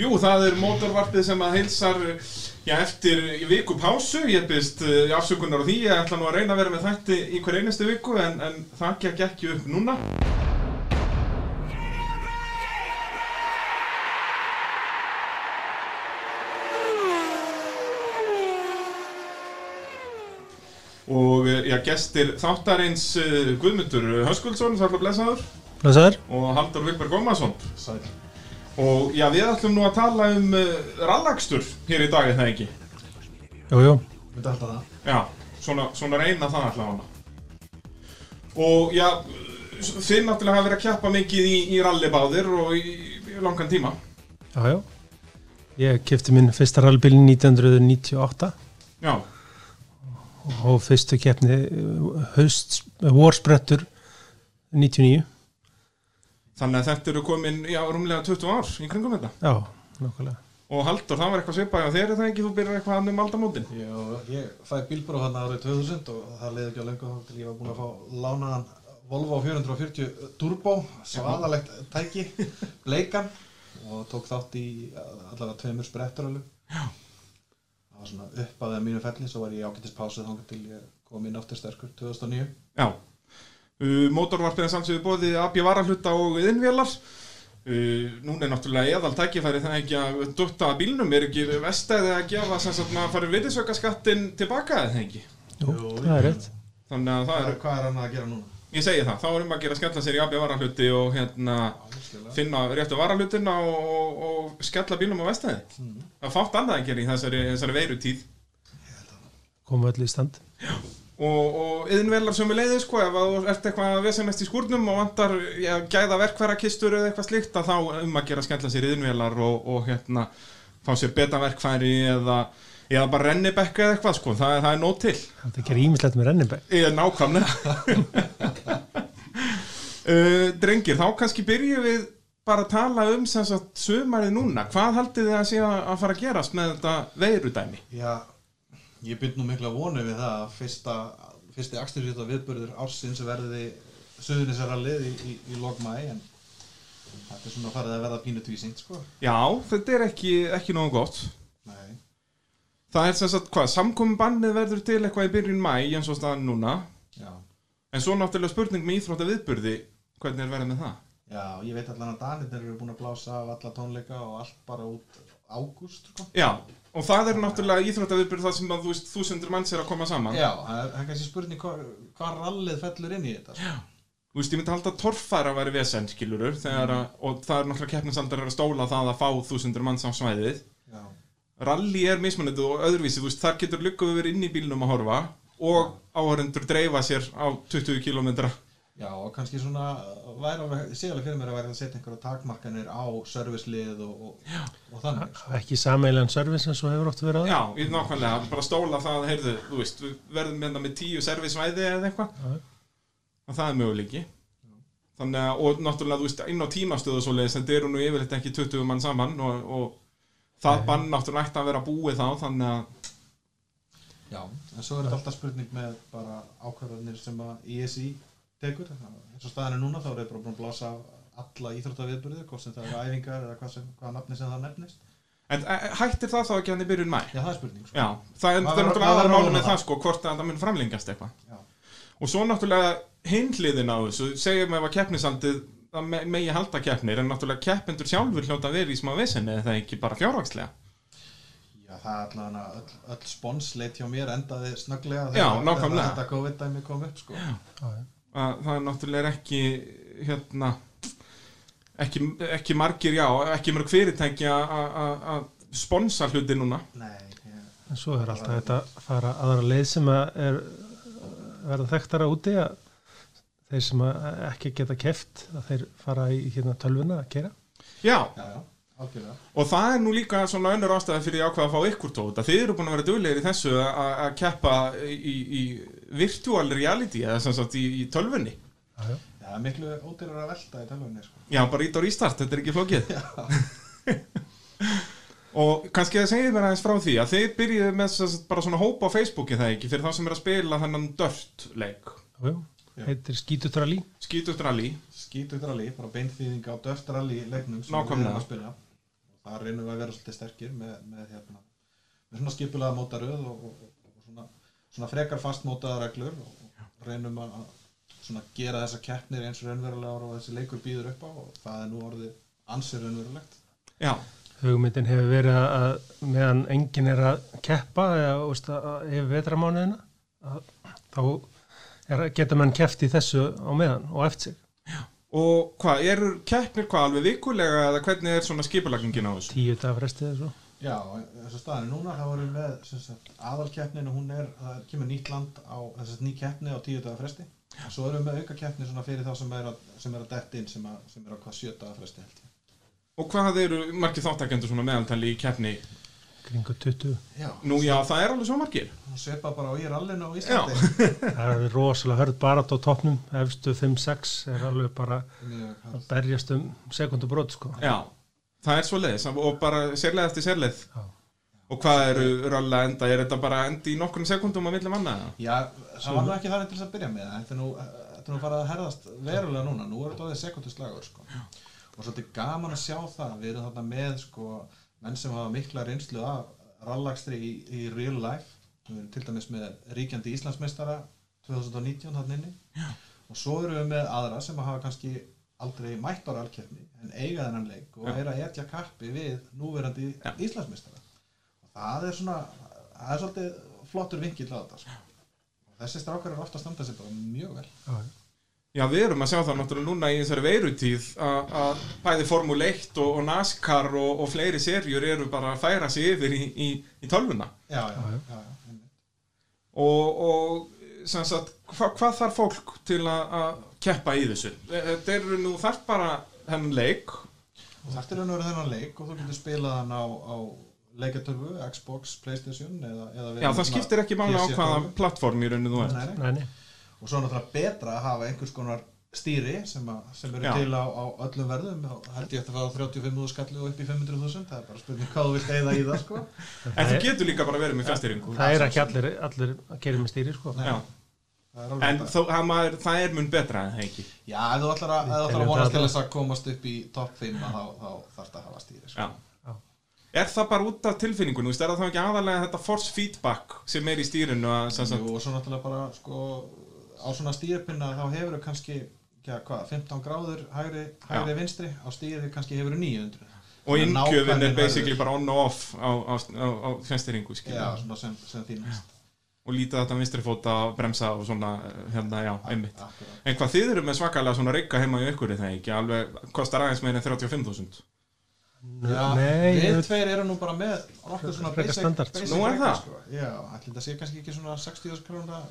Jú, það er mótorvarpið sem að heilsar já, eftir viku pásu. Ég byrst uh, afsökunar á því. Ég ætla nú að reyna að vera með þætti í hver einustu viku en, en það gekk ekki upp núna. Og uh, já, gestir þáttarins uh, Guðmundur Höskuldsson, særlega blessaður, Blessaður. og Haldur Vilberg Gómarsson. Sæl. Og já, við ætlum nú að tala um uh, rallakstur hér í dag, er það ekki? Jú, jú. Við dælta það. Já, svona, svona reyna það alltaf hana. Og já, þið náttúrulega hafa verið að kjappa mikið í, í rallibáðir og í, í langan tíma. Já, já. Ég kefti minn fyrsta rallbíl 1998 Já, og fyrstu keppni haust, vorsprettur 99. þannig að þetta eru komin, já, rúmlega 20 ár í kringum þetta. Já, nákvæmlega. Og Haldur, það var eitthvað svipað á þér, er það ekki? Þú byrjar eitthvað annum aldamótin. Já, ég fæði bílbróð hann árið 2000 og það leiði ekki á lengur þá til ég var búinn að fá lánaðan Volvo 440 Turbo, svaðalegt tæki, bleikan og tók þátt í allavega tveimur spretturölu. Já. Það var svona upp að það mínu felli, svo var ég ágættis pásið þangað til ég kom inn aftur sterkur 2009. Já. Uh, mótorvarpið er samsögðu bóði AB varahluta og yðinvélar. Uh, núna er náttúrulega eðal tækifæri það ekki að dutta bílnum, er ekki vestæði að gefa sem sagt maður farið virðisaukaskattin tilbaka eða ekki? Jú, það er rétt. Þannig að það er, hvað er hann að gera núna? ég segi það, þá er um að gera skella sér í AB varahluti og hérna finna réttu varahlutina og, og, og skella bílnum á vestæði. Það er fátt annað að gera í þessari, þessari veirutíð. Komum öll í stand. og, og yðinvelar sem við leiðið sko ef að þú ert eitthvað vesenest í skúrnum og vantar já, gæða verkfærakistur eða eitthvað slíkt að þá um að gera skella sér yðinvelar og, og hérna fá sér beta verkfæri eða, eða bara rennibekka eða eitthvað sko, það, það er nóg til Það gerir ímislegt með rennibæk. eða nákvæmlega uh, drengir, þá kannski byrjum við bara að tala um sem sagt sumarið núna, hvað haldið þið að sé að að fara að gerast með þetta veirudæmi? Já, ég byrð nú mikla vonu við það að fyrsta, fyrsti axtursýta viðbörður ársins verði söðunisarallið í, í, í logmæ en þetta er svona farið að verða pínu tvísingt sko. Já, þetta er ekki, ekki nógu gott Nei, Það er sem sagt hvað, samkomin bannið verður til eitthvað í byrjun mæ eins og staðan núna já. En svo náttúrulega spurning með íþrótta viðburði Hvernig er verið með það? Já, ég veit allan að Danir eru búin að blása af alla tónleika og allt bara út ágúst sko. Já, og það er náttúrulega íþrótta viðburði það sem að þú veist þúsundur manns er að koma saman. Já, það er, kannski spurning hvað, hvað rallið fellur inn í þetta sko. Þú veist, ég myndi halda að torfæra væri vesen, skilurur þegar að, Og það er náttúrulega keppnisaldar að stóla það að fá þúsundur manns á svæðið. Já, Rally er mismunandi og öðruvísi, þú veist, þar getur lukkuðu verið inn í bílnum að horfa Og áhörendur dreifa sér á 20 kilometra já og kannski svona væri alveg, sé alveg fyrir mér að væri að setja einhverja takmarkanir á servicelið og, og, og þannig sko. Ekki sameilan service eins og hefur oft verið á það. Já, í nákvæmlega, bara stóla það, heyrðu, þú veist, við verðum með það með tíu servisvæði eða eitthvað Já. og það er möguleiki þannig að, og náttúrulega, þú veist, inn á tímastöðu svo leiðis, þetta eru nú yfirleitt ekki 20 mann saman og, og það Nei. bann náttúrulega ætti að vera búið þá, þannig að Já, en svo er þetta alltaf spurning með bara ákvarðanir sem að ISI tekur, eins og staðan er núna þá er þetta bara búin að blása af alla íþróttaviðburði, hvort sem það eru æfingar eða hvað, sem, hvað nafni sem það nefnist. en e, hættir það þá ekki hann í byrjun mæ? Já, það er spurning. Sko. Já, það er það er náttúrulega maður verður aðra máli að með það sko, hvort að það mun framlengast eitthvað Já. og svo náttúrulega hinliðin á þessu, segjum ef að keppnisaldið það me megi halda keppnir en náttúrulega keppendur sjálfur hljóta að vera í smá vesenni eða það ekki bara fjárhagslega Já, það er allavega öll, öll sponsleit hjá mér endaði nákvæmlega. þegar þetta COVID-dæmi kom upp, sko. Já, já. Að það er náttúrulega ekki hérna ekki, ekki margir, já, ekki mörg fyrirtæki að- að að- að sponsa hluti núna Nei, ég, En svo er alltaf þetta að fara aðra leið sem að er verða þekktara úti að þeir sem að ekki geta keft að þeir fara í hérna tölvuna að kera. já, já, já, algjörlega. og það er nú líka svona önnur ástæði fyrir ákveða að fá ykkur tóta þið eru búin að vera duglegir í þessu að að keppa í, í virtual reality eða sem sagt í, í tölvunni Já, það er miklu ódýrar að velta í tölvunni, sko. já, bara ít á restart, þetta er ekki flókið og kannski það segir mér aðeins frá því að þið byrjuðu með sem sagt bara svona hópa á Facebooki það ekki fyrir þá sem er að spila þennan dört leik Já, já. heitir skítutrali. Skítugt rally, bara beinþýðing á döft rally leiknum sem við erum að spila. það reynum við að vera svolítið sterkir með, með, hérna, með svona skipulega mótaröð og, og, og, og svona, frekar fastmótaða reglur og, reynum að að svona gera þessa keppnir eins og raunverulegar og þessi leikur býður upp á og það er nú orðið ansið raunverulegt Já, Hugmyndin hefur verið að- að meðan enginn er að keppa eða yfir vetramánuðina að- þá er, geta menn keppt í þessu á meðan og eftir sig. og hvað, eru keppnir hvað alveg vikulega eða hvernig er svona skipulagningin á þessu? Tíu dag frestið þessu. Já, þess að staðinu núna þá erum við aðalkeppninu, hún er það kemur nýtt land á, þess að ný keppni á tíu daga fresti. Og svo erum við með auka keppni svona fyrir þá sem er að, sem er að detta inn sem, að, sem er á hvað sjö daga fresti held ég. Og hvað eru margir þáttakendur svona meðaltali í keppni? Kringu 20. Já, Nú já, það er alveg svo margir. hún svipa bara á í rallinu á Íslandi. Það er rosalega hörð barat á toppnum, efstu 5-6 er alveg bara að berjast um sekundubrót sko. Já, það er svo leiðis og bara sérleið eftir sérleið. Já. Og hvað eru rölla enda? Er þetta bara endi í nokkrum sekundum á milli manna? eða? Já, það var nú ekki það til þess að byrja með þetta er nú, þetta er nú farið að herðast verulega núna, nú er þetta orðið sekunduslagur sko. og svolítið gaman að sjá það við erum þarna með sko, menn sem hafa mikla reynslu af rallakstri í, í real life við erum til dæmis með ríkjandi Íslandsmeistara 2019 þarna inni Já. og svo erum við með aðra sem hafa kannski aldrei mætt á rallkeppni en eiga þennan leik og er að etja kappi við núverandi Já. Íslandsmeistara og það er svona það er svolítið flottur vinkill á þetta sko. og þessi strákar eru ofta að standa sér bara mjög vel Já, Já, við erum að sjá það náttúrulega núna í þessari veirutíð að að bæði Formule 1 og, og NASCAR og, og fleiri serjur eru bara að færa sig yfir í, í, í tölvuna. já, já, Já, já, já. Og, og sem sagt, hva, hvað þarf fólk til að, að keppa í þessu? Þetta eru nú þarf bara hennan leik. er raun og verið þennan leik og þú getur spilað hann á, á leikatörfu, Xbox, Playstation eða, eða við Já, það skiptir ekki máli á hvaða plattform í rauninu þú ert. Nei, og svo er náttúrulega betra að hafa einhvers konar stýri sem, að, sem eru Já. til á, á öllum verðum og held ég eftir að fá 35.000 skalli og upp í 500.000 það er bara spurning hvað þú vilt eigða í það sko. En Það þú getur líka bara verið með fjastýringu. Það er ekki allir, allir að gera með stýri sko. Já, það en þó, það, maður, það er mun betra en það ekki. já, ef þú ætlar að, að vonast til þess að komast upp í topp 5 að þá, þá þarf það að hafa stýri sko. Já. Já. Er það bara út af tilfinningunum? Er það þá ekki aðalega þetta force feedback sem er í stýrinu Jú, og svo náttúrulega bara sko, á svona stýripinna þá hefur þau kannski ja, hvað, 15 gráður hægri, hægri vinstri á stýri kannski hefur þau 900 og innkjöfin er basically bara on og off á, á, á, á fjastýringu já, svona sem, sem þínast og lítið þetta vinstri fóta bremsa og svona eh, hérna, já, einmitt Akkurat. En hvað þið eru með svakalega svona reyka heima í ykkur er það ekki, alveg kostar aðeins meira en 35.000 Já, Nei, við ég- tveir erum nú bara með nokkuð svona basic, standard. basic Nú er reka, það? sko. Já, ætli þetta sé kannski ekki svona 60.000 krónar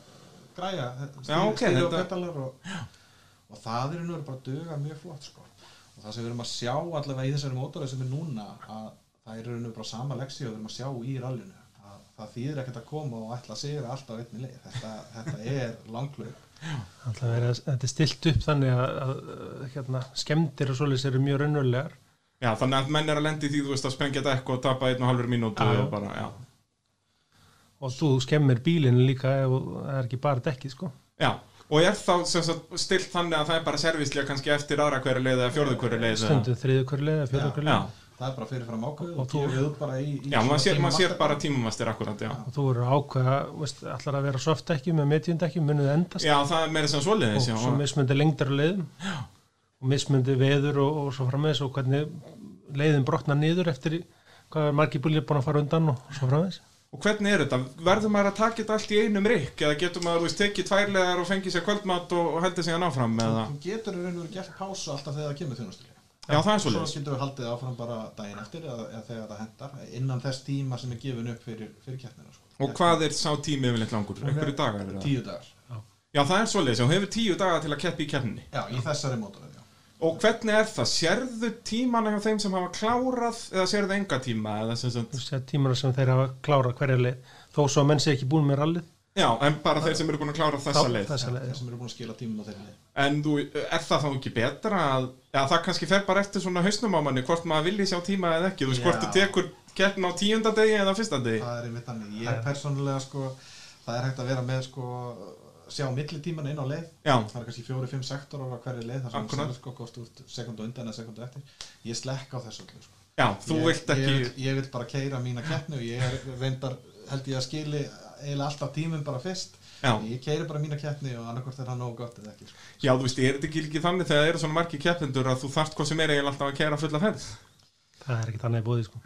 græja Já, ok, stýri og þetta- petalar og, og það er nú bara að duga mjög flott sko. og það sem við erum að sjá allavega í þessari mótorið sem er núna að það er nú bara sama leksi og við erum að sjá í rallinu það þýðir ekkert að koma og ætla að sigra alltaf á einni leið þetta, þetta er langklaup Alltaf verið að þetta er stilt upp þannig að, að hérna, skemmtir og svoleiðis eru mjög raunverulegar. Já, þannig að menn er að lendi því þú veist að sprengja dekk og tapa einn og halvur mínútu og bara, já Og þú skemmir bílinn líka ef það er ekki bara dekkið sko. Já, og er þá stilt þannig að það er bara servislega kannski eftir aðra hverju leið eða fjórðu hverju leið Stundu þriðu hverju leið eða Já. hverju Já, leið. Það er bara fyrirfram ákveð Og og gefið út bara í, í já maður sér, maður sér bara tímamastir akkurat, já. Og þú verður ákveða, veist, allar að vera softdekki með mediumdekki, munuð endast. Já, það er meira sem svoleiðis, já. og svo mismundi lengdar á leiðum? Og mismundi veður og, og svo framvegis og hvernig leiðin brotnar niður eftir hvað er margir búlir búin að fara undan og svo framvegis? Og hvernig er þetta? Verður maður að taka þetta allt í einum rikk eða getur maður, þú veist, tekið tværlegar og fengið sér kvöldmat og, og heldur sig að náfram eða? þú getur í raun og verið gert pásu alltaf þegar það Já, það er svo svoleiðis. getur við haldið áfram bara daginn eftir eða, eða þegar það hendar innan þess tíma sem er gefin upp fyrir, fyrir keppnina sko. Og hvað er sá tími yfirleitt langur? Einhverju dagar? er það? tíu dagar Já, það er svoleiðis, og hefur tíu daga til að keppi í keppninni. já, í þessari mótorið já. Og hvernig er það? Sérðu tímana hjá þeim sem hafa klárað eða sérðu enga tíma? Eða sem sagt, þú sér tímana sem þeir hafa klárað hverja leið þó svo að menn sé ekki búin með rallið já, en bara þeir sem eru búin að klára þessa þá- leið. þessa Já, leið þeir sem eru búin að skila tímum á þeirri leið En þú, er það þá ekki betra að, já það kannski fer bara eftir svona hausnum á manni, hvort maður vilji sjá tíma eða ekki, þú veist, hvort Já. þú tekur keppn á tíunda degi eða fyrsta degi. það er einmitt þannig, ég persónulega sko, það er hægt að vera með sko, sjá millitíman inn á leið Já, það er kannski fjóri, fimm sektorar á hverju leið þar sem sko þú ert sekundu undan eða sekundu eftir ég slekka á þessu öllu sko. Já, þú ég, vilt ekki ég, ég vil bara keira mína keppni og ég er reyndar held ég að skili eiginlega alltaf tímum bara fyrst. Já, ég keiri bara mína keppni og annarkvort er það nógu gott eða ekki sko. já, þú veist, er þetta ekki þannig þegar það eru svona margir keppendur að þú þarft hvað sem er eiginlega alltaf að kæra fulla ferð? Það er ekki þannig búið sko.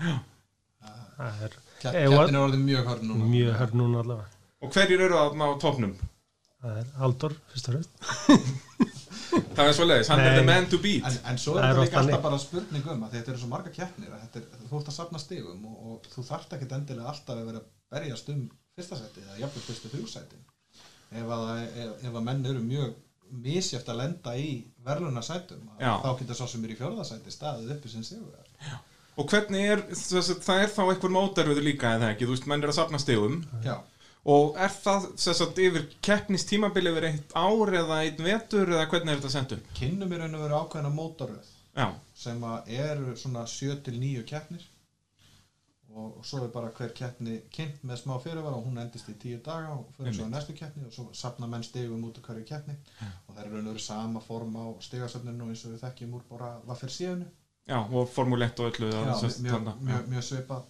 það er Kepp, keppnin er orðin mjög hörn núna. mjög hörn núna allavega. Og hverjir eru á topnum? það er Aldur, fyrst og fremst. Það er svo leiðis, hann er the man to beat. En, en svo er þetta líka alltaf bara spurning um að þetta eru svo marga keppnir að þetta er, þú ert að safna stigum og, og þú þarft ekkert endilega alltaf að vera að berjast um fyrsta seti eða jafnvel fyrstu þrjúsæti ef að, ef, ef að menn eru mjög misjæft að lenda í verðluna sætum Já. þá getur svo sem er í fjórðasæti staðið uppi sem sigur Og hvernig er, að það er þá einhver mótaröður líka eða ekki, þú veist, menn er að safna stegum Já, Og er það, að yfir keppnistímabili yfir eitt ár eða einn vetur eða hvernig er þetta sendt upp? kynnum í raun og veru ákveðna mótaröð Já, sem að eru svona 7 til 9 keppnir og, og svo er bara hver keppni kynnt með smá fyrirvara. Og hún endist í 10 daga og fyrir svo að næstu keppni og svo sapna menn stigum út af hverju keppni. Og það er raun og veru sama form á stigasöfninu eins og við þekkjum úr bara vaffir síðanu já, og Formule 1 og öllu Já, það, mjög, mjög, mjög svipað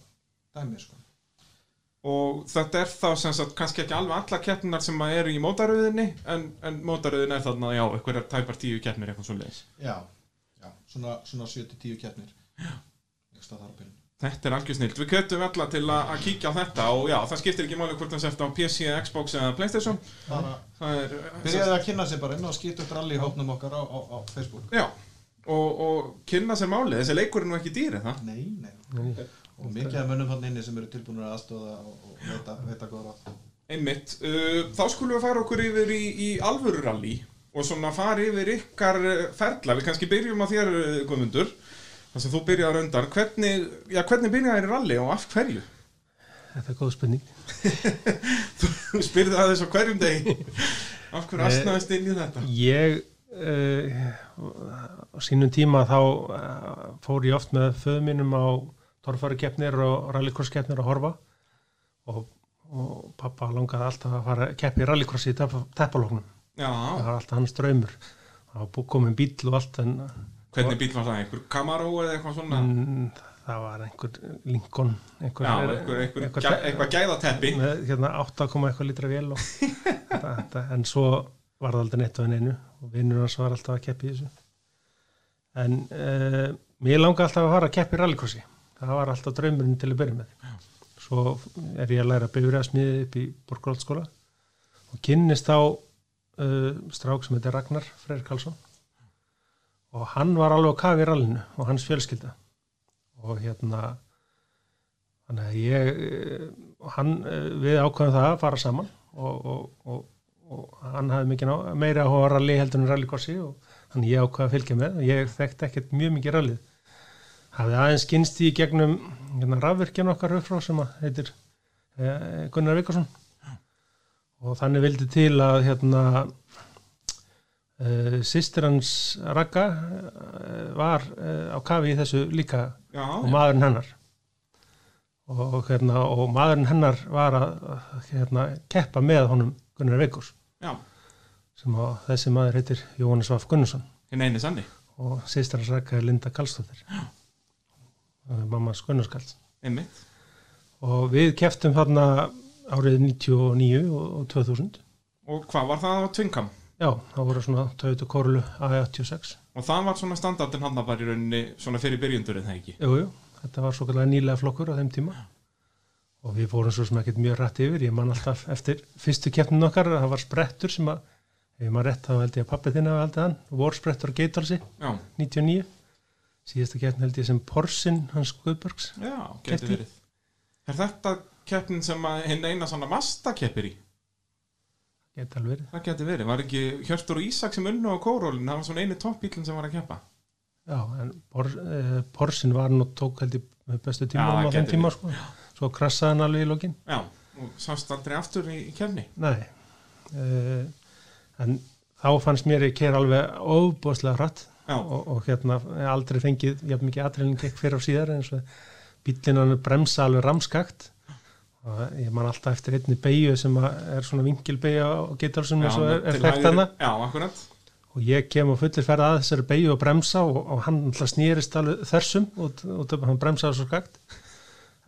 dæmi sko. Og þetta er þá sem sagt kannski ekki alveg alla keppninar sem að eru í mótaröðinni en, en mótaröðin er þarna, já, einhverjar tæpar tíu keppnir eitthvað svo leiðis Já, já, svona, svona 7 til 10 keppnir. Ekki stað þar á byrjun Þetta er algjör snilt. Við kjötum alla til að, að kíkja á þetta og já, það skiptir ekki máli hvort það sért á PC, Xbox eða Playstation. Bara Það er... byrjaði að kynna sér bara inn og skýta upp rally hópnum okkar á, á, á Facebook Já, og, og kynna sér málið. Þessi leikur er nú ekki dýr, eða? Nei, nei, Nei. og mikið af mönnum hann inni sem eru tilbúinir að aðstóða og, og veita, veita góð ráð Einmitt. Uh, þá skulum við fara okkur yfir í, í alvöru rally og svona fara yfir ykkar uh, ferla. Við kannski byrjum á þér, uh, Guðmundur, þar sem þú byrjaðar undan. Hvernig, hvernig byrjaðar í rally og af hverju? þetta er góð spenning Þú spyrði það þess á hverjum degi. Af hverju Nei. astnaðist inn í þetta? ég uh, á sínum tíma þá uh, fór ég oft með föðu mínum á torfærukeppnir og rallycrosskeppnir að horfa og, og pappa langaði alltaf að fara að keppi rallycrossi í tepp- teppalóknum Já, það var alltaf hans draumur það var kominn bíl og allt en hvernig bíl var það? Einhver Camaro eða eitthvað svona? mm, það var einhver Lincoln einhver, Já, einhver, einhver, einhver, gæ, eitthvað gæðateppi með hérna 8, eitthvað litra vél og, þetta, þetta, en svo var það aldrei neitt á henni einu og vinnur hans var alltaf að keppi þessu. En uh, mér langaði alltaf að fara að keppi rallycrossi. Það var alltaf draumurinn til að byrja með. Svo er ég að læra bifræðasmiði upp í Borgróldskóla og kynnist á uh, strák sem heitir Ragnar Freyr Karlsson og hann var alveg að kafi í rallinu og hans fjölskylda. Og hérna þannig að ég eh, hann, eh, við ákvæðum það að fara saman og, og, og, og hann hafði mikið ná, meira áhuga á rally heldur en rallykorsi og þannig ég ákvæði að fylgja með. Og ég þekkti ekkert mjög mikið rallið. Hafði aðeins kynst í gegnum hérna, rafvirkjan okkar upp frá sem að heitir eh, Gunnar Vikarsson og þannig vildi til að hérna Uh, sýstir hans Ragga uh, var uh, á kafi í þessu líka Já, og maðurinn hennar. Og, hérna, og maðurinn hennar var að hérna, keppa með honum Gunnar Veikurs sem að þessi maður heitir Jóhannes Vaf Gunnarsson. Og sýstir hans Ragga er Linda Karlsdóttir. Og mammas Gunnarskalls Einmitt. Og við keftum þarna árið 99 og, og 2000 Og hvað var það á Tvinkam? Já, það voru svona Toyota Corolla A86 Og það var svona standardin hann bara í rauninni svona fyrir byrjundur eða ekki? Jú, jú, þetta var svo kallega nýlega flokkur á þeim tíma. Og við fórum svo sem ekkert mjög rætt yfir, ég man alltaf eftir fyrstu keppninu okkar, það var sprettur sem að, ef ég maður rétt þá held ég að pappi þinn hafa haldið hann, vor sprettur á Geitorsi Já, 99, síðasta keppni held ég sem Porsin hans Guðbergs já, Keppni. verið. Er þetta keppnin sem að hinn eina svona Mazda keppir í? Geti alveg verið, Það geti verið, var ekki Hjörtur og Ísak sem unnu á kórólinn, það var svona eini toppbílinn sem var að keppa? Já, en eh, Porsin var nú tók held ég með bestu tíma á þeim tíma sko, svo krassaði hann alveg í lokin. Já, og sást aldrei aftur í, í kefni Nei. Uh, en þá fannst mér ég keira alveg óbúðslega hratt og, og hérna aldrei fengið jafn mikið aðreilin gekk fyrir á síðar eins og bílinn hann bremsa alveg ramskakt ég man alltaf eftir einni beigju sem að er svona vingilbeigja og getur sem eins og er, er þekkt hana Já, akkurat og ég kem á fullir ferð að þessari beigju og bremsa og, og hann alltaf snýrist þessum og, og, hann bremsaði svo skakt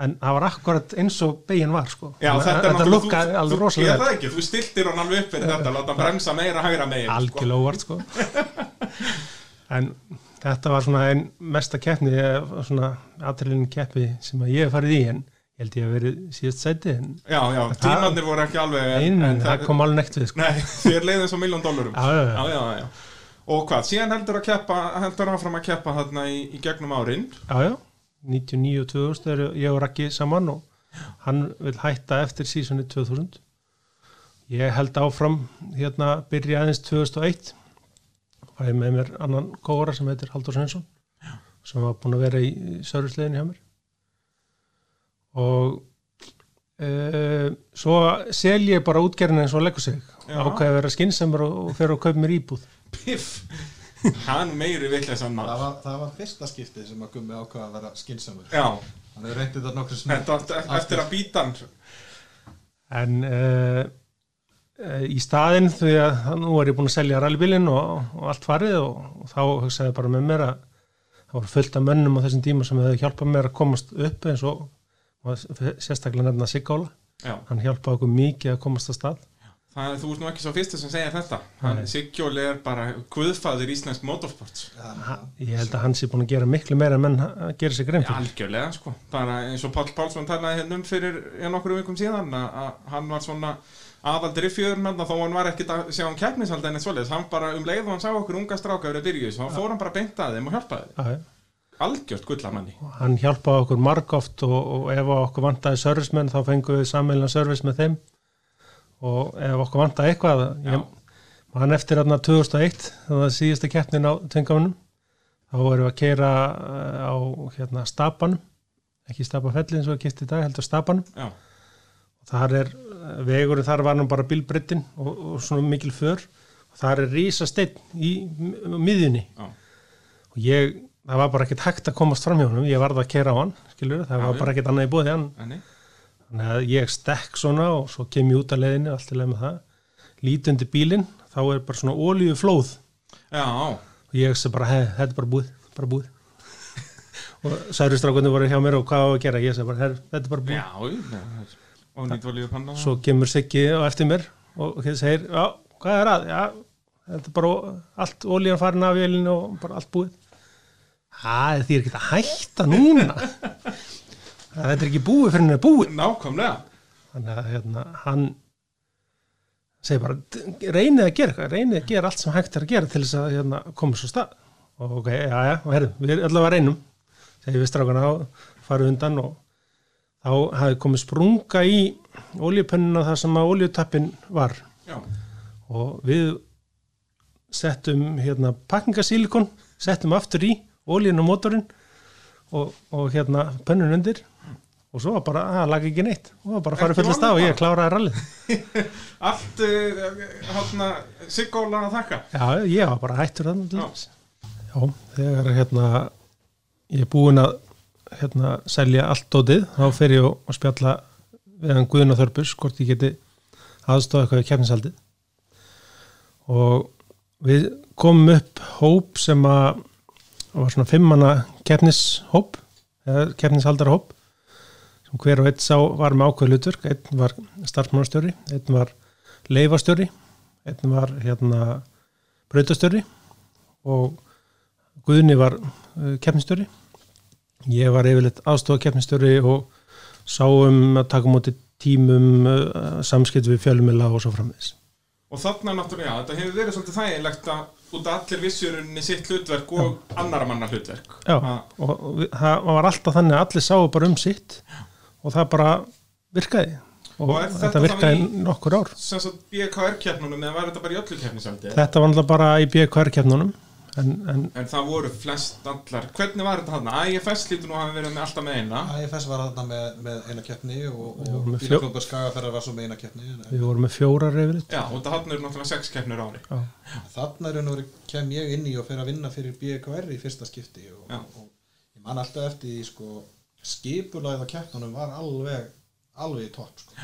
en það var akkurat eins og beigin var sko. Já, að þetta þetta lukkaði alveg þú, ég rosalega það ekki, þú stiltir hann alveg upp fyrir þetta, láta hann bremsa meira hægra megin, sko. algjörlega óvart sko. en þetta var svona einn mesta keppni eh, svona aðtrilinu keppi sem að ég hef farið í en ég held ég að verið síðast sæti en Já, já, tímannir voru ekki alveg, en, einn, en það kom alveg nekt við sko. Nei, þér leiðin svo miljón dólarum. já, já, já. Já, já, já. Og hvað, síðan heldur að keppa, heldur áfram að keppa þarna í, í gegnum árin. já, já 99 og 2000 er ég og Raki saman og hann vil hætta eftir sísoni 2000 ég held áfram hérna byrja aðeins 2001 var ég með mér annan kóra sem heitir Haldur Svensson sem var búin að vera í serviceleginu hjá mér og uh, svo sel ég bara útgerðin eins og leggur sig Já. ákveði að vera skynnsamur og, og fer og kaup mér íbúð Piff, hann meiri vittlesan Það maður. var, það var fyrsta skiptið sem að gummi ákvaða að vera skinsamur. Já, Hann hefur reyndið það sinni. þetta átti eftir að býta hann. en uh, uh, í staðinn því að nú er ég búin að selja rallybílinn og, og allt farið og, og þá hugsaði bara með mér að það voru fullt af mönnum á þessum tíma sem hefði hjálpað mér að komast upp eins og, og sérstaklega nefna Siggála hann hjálpaði okkur mikið að komast að stað það er þú veist nú ekki svo fyrstu sem segir þetta. Hann. Siggjóli er bara guðfæður íslensk motorsports. Já, ég held að hann sé búin að gera miklu meira en menn að gera sér grein fyrir algjörlega, sko. Bara eins og Páll Pálsson talaði hérna um fyrir ja, nokkru vikum síðan að að hann var svona aðaldir í fjörun þó hann var ekkit að sjá um keppnishaldi en eitt svoleiðis. Hann bara um leið og hann sá okkur unga stráka verið að byrja í þessu, þá fór hann bara beint að þeim og hjálpaði. Algjört gullamanni. hann hjálpaði okkur margóft og, og ef okkur vantaði servicemenn þá fengum við sammeilna service með þeim. Og ef okkur vantaði eitthvað man eftir þarna 2001 það var síðasta keppnin á tvengamunum þá vorum við að keira á hérna stapanum ekki stapafelli eins og að kipta í dag heldur stapanum Já, og þar er vegurinn þar var nú bara bílbryttin og, og svona mikil för. Og þar er rísa steinn í miðjunni. Já, og ég, það var bara ekkert hægt að komast fram hjá honum, ég varð að kera á hann skilur, það Já, var bara ekkert annað í bóði hann, þannig að ég stekk svona og svo kem ég út af leiðinu, allt í leið með það. Lít undir bílinn, þá er bara svona ólíu flóð Já, og ég sé bara, hei, þetta er bara búið bara búið. Og særistrákunni voru hjá mér og hvað á að gera? Ég sé bara, hei, þetta er bara búið. Já. Og nýtt olíu panna. svo kemur Siggi á eftir mér og hér segir, já, hvað er að? Já, þetta er bara allt ólíðan búið það er því ekki að hætta núna? Þetta er ekki búið fyrir henni er búið. Nákvæmlega. þannig að hérna, hann segir bara, reynið að gera eitthvað reynið að gera allt sem hægt er að gera til þess að hérna, koma svo stað. Og ok, já, já, og herru, við erum allavega reynum segir við strákana og farið undan og þá hafi komið sprunga í oljupönnuna þar sem að oljutappin var. Já, og við settum hérna pakkingasílikon settum aftur í oljun og mótorinn og, og hérna pönnun undir. Og svo var bara, það lag ekki neitt. Og það var bara að fara fullast á og ég kláraði rallið. Allt, uh, hérna, Siggóla að þakka. já, ég var bara hættur þannig Já. já, þegar hérna ég er búinn að hérna selja allt dótið, þá fer ég og spjalla við hann Guðun og Þörbus hvort ég geti aðstofa eitthvað í keppnisaldið og við komum upp hóp sem að var svona fimmana keppnishóp keppnishaldarhóp sem hver og einn sá var með ákveð hlutverk. Einn var starfsmannastjóri, einn var leifastjóri, einn var hérna brautastjóri og Guðni var uh, keppnistjóri. Ég var yfirleitt aðstofa keppnistjóri og sáum að taka múti tímum uh, samskipt við fjölumila og svo framvegis. Og þarna náttúrulega, já, þetta hefur verið svolítið þægilegt að út af allir vissurunni sitt hlutverk og annara manna hlutverk. Já, Ha, og það var alltaf þannig að allir sáu bara um sitt og það bara virkaði. Og, Og þetta þetta virkaði í- nokkur ár. sem sagt BKR-keppnunum eða var þetta bara í öllu keppnisaldi? Þetta var náttúrulega bara í BKR-kefnunum en, en En það voru flest allar, hvernig var þetta hann? IFS lítur nú að hafa verið með alltaf með eina. IFS var þarna með, með eina keppni og, og Bílaklubbar Skagaferðar var svo með eina keppni en við vorum með fjórar yfirleitt Já, og það hann eru náttúrulega sex keppnir á ári. Já, þarna er nú kem ég inn í og fer að vinna fyrir BKR í fyrsta skipti og, og ég man alltaf eftir því sko, skipulagða keppnunum var alveg alveg í topp sko.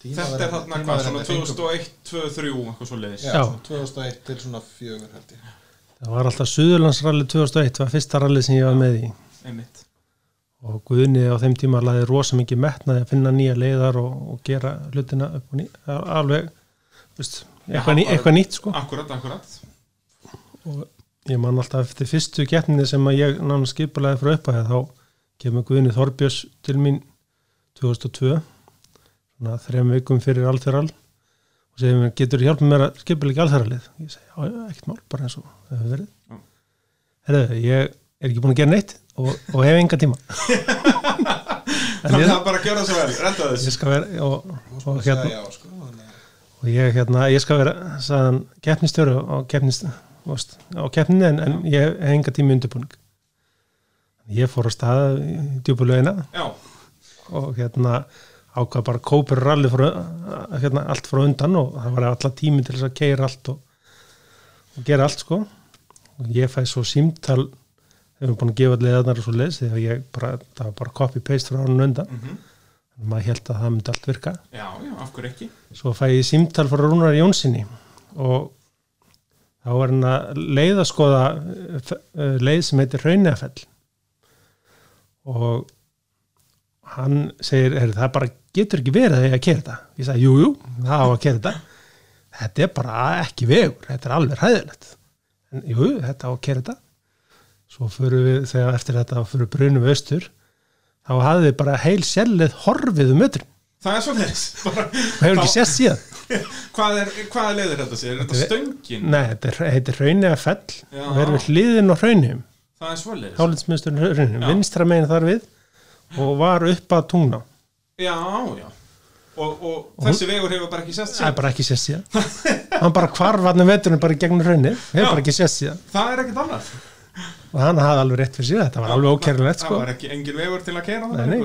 Þetta er þarna hvað, svona 2001, 2003, eitthvað svo leiðis Já, Já. svona 2001 til svona fjögur held ég það var alltaf Suðurlandsralli 2001 var fyrsta ralli sem ég var með í. Einmitt. Og Guðni á þeim tíma laði rosa mikið metnaði að finna nýja leiðar og, og gera hlutina upp og ný, alveg veist, eitthvað, ný, bara- eitthvað nýtt sko. Akkurat, akkurat. Og ég man alltaf eftir fyrstu getninni sem að ég nána skipulaði frá upphæði þá kemur Guðni Þorbjörns til mín 2002 svona þrejum vikum fyrir alþjóral mér, getur hjálpað mér að skipula ekki alþjóralið ég segi, já, ekkert mál, bara eins og það hefur verið. Já. Herðu, ég er ekki búin að gera neitt og, og hef enga tíma. Þannig ég, að bara gera svo vel, renda ég þess skal vera og, og hérna já, sko og ég, hérna, ég skal vera sagðan, keppnistjóri á, keppninni en, en ég hef enga tími undirbúning. Ég fór á stað í djúbulögina Já, og hérna ákvað bara kópur ralli frá, hérna, allt frá undan og það var alltaf tími til þess að keira allt og, og gera allt sko. Og ég fæ svo símtal þegar við búin að gefa leðarnar og svo leys þegar ég bara, það var bara copy-paste frá hann undan. Mhm. Maður held að það myndi allt virka. Já, já, af hverju ekki? Svo fæ ég símtal frá Rúnar Jónssoni og þá er hann að leið að skoða eh, leið sem heitir Raunafell og hann segir, er, það bara getur ekki verið að ég að kera þetta. Ég sagði, jú, jú, það á að kera þetta. Þetta er bara ekki vegur þetta er alveg hæðilegt en jú, jú, þetta á að kera þetta. Svo fyrir við, þegar eftir þetta fyrir brunum við austur þá hafði við bara heil sjælið horfið um ötrin Það er svo leiðis og hefur ekki sést síðan. Hvað er, hvaða leiðir þetta sér? Er þetta stöngin? Nei, þetta er- heitir Hraunið að fell. Já. og er við hliðin á Hraunum Það er svo leiðis vinstra megin þar við og var upp að tungna Já, já Og, og þessi vegur hefur bara ekki sest það er bara ekki sést síðan hann bara hvarfarni veturinn bara í gegnum Hraunið hefur Já. bara ekki sést síðan Það er ekkert annað og hann hafði alveg rétt fyrir síðan, þetta var alveg ókærlegt Það sko. var ekki engin vegur til að keira Nei, það nei.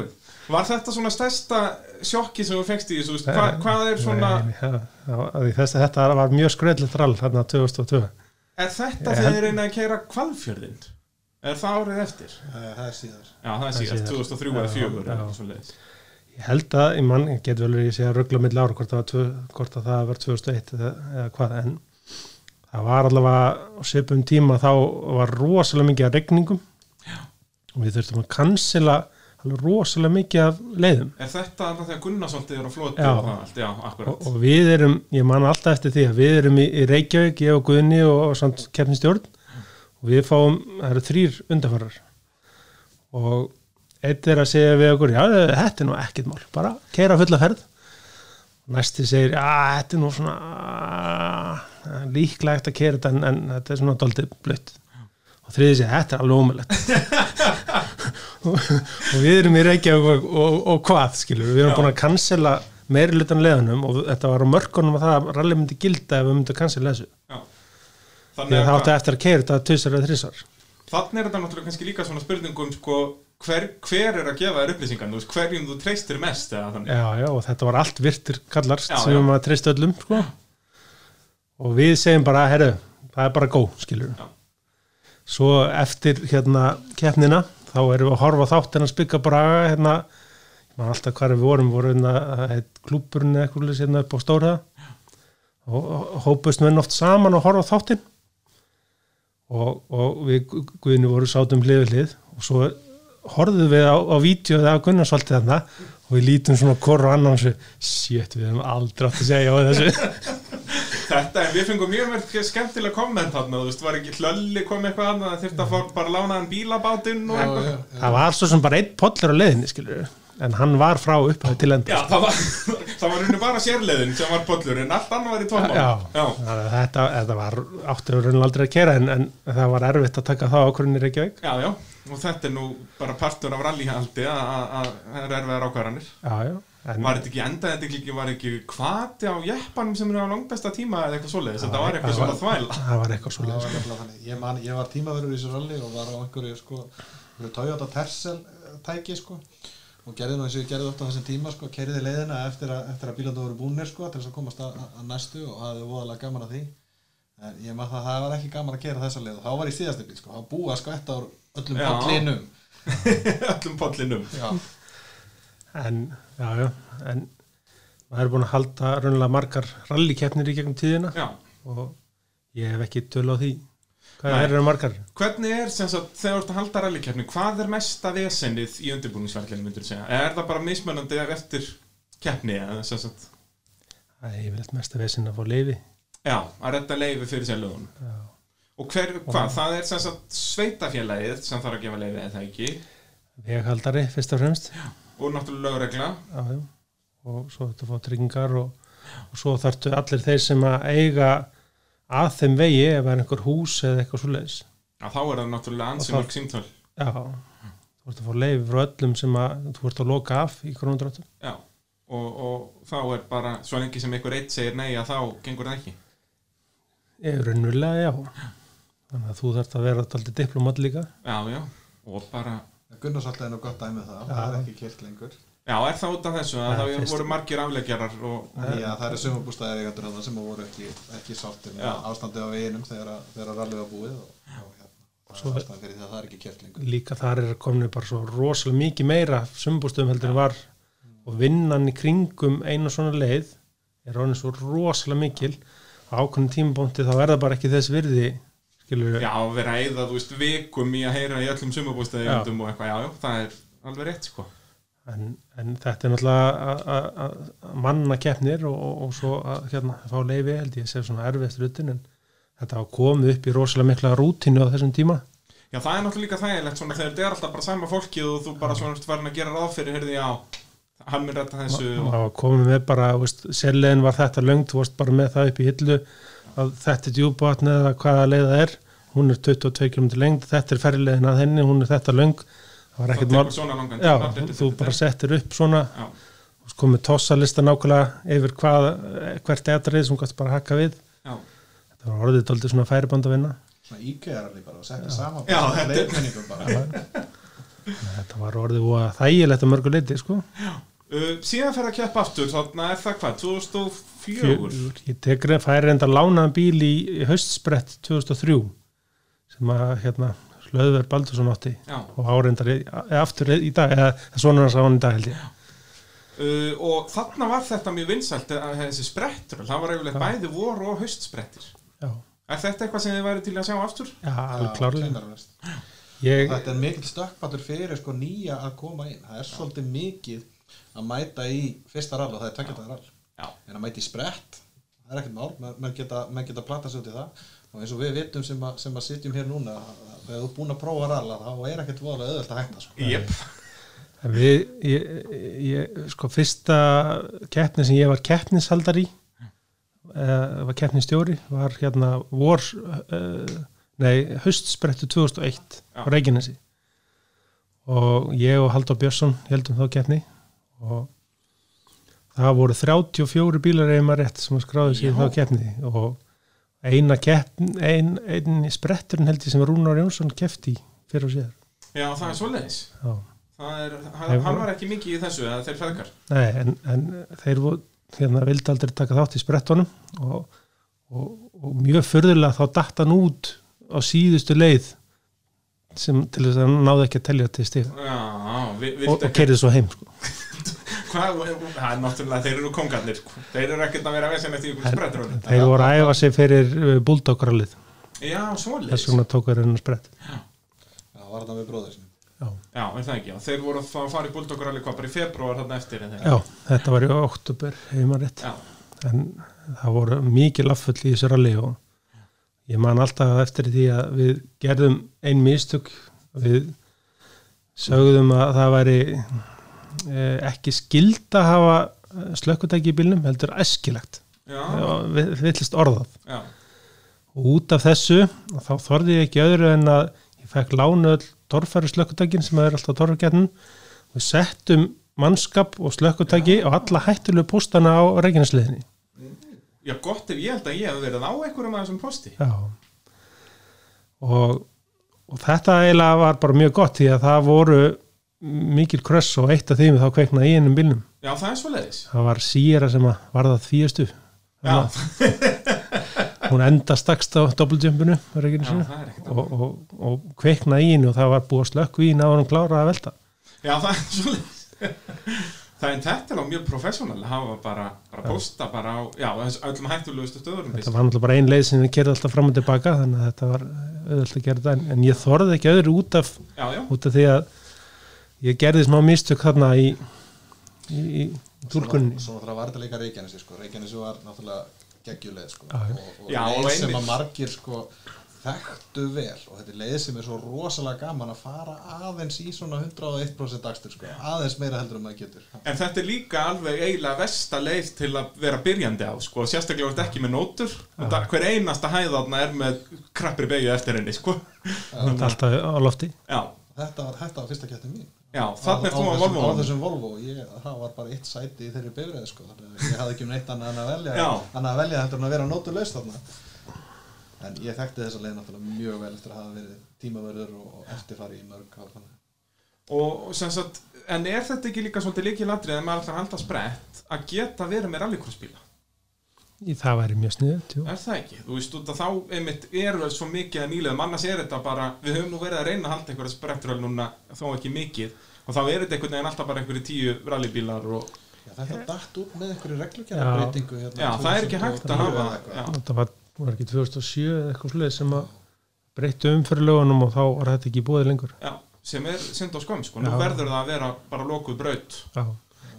Var þetta svona stærsta sjokki sem þú fegst í þessu? Hva, hvað er svona Nei, já, já, þess, þetta var mjög skröðlegt rall þarna 2002 Er þetta þegar þið reyna að keira kvalfjörðin? Er það árið eftir? Eh, Það er síðar Já, það er síðar. 2003 Já, eða 4 ég held að, ég mann, ég get vel að segja ruggla milli ára hvort, hvort að það var 2001 eða, eða hvað, en það var allavega á svipum tíma þá var rosalega mikið af regningum Já. og við þurftum að alveg rosalega mikið af leiðum Er þetta þarna þegar Gunnarsóltið er á floti og það allt? Já, akkurat. og, og við erum, ég man alltaf eftir því að við erum í, í Reykjavík, ég og Guðni og, og samt keppnistjórn og við fáum, það eru þrýr undarfarar og eitt er að segja við okkur, já, þetta er nú ekkert mál, bara keira fulla ferð. Næsti segir, já, þetta er nú svona ah, líklegt að keira þetta en, en þetta er svona doldið blött og þriði segir, þetta er alveg ómulett og, og við erum í Reykjavík og, og, og hvað, skilur við erum búin að cancela meiri lutan leðunum og þetta var á mörkunum að það að rally myndi gilda ef við myndum cancela þessu. Já. því Þannig að það að átti eftir að keira þetta tvisar eða þrísar þannig er þetta náttúrulega kannski líka svona spurningum sko, hver, hver er að gefa þér veist, hverjum þú treystir mest já, já, og þetta var allt virtir kallar Já, sem já. maður treyst öllum sko. og við segjum bara, herru það er bara góð, skilur svo eftir hérna keppnina, þá erum við að horfa á þáttina spikka braga hérna. Maður alltaf hvar við vorum, vorum hérna klúburinn eða eitthvað hérna upp á stóra og, og hópust menn oft saman og horfa á þáttin og, og við Gu- Guðni voru sátum hlið við hlið. Og svo horfðum við á, á vídeo af Gunnarsvaldi þarna og við lítum svona og annan svo, shit, við hefum aldrei átt að segja á þessu Þetta, en við fengum mjög verið skemmtilega komment þarna, þú veist, var ekki hlölli kom eitthvað annað, það þurfti að fá bara lánaðan bílabátinn og eitthvað. Já, það var svo sem bara einn pollur á leiðinni skilur en hann var frá upphæðu til enda það var, það var unni bara sérleiðin sem var pollur, en allt annað var í tómál. Já, Já. Þetta, þetta var áttuður raunlega aldrei að kera en, en það var erfitt að taka það ákvörðin í Reykjavík Já, já, og þetta er nú bara partur af rallyhaldi að að- að það er erfiðar ákvarðanir. Já, já en, Var þetta ekki enda, þetta ekki, var ekki kvati á jeppanum sem er á langbesta tíma eða eitthvað svoleiðis, þetta var eitthvað það svona var- þvæl. Það var eitthvað svo Það var nefnilega þannig. Ég, man, ég var tímaverður í þessu ralli og var á einhverju sko, Toyota Tercel eh, tæki sko og gerði nú eins og ég gerði oft á þessum tíma sko, kerði leiðina eftir að, eftir að bílanda voru búnir sko til þess að komast að, að næstu og hafði voðalega gaman að því en ég maður það, það var ekki gaman að gera þessa leið og þá var ég síðasti bíl sko, þá búið að skvætta úr öllum Já. pollinum Öllum pollinum. Já, en, já, já en það er búin að halda raunlega margar rallikeppnir í gegnum tíðina Já, og ég hef ekki tölu á því hvað Nei. er það margar hvernig er sem sagt, þegar þú ert að halda rallikeppni, hvað er mesta vesennið í undirbúningsverkefni, myndur þú segja? Er það bara mismunandi eftir keppni, eða sem sagt, það er yfirleitt mesta vesinn að fá leifi já, að redda leifi fyrir sérlögun? Já. Og hver, hvað, það er sem sagt sveitafélagið sem þarf að gefa leifi eða ekki? Veghaldari fyrst og fremst. Og náttúrulega lögregla. Já, já. og svo þetta fá tryggingar og, og svo þarftu allir þeir sem að eiga að þeim vegi ef það er einhver hús eða eitthvað svo leiðis Já, þá er það náttúrulega Og ansi þá- mörg símtöl. Já, þú ert að fá leifi frá öllum sem að þú ert að loka af í krónudráttum. Já, og, og þá er bara svo lengi sem einhver eitt segir nei að þá gengur það ekki. Ég er já þannig að þú þarft að vera alltaf diplomat líka. Já, já, og bara Gunnarsallið er nú gott dæmið það, það er ekki kert lengur. Já, er það út af þessu að Já, það fyrst- voru margir afleggjarar og, Já, það eru sömurbústæðir eigandur þarna sem voru ekki, ekki sáttir Já. með ástandið á veginum þegar, að- þegar rallið var búið og, og hérna, það er ástæðan fyrir því að það er ekki kert lengur. Líka þar er komin bara svo rosalega mikið meira sumbústöðum heldur en var. Og vinnan í kringum einu svona leið er orðin svo rosalega mikil. Á ákveðin tímabónti þá er það bara ekki þess virði skilur já, að eyða, þú veist, vikum í að heyra í öllum sumabústæðum og eitthvað, já, já, það er alveg rétt, sko. En, en þetta er náttúrulega að- að að manna keppnir og, og, og svo að hérna, fá leifi held ég sé svona erfiðast rutin en þetta hafa komið upp í rosalega mikla rútínu á þessum tíma. Já, það er náttúrulega líka þægilegt svona þegar þetta er alltaf bara sama fólkið og þú bara svona farin að gera ráð fyrir, heyrði, já, hann mun rætta þessu og, hafa komið með bara, sérlegin var þetta löngt, þú varst bara með það upp í hillu að þetta er djúbvatn eða hvaða leið það er, hún er 22 km lengd, þetta er ferrilegin að henni, hún er þetta löng, það var ekkert mál já, tíma. þú bara settir upp svona Já, og sko með tossalista nákvæmlega yfir hvað, hvert etrið sem gæst bara hakka við, já, þetta var orðið dóldi svona færiband að vinna, Svona íkæðaralli bara og setja saman Já, bara þetta er- þetta var orðið og þægilegt að mörgu leiti sko uh, síðan fer að keppa aftur, þannig er það hvað, 2004? Fjögur. ég tek reynd færi reynda lánaðan bíl í, í haustsprett 2003 sem að hérna Hlöðver Baldursson átti Já, og áreindar aftur í dag eða svona hans á hann í dag held ég uh, og þarna var þetta mjög vinsælt að þessi sprettur, það var eiginlega bæði vor og haustsprettir. já, Er þetta eitthvað sem þið væri til að sjá aftur? já alveg Já, klárlega ég, Þetta er mikil stökkbatur fyrir sko nýja að koma inn Það er svolítið mikið að mæta í fyrsta rall og það er takkjöndaðar rall Já. en að mæta í sprett það er ekkert mál, menn, menn geta, menn geta plata sig út í það og eins og við vitum sem að, sem að sitjum hér núna þú er búin að prófa ralla þá er ekkert voðalega auðvöld að hætta sko. Jep. við ég, ég, sko fyrsta keppni sem ég var keppnishaldar í eða var keppnistjóri var hérna vor uh, nei, haustsprettu 2001 á Já. Reykjanesi og ég og Haldur Björnsson heldum þá keppni og það voru 34 bílar eða maður rétt sem skráði sér í Já. þá keppni og eina keppni ein, ein spretturinn held ég sem Rúnar Jónsson keppti fyrir og síðar Já, það er er, hann, var ekki mikið í þessu, eða þeir feðgar. Nei, en, en þeir hérna, vildi aldrei taka þátt í sprettunum og, og, og mjög förðulega þá datt hann út á síðustu leið sem til þess að hann náði ekki að telja til vi, og, og ekki, keirði svo heim sko. Hvað, það er náttúrulega, þeir eru kongarnir. Þeir eru ekkert að vera vesinn eftir ykkur sprettur. þeir voru að æfa sig fyrir uh, bulldoggrallið Já, þess svoleiðis. vegna tók þeir hennar sprett Já, var þetta með sinni Já. Já, er það ekki, já. Þeir voru að fara í alveg hvað, bara í februar þarna eftir, en. Já, þetta var í oktober heima rétt Já, en það voru mikið laffull í þessu ralli og ég man alltaf eftir því að við gerðum ein mistök við sögðum að það væri ekki skild að hafa slökkutæki í bílnum heldur við villist orðað. Já, og út af þessu þá þorði ég ekki öðru en að ég fekk lánu öll torfæri slökkutækin sem er alltaf torfækjarnin við settum mannskap og slökkutæki og alla hættulegu póstana á reikinsliðinni já, gott ef ég held að ég hef verið á einhverjum af þessum posti. Já. Og, og þetta eiginlega var bara mjög gott því að það voru mikil kröss og eitt af þeim þá kveiknaði í einum bílnum. Já, það er svoleiðis. það var síra sem að var það þvíastu hún enda stakst á ekkert og, og, og kveiknaði í henni og það var búið að slökku í henni að hann kláraði að velta. Já, það er svoleiðis. Það er þetta á mjög professional. Að hafa bara, bara posta bara á, já, öllum hættulegustu stöðurum þetta var náttúrulega bara ein leið sem við kerði alltaf fram og tilbaka þannig að þetta var auðvitað að gera þetta. En, en ég þorði ekki öðru út af, Já, já, út af því að ég gerði smá mistök þarna í, í, í túlkunni Svo náttúrulega var þetta líka Reykjanesi sko. Reykjanesi var náttúrulega geggjuleið sko. Og, og Já, og leið sem einmitt. að margir sko, þekktu vel og þetta er leið sem er svo rosalega gaman að fara aðeins í svona 101% dagstur sko. aðeins meira heldur en maður getur en þetta er líka alveg eiginlega versta leið til að vera byrjandi á, sko, sérstaklega ert ekki með nótur, og hver einasta hæðarna er með krappri beigju eftir henni, sko. þetta er alltaf á lofti Já, þetta var, þetta var fyrsta kættin mín já, þannig er þú á þessum, á Volvo. þessum Volvo ég, það var bara eitt sæti í þeirri bifræði sko. þannig að ég hafði ekki um neitt annað að velja annað að velja þetta en að vera nótulegs þarna en ég þekkti þessa leið náttúrulega mjög vel eftir að hafa verið tímaverður og eftirfari í mörg ár þannig. Og sem sagt, en er þetta ekki líka svolítið líkið landrið en maður að halda sprett að geta verið með rallycrossbíla? Það væri mjög sniðut jú. Er það ekki? Þú veist, út að þá einmitt eru svo mikið að nýlega, annars er þetta bara, við höfum nú verið að reyna að halda einhverja sprettröl núna, þó ekki mikið, og þá er þetta einhvern veginn alltaf bara einhverju tíu rallybílar og, Já, þetta datt út með einhverju reglugjara hérna, já, það er ekki hægt að hafa, þetta var, var ekki 2007 eða eitthvað sluðið sem að breyttu umfyrirlögunum og þá var þetta ekki búið lengur. Já, sem er synd og skömm, sko, nú verður það að vera bara lokuð braut, já.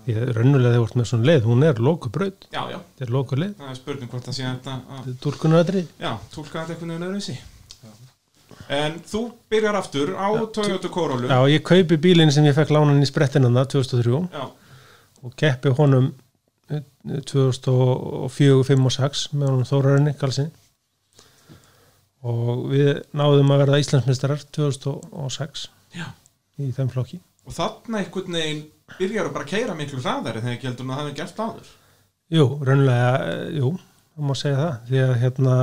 Ég raunulega þegar með svona leið hún er loku braut, já, já, þetta er loku leið það er spurning hvort það sé að, dúrkunnaðri já, þetta einhvern veginn öðruvísi. En þú byrjar aftur á Toyota Corolla, já, ég kaupi bílinn sem ég fekk lánan í sprettinanna 2003 já, og keppi honum eh, 2004, 5 og 6 með honum Þórarinn Karlsson og við náðum að verða Íslandsmeistarar 2006 já. í þeim flokki. Og þarna einhvern veginn byrjar bara að keira miklu hraðari þegar ekki heldur en það hefði gert áður. Jú, raunlega, eh, jú, það má segja það því að hérna,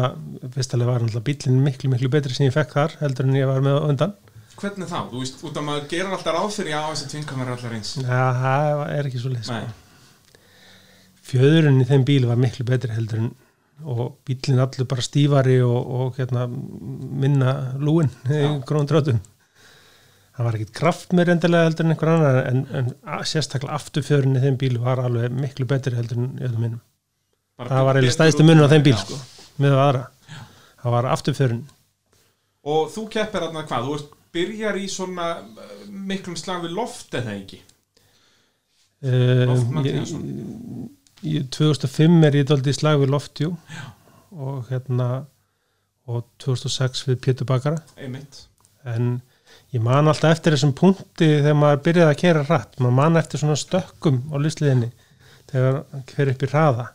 fyrstulega var náttúrulega bílinn miklu, miklu betri sem ég fekk þar heldur en ég var með undan Hvernig þá? Þú veist, út af maður gerir alltaf ráð fyrir að þessi tvinga verður allar eins. Já, það er ekki svo leið sko. Fjöðurinn í þeim bíl var miklu betri heldur en og bílinn allur bara stífari og, og hérna, minna lúin í Já. gróðum dröðum það var ekkit kraft með endilega heldur en einhver annar en, en sérstaklega afturfjöðurinn í þeim bíl var alveg miklu betri heldur en öðrum minnum bara það var eiginlega stæðstu munur á þeim bíl Já. sko, með aðra það var afturfjöðurinn Og þú keppir þarna hvað? Þú veist, byrjar í svona uh, miklum slag við loft eða ekki? Loft Uh, Matthíasson. í 2005 er ég dálítið í slag við Loftjú og hérna og 2006 við Pétur Bakara Einmitt. en ég man alltaf eftir þessum punkti þegar maður byrjaði að kera rætt maður man eftir svona stökkum á lýsliðinni þegar hann fer upp í hraða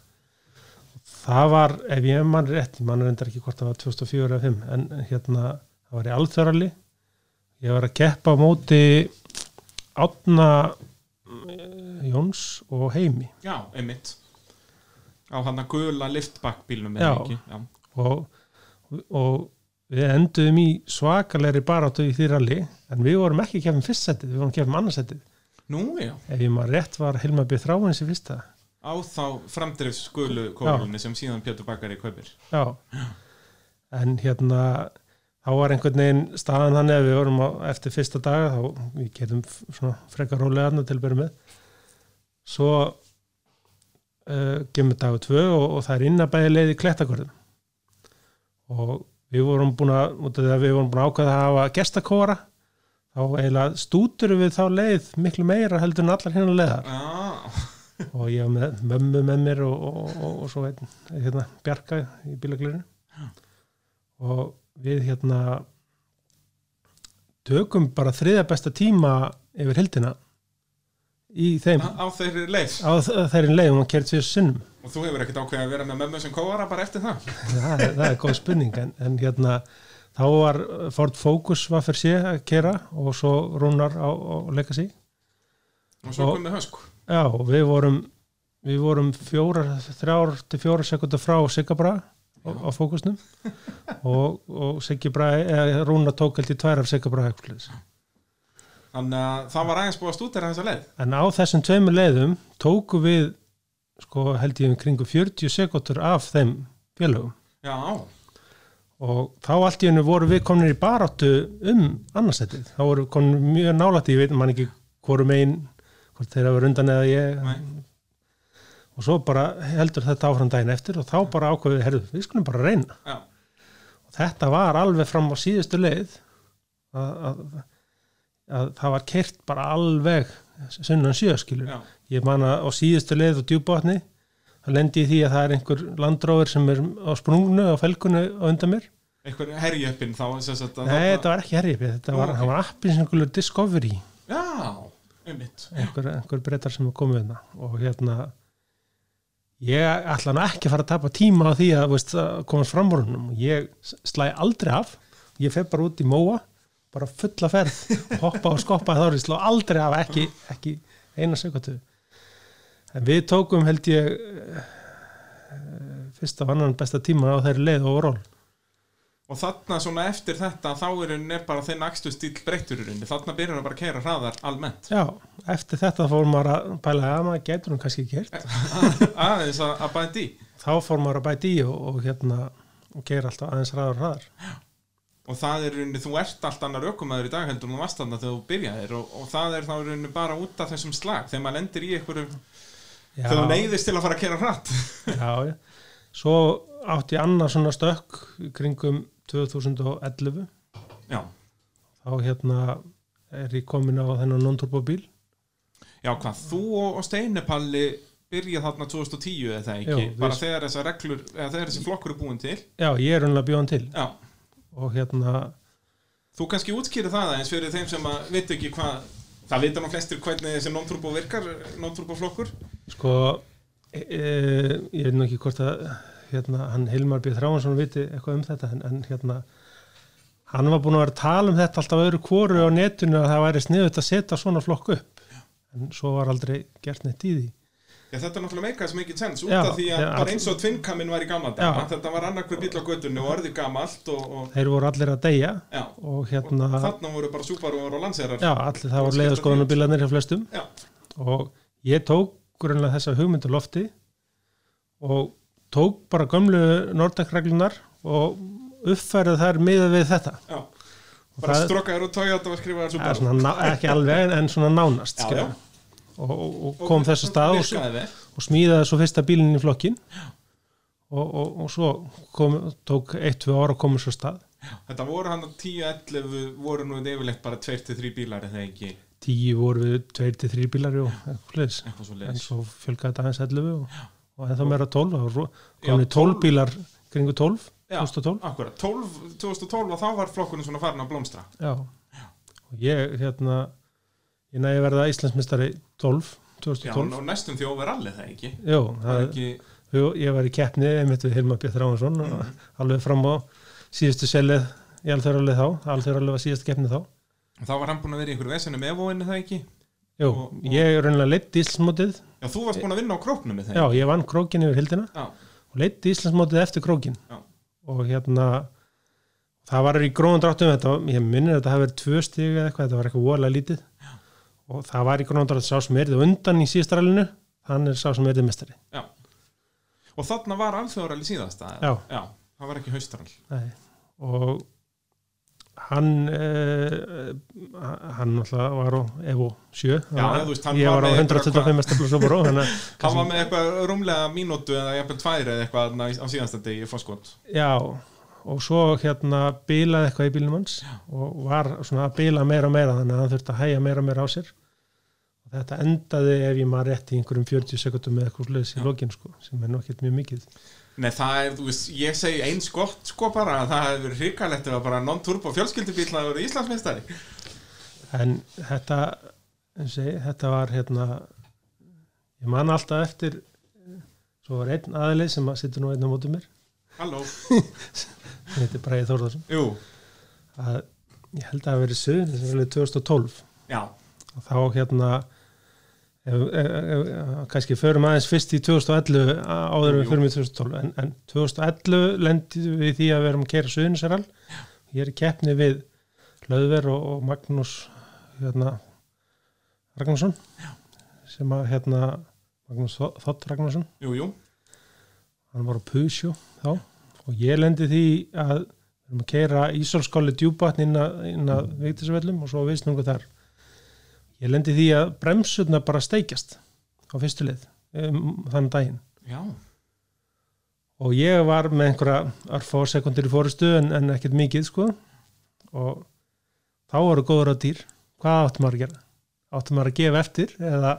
það var, ef ég man rétt ég man reyndar ekki hvort það var 2004 eða 5 en hérna, það var í alþörali ég var að keppa á móti átna Jóns og Heimi Já, einmitt. Á hann að gula Já. eða ekki? Já. og, og við enduðum í svakalegri baráttu í því ralli en við vorum ekki kefum fyrstsettið, við vorum kefum annarsettið Nú, já. ef ég maður rétt var Hilma B. Þráins í fyrsta Á þá framdrifs gulu kórlunni sem síðan Pétur Bakari kaupir. já en hérna þá var einhvern veginn staðan þannig að við vorum á, eftir fyrsta daga þá við getum svona frekar rólega annað til að byrja með svo uh, gemur dagu tvö og, og það er innabæði leið í klettakörðum og við vorum búin að, við vorum búin að ákveða að hafa gestakóra þá eiginlega stúturum við þá leið miklu meira heldur en allar hérna leiðar. Já, og ég var með mömmu með mér og, og, og, og svo einn hérna, Bjarka í bílaglirinu og við hérna tökum bara þriða besta tíma yfir hildina í þeim. Á, á þeirri leið. á þeirri leiðum og kert fyrir sinnum Og þú hefur ekkert ákveðið að vera með mömmu sem kóara bara eftir það. það, það er góð spurning en, en hérna þá var Ford Focus var fyrir sé að kera og svo Rúnar á, á Legacy Og svo komið hösku. Já, við vorum við vorum fjóra, þrjár til fjóra sekundar frá Sigga Braga á, á fókusnum og, og Siggi Braga, eða Rúna tók held í tvær af eitthvað svoleiðis. Þannig að það var aðeins búið að stúdera þessa leið. en á þessum tveimur leiðum tóku við sko held ég um kringu 40 sekundur af þeim félögum. Já, og þá allt í hennu voru við komin í baráttu um annarsettið, þá voru við komin mjög nálætt í, ég veit man ekki hvorum einn hvort þeir hafa undan eða ég. Nei. og svo bara heldur þetta áfram daginn eftir og þá bara ákveðið, herðu, við skulum bara reyna. Já, og þetta var alveg fram á síðustu leið að, að, að það var kert bara alveg sunnan sjöskilur já, ég man að á síðustu leið og djúbátni það lendi í því að það er einhver landróður sem er á sprungnu á felgunu undan mér. Einhver herjöppin þá Nei, þetta var ekki herriði, þetta var, okay. var appin sem einhverju Discovery. Já, einmitt. Einhver, einhver breytar sem er komið hérna og hérna ég ætla nú ekki að fara að tapa tíma á því að, veist, að komast fram úr húnum ég slæ aldrei af ég fer bara út í móa bara fulla ferð og hoppa og skoppa þá er ég slá aldrei af ekki, ekki eina sekundu en við tókum held ég eh, fyrsta og annan besta tíma á þeirri leið og ról Og þarna svona eftir þetta þá er bara þinn akstu stíl breyttur í rauninni. Þarna byrjar hann bara að keira hraðar almennt. Já, eftir þetta fór maður að pæla að maður getur hún kannski gert Aðeins að, að bæti í. Þá fór maður að bæti í og, og hérna og gera alltaf aðeins ræður hraðar. Og það er í rauninni, þú ert allt annar ökumæður í dag heldur en þú varst þarna þegar þú byrjaðir og, og það er þá í rauninni bara út af þessum slag. Þegar maður lendir í einhverjum já, þegar þú neyðist til að fara að keira hratt. Já, já. svo átti ég annað svona stökk kringum 2011 Já, þá hérna er ég komin á þennan non-turbo bíl. Já hvað, þú og, Steinepalli byrjað þarna 2010 eða það ekki? Jú, bara þegar þessar reglur, eða þegar þessi flokkur er búin til. Já, ég er unlega bjóðan til. Já, og hérna, þú kannski útskýri það eins fyrir þeim sem að veit ekki hvað það vita nú flestir hvernig þessi non-turbo virkar non-turbo flokkur sko e, e, ég veit nú ekki hvort að hérna, hann Hilmar B. Þráhansson viti eitthvað um þetta en, en hérna hann var búin að vera að tala um þetta alltaf öðru kóru á netinu að það væri sniðut að setja svona flokk upp. En svo var aldrei gert neitt í því Já, þetta er náttúrulega meikað sem ekki sens út af því að já, bara eins og tvinnkamin var í gamla Já. daga þetta var annarkver bíl á göttunni og orðið gamalt og, og þeir voru allir að deyja og hérna, þarna voru bara Subaru og Lancerar já, allir það Og voru skipta leiðaskoðunarbilarnir hjá flestum Já. og ég tók grunlega þessa hugmyndu lofti og tók bara gömlu Nordex-reglunar og uppfærið þær miðað við þetta Já, Og bara strókaður og Toyota og skrifaður Ja, Subaru svona, ná- ekki alveg en- svona nánast Já, skilur. já. Og, og, og kom þessu stað og, og smíðaði svo fyrsta bílinn í flokkin og, og, og svo kom, tók eitt, tvö ára að koma svo stað. Þetta voru hann að 10-11 voru nú yfirleitt bara 2-3 bílar eða ekki? Tíu voru við tveir til þrý bílar og eitthvað svo en leiðis svo fjölgaði þetta aðeins 11 og, og ennþá meira 12 það voru Já, komin 12 12 bílar kringu 12 Já, 2012 akkurat, 12, 2012 og þá var flokkurinn svona farin að blómstra. Já. og ég hérna ég næði að verða Íslandsmyndstari 12 Já, 2012 og næstum því overallið það ekki? Jú, Það það, ekki, jú, ég var í keppni einmitt við Hilmar Björn Ráhansson Mhm. alveg fram á síðustu selið í alþjóðaralið þá, alþjóðaralið var síðustu keppni þá. Þá var hann búin að vera í einhverju vesenu með Evoinni það ekki? Jú, Og- og- ég er raunilega leitt Íslandsmótið. Já, þú varst búin að vinna á króknum með þeim. Já, ég vann krókin yfir hildina Já. og leitt Íslandsmótið eftir krókin Já. og hérna það var í gróðan dráttum ég minnir að þetta hafi verið tvö stig eða eitthvað, þetta var eitthvað voðalega lítið. Já. Og það var í gróðan dráttum sá sem erði undan í síðastaralinu hann er sá sem erði mestari Og þarna var alþjóðaralli síðasta Já. Já, það var ekki haustaral Nei. og hann eh, hann náttúrulega var á Evo 7 Já, veist, ég var var á með einhverja 125 stefla svo bara þannig að Hann var með eitthvað rúmlega mínútu eða jafnvel tvær eða eitthvað á síðasta degi í fórskot Já, og svo hérna bilaði eitthvað í bílnum hans og var svona að bila meira og meira þannig að hann þurfti að hæja meira og meira á sér. Og þetta endaði ef ég maður rétt í einhverjum 40 sekundum með eitthvað sluðis í lokin sko, sem er nokkið mjög mikið. Nei, það er, þú veist, ég segi eins gott sko bara að það hefur verið hrikalegt ef að bara non-turbo fjölskyldubíl að vera Íslandsmeistari. En þetta eins og ég, þetta var hérna ég man alltaf eftir svo var einn aðilið sem að sittur nú einn á mótum mér. Halló sem heitir Bræði Þórðarsson að ég held að það hafi verið sögn sem var 2012 já, og þá hérna ef, ef, ef, kannski förum aðeins fyrst í 2011 áður við förum í 2012 en, en 2011 lendi við því að við erum að kera Suðunisaral ég er í keppni við Hlöðver og, og Magnús hérna Ragnarsson. Sem að hérna Magnús Þ- Þótt Ragnarsson. Jú, jú. Hann var á Pusjó þá og ég lendi því að við erum að keira Ísólskóli djúbatn inn að, að Vigtisvellum og svo viðsnungu þar. Ég lendi því að bremsurna bara steikjast á fyrstu leið um, þann daginn. Já, og ég var með einhverja örfá sekundir í fórustu en, en ekkert mikið sko. Og þá voru góður á dýr. Hvað áttum maður að gera? áttum maður að gefa eftir eða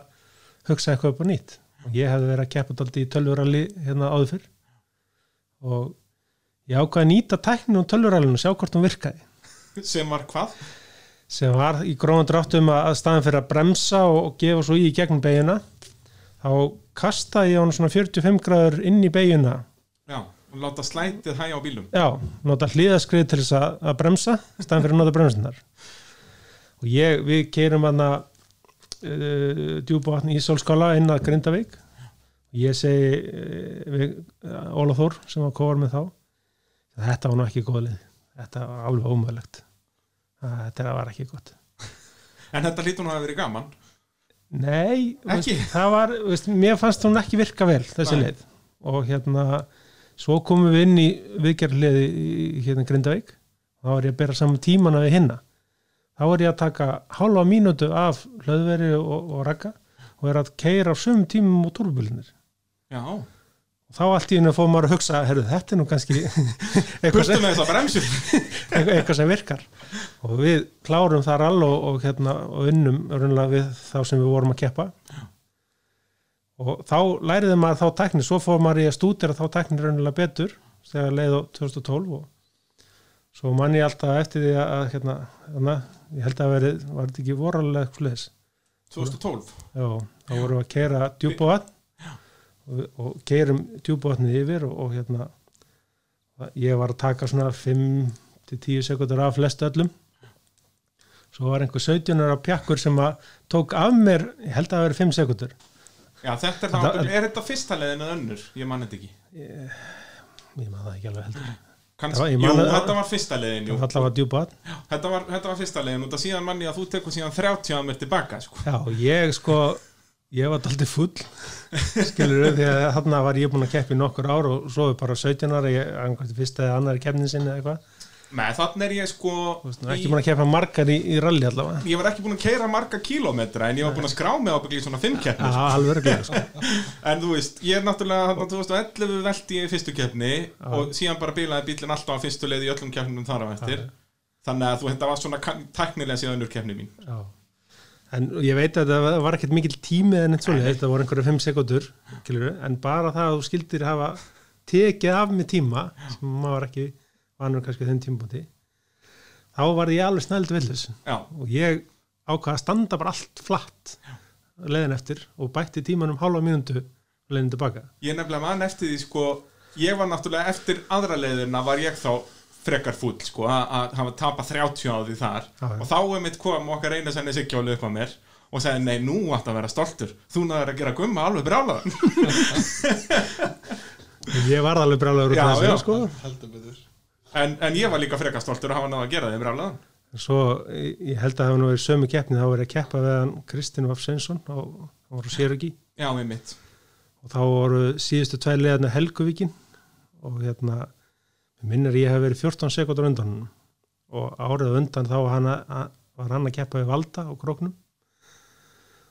hugsa eitthvað upp á nýtt? Og ég hefði verið að keppa daldi í tölvuralli hérna áður fyrr. Og ég ákvaði að nýta tækni á tölvurallinu og sjá hvort hún virkaði. Sem var hvað? sem var í gróðan dráttum að staðin fyrir að bremsa og gefa svo í gegnum beiguna þá kastaði ég hann svona 45 gráður inn í beiguna Já, og láta slætið hæja á bílum Já, nota hlýðaskrið til þess að, að bremsa staðan fyrir að nota bremsunar og ég, við keirum hann að uh, djúbúatn í Solskála inn að Grindavík. Og ég segi uh, uh, Óla Þór sem var kóvar með þá þetta var nú ekki góðlið þetta var alveg ómöðlegt þetta var ekki gott. En þetta lítur nú að hafa verið gaman. Nei, veist, það var, veist, mér fannst hún ekki virka vel þessi Nei. leið og hérna svo komum við inn í viðgerðliði í hérna Grindavík. Þá var ég að bera saman tímana við hinna. Þá var ég að taka hálfa mínútu af hlöðveri og, og ragga og er að keira á sum tímum og túrbulunir Já, og þá allt í hennu fóð maður að hugsa herru, þetta er nú kannski eitthvað sem, eitthvað, sem virkar. Og við klárum þar all og, og, hérna, og unnum við þá sem við vorum að keppa. Og þá læriði maður þá tækni svo fór maður í að stúdira þá tækni raunlega betur þegar leið á 2012 og svo man ég alltaf eftir því að hérna, hérna, ég held að verið, var þetta ekki voralega eitthvað leðis 2012 Já, þá vorum við að keira djúbúvatn og, og keirum djúbúvatnið yfir og, og hérna ég var að taka svona 5-10 sekundur af flest öllum. Svo var einhver 17 ára pjakkur sem að tók af mér, ég held að það verið 5 sekundur Já, þetta er, það, er þetta fyrsta leiðin eða önnur? Ég man þetta ekki. Ég maður það ekki alveg heldur. Kansk, ég Jú, þetta var fyrsta leiðin það var Þetta var, þetta var fyrsta leiðin. Og það síðan manni að þú tekur síðan 30 að mér tilbaka sko. Já, ég sko ég var daldið full skilur því að þarna var ég búin að keppa í nokkur ár og svo bara 17 ára ég angvæmst fyrst eða annari keppnin sinni eða eitthvað. Nei, þannig er ég sko Þú veist, nú ekki búin að keppa margar í, í rally allavega. Ég var ekki búin að keira marga kílómetra en ég var búin að skrá mig ábyggli í svona 5 keppnir. Já, alveg sko. En þú veist, ég er náttúrulega þarna 2011 velti ég í fyrstu keppni og síðan bara bílaði bílinn alltaf á fyrstu leið í öllum keppnum þar á eftir. Þannig að þú þetta var svona tæknilega síðan önnur keppni mín. Já. En ég veit að það var ekkert mikill tími en eitt svoleið, þetta voru einhverju 5 sekundur en bara það að þú skildir hafa tekið af mig tíma sem maður var ekki vanur kannski á þeim tímabúti þá var ég alveg snældu villus og ég ákvaða að standa bara allt flatt leiðin eftir og bætti tímanum hálfa mínútu leiðin tilbaka. Ég nefnilega man eftir því sko Ég var náttúrulega eftir aðra leiðina var ég þá frekar fúll sko að að hafa tapað 30 á því þar. Já. og þá er mitt kom okkar einu senni siggjólu upp á mér og sagði nei, nú átt að vera stoltur. Þú náður að gera gumma alveg brjálaðan ég var alveg brálaður út Já, af já. þessu sko. heldur betur. En, en ég var líka frekar stoltur að hafa náða að gera því brjálaðan. Svo ég ég held að það hafa nú verið sömu keppni þá var ég að keppa við hann Kristinn Vaf Svensson á, á voru Sérugí Já, með mitt og þá voru síðustu tvær leðarna Helguvíkin og hérna minnir ég hef verið 14 sekundur undan og árið undan þá var hann að, var hann að keppa við Valda á króknum.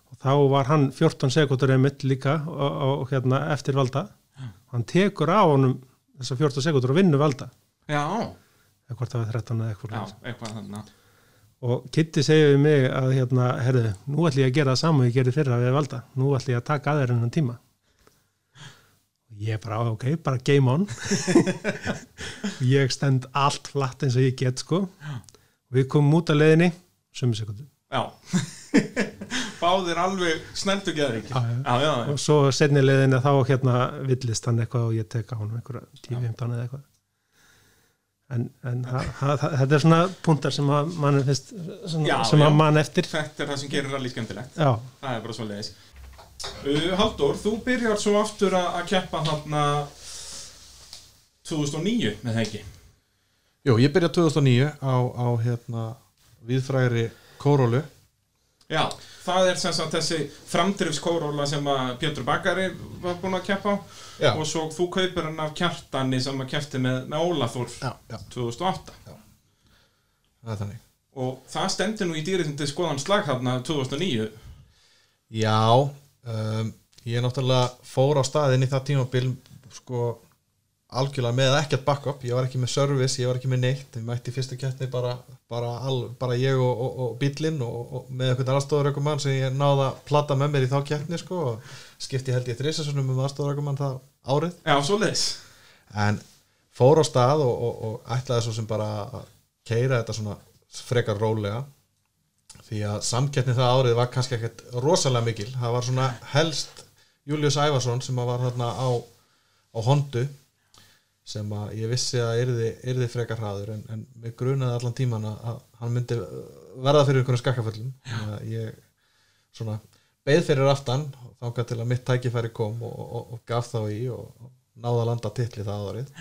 Og þá var hann 14 sekundur einmitt líka og, og hérna eftir Valda. Hann tekur á honum þessar 14 sekundur og vinnur Valda. Já, eða hvort það var 13 eða eitthvað já, eitthvað og Kitty segir við mig að hérna, herðu, nú ætlum ég að gera það saman ég gerði fyrra við valda, nú ætlum ég að taka að þér enn tíma ég bara, ok, bara game on. Ég stend allt flatt eins og ég get sko. Og við komum út af leiðinni sömu sekundu. Já. Báðir alveg Já, já. já, já, já. og svo setni leiðinni þá hérna villist hann eitthvað og ég tek á hann einhverja 10-15 eða eitthvað. En, en ha, ha, þetta er svona punktar sem að mann finnst svona, Já, sem já. að mann eftir. Þetta er það sem gerir allir skemmtilegt. Já, Það er bara svo leiðis uh, Halldór, þú byrjar svo aftur að keppa þarna 2009 með það ekki? Jú, ég byrja 2009 á, á hérna viðfrægri Kórólu. Já, það er sem sagt þessi framdrifskóróla sem að Pétur Bakari var búinn að keppa á. Já. og svo þú kaupir hann af kjartani sem að kefti með, með Ólafur Já, já, 2008 það er þannig. Og það stendur nú í dýritundi skoðan slag þarna 2009 Já, um, ég náttúrulega fór á staðinn í það tímabil sko algjörlega með ekkert backup, ég var ekki með service, ég var ekki með neitt, ég mætti fyrstu keppni bara, bara, al, bara ég og, og, og bílinn og, og með eitthvað aðstofarökumann sem ég náða að plata með mér í þá keppni sko og skipti held ég þrísasunum um aðstofarökumann það árið. Já, svo leis en fór á stað og, og, og ætlaði svo sem bara að keira þetta svona frekar rólega því að samkeppni það árið var kannski ekkert rosalega mikil. Það var svona helst Július Ævarsson sem var þarna á, á Hondu sem að ég vissi að yrði, yrði frekar hraður en, en mig grunaði allan tíman að, hann myndi verða fyrir einhvern skakkaföllum. Ég svona beð fyrir aftan þáka til að mitt tækifæri kom og, og, og gaf þá í og, náða að landa titli það árið.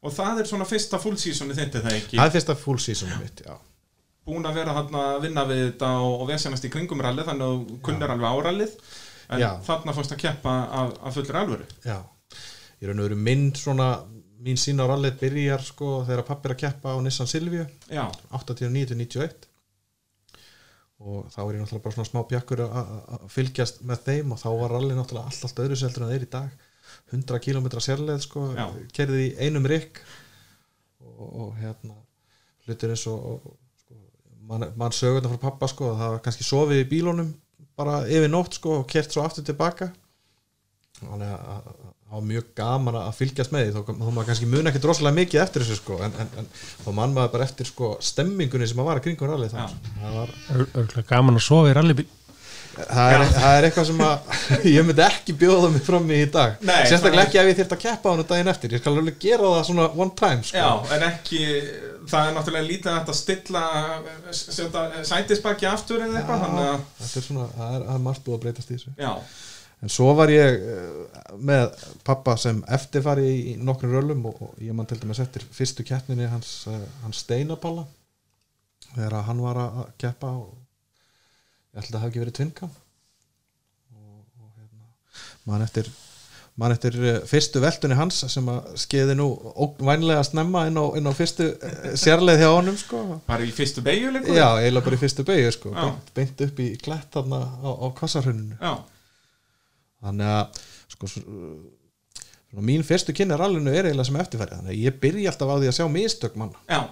Og það er svona fyrsta full seasoni þindi það ekki? Það er fyrsta full season mitt, já Búin að vera hann að vinna við þetta og, og vesenast í kringum rallið þannig að þú kunnir alveg árallið en Já. þarna fórst að keppa af, af fullur alvöru. Já, ég raun og veru minn svona, mín sín á rallið byrjar sko þegar pappi er að keppa á Nissan Silvio Já, 89-91 og þá er ég náttúrulega bara svona smá pjakkur að- fylgjast með þeim og þá var rallið náttúrulega allt, allt öðru seldur en þeir í dag. 100 km sérleið sko Já. kerði í einum rikk og, og hérna hlutir eins og, og mann man sögur þetta frá pappa sko að það var kannski sofið í bílunum bara yfir nótt sko og kert svo aftur tilbaka. Þannig að að- að það var mjög gaman að fylgjast með því. Þó, þó maður kannski muna ekkert rosalega mikið eftir þessu sko en, en, en þá mann maður bara eftir sko stemmingunni sem að var að kringum rallið Já. það það var Örgulega gaman að sofa í rallybíl það er, það er eitthvað sem að ég myndi ekki bjóða mig fram í í dag. Nei, sérstaklega ekki ef ég þyrft að keppa á hann daginn eftir. Ég skal alveg gera það svona one time sko. Já, en ekki það er náttúrulega lítið að stilla sætisbakki aftur eða eitthvað að, þetta er svona, það er, er margt búið að breytast í þessu. Já, en svo var ég eh, með pappa sem eftirfari í nokkrum röllum og, og ég man til dæmis eftir fyrstu keppninni hans, eh, hans steinapalla þegar hann var að keppa og ég held að það hafi ekki verið tvinkam og, og hérna, man eftir man eftir eh, fyrstu veltunni hans sem að skeiði nú vænlega snemma inn á, inn á fyrstu eh, sérleið hjá honum sko. Bara í fyrstu beigju leikur Já, eiginlega bara í fyrstu beigju sko, beint, beint upp í klætt á, á kvassarhrauninu Já, þannig að sko, mín fyrstu kynni rallinu er eiginlega sem eftirfæri þannig að ég byrja alltaf á því að sjá mistök manna. Já,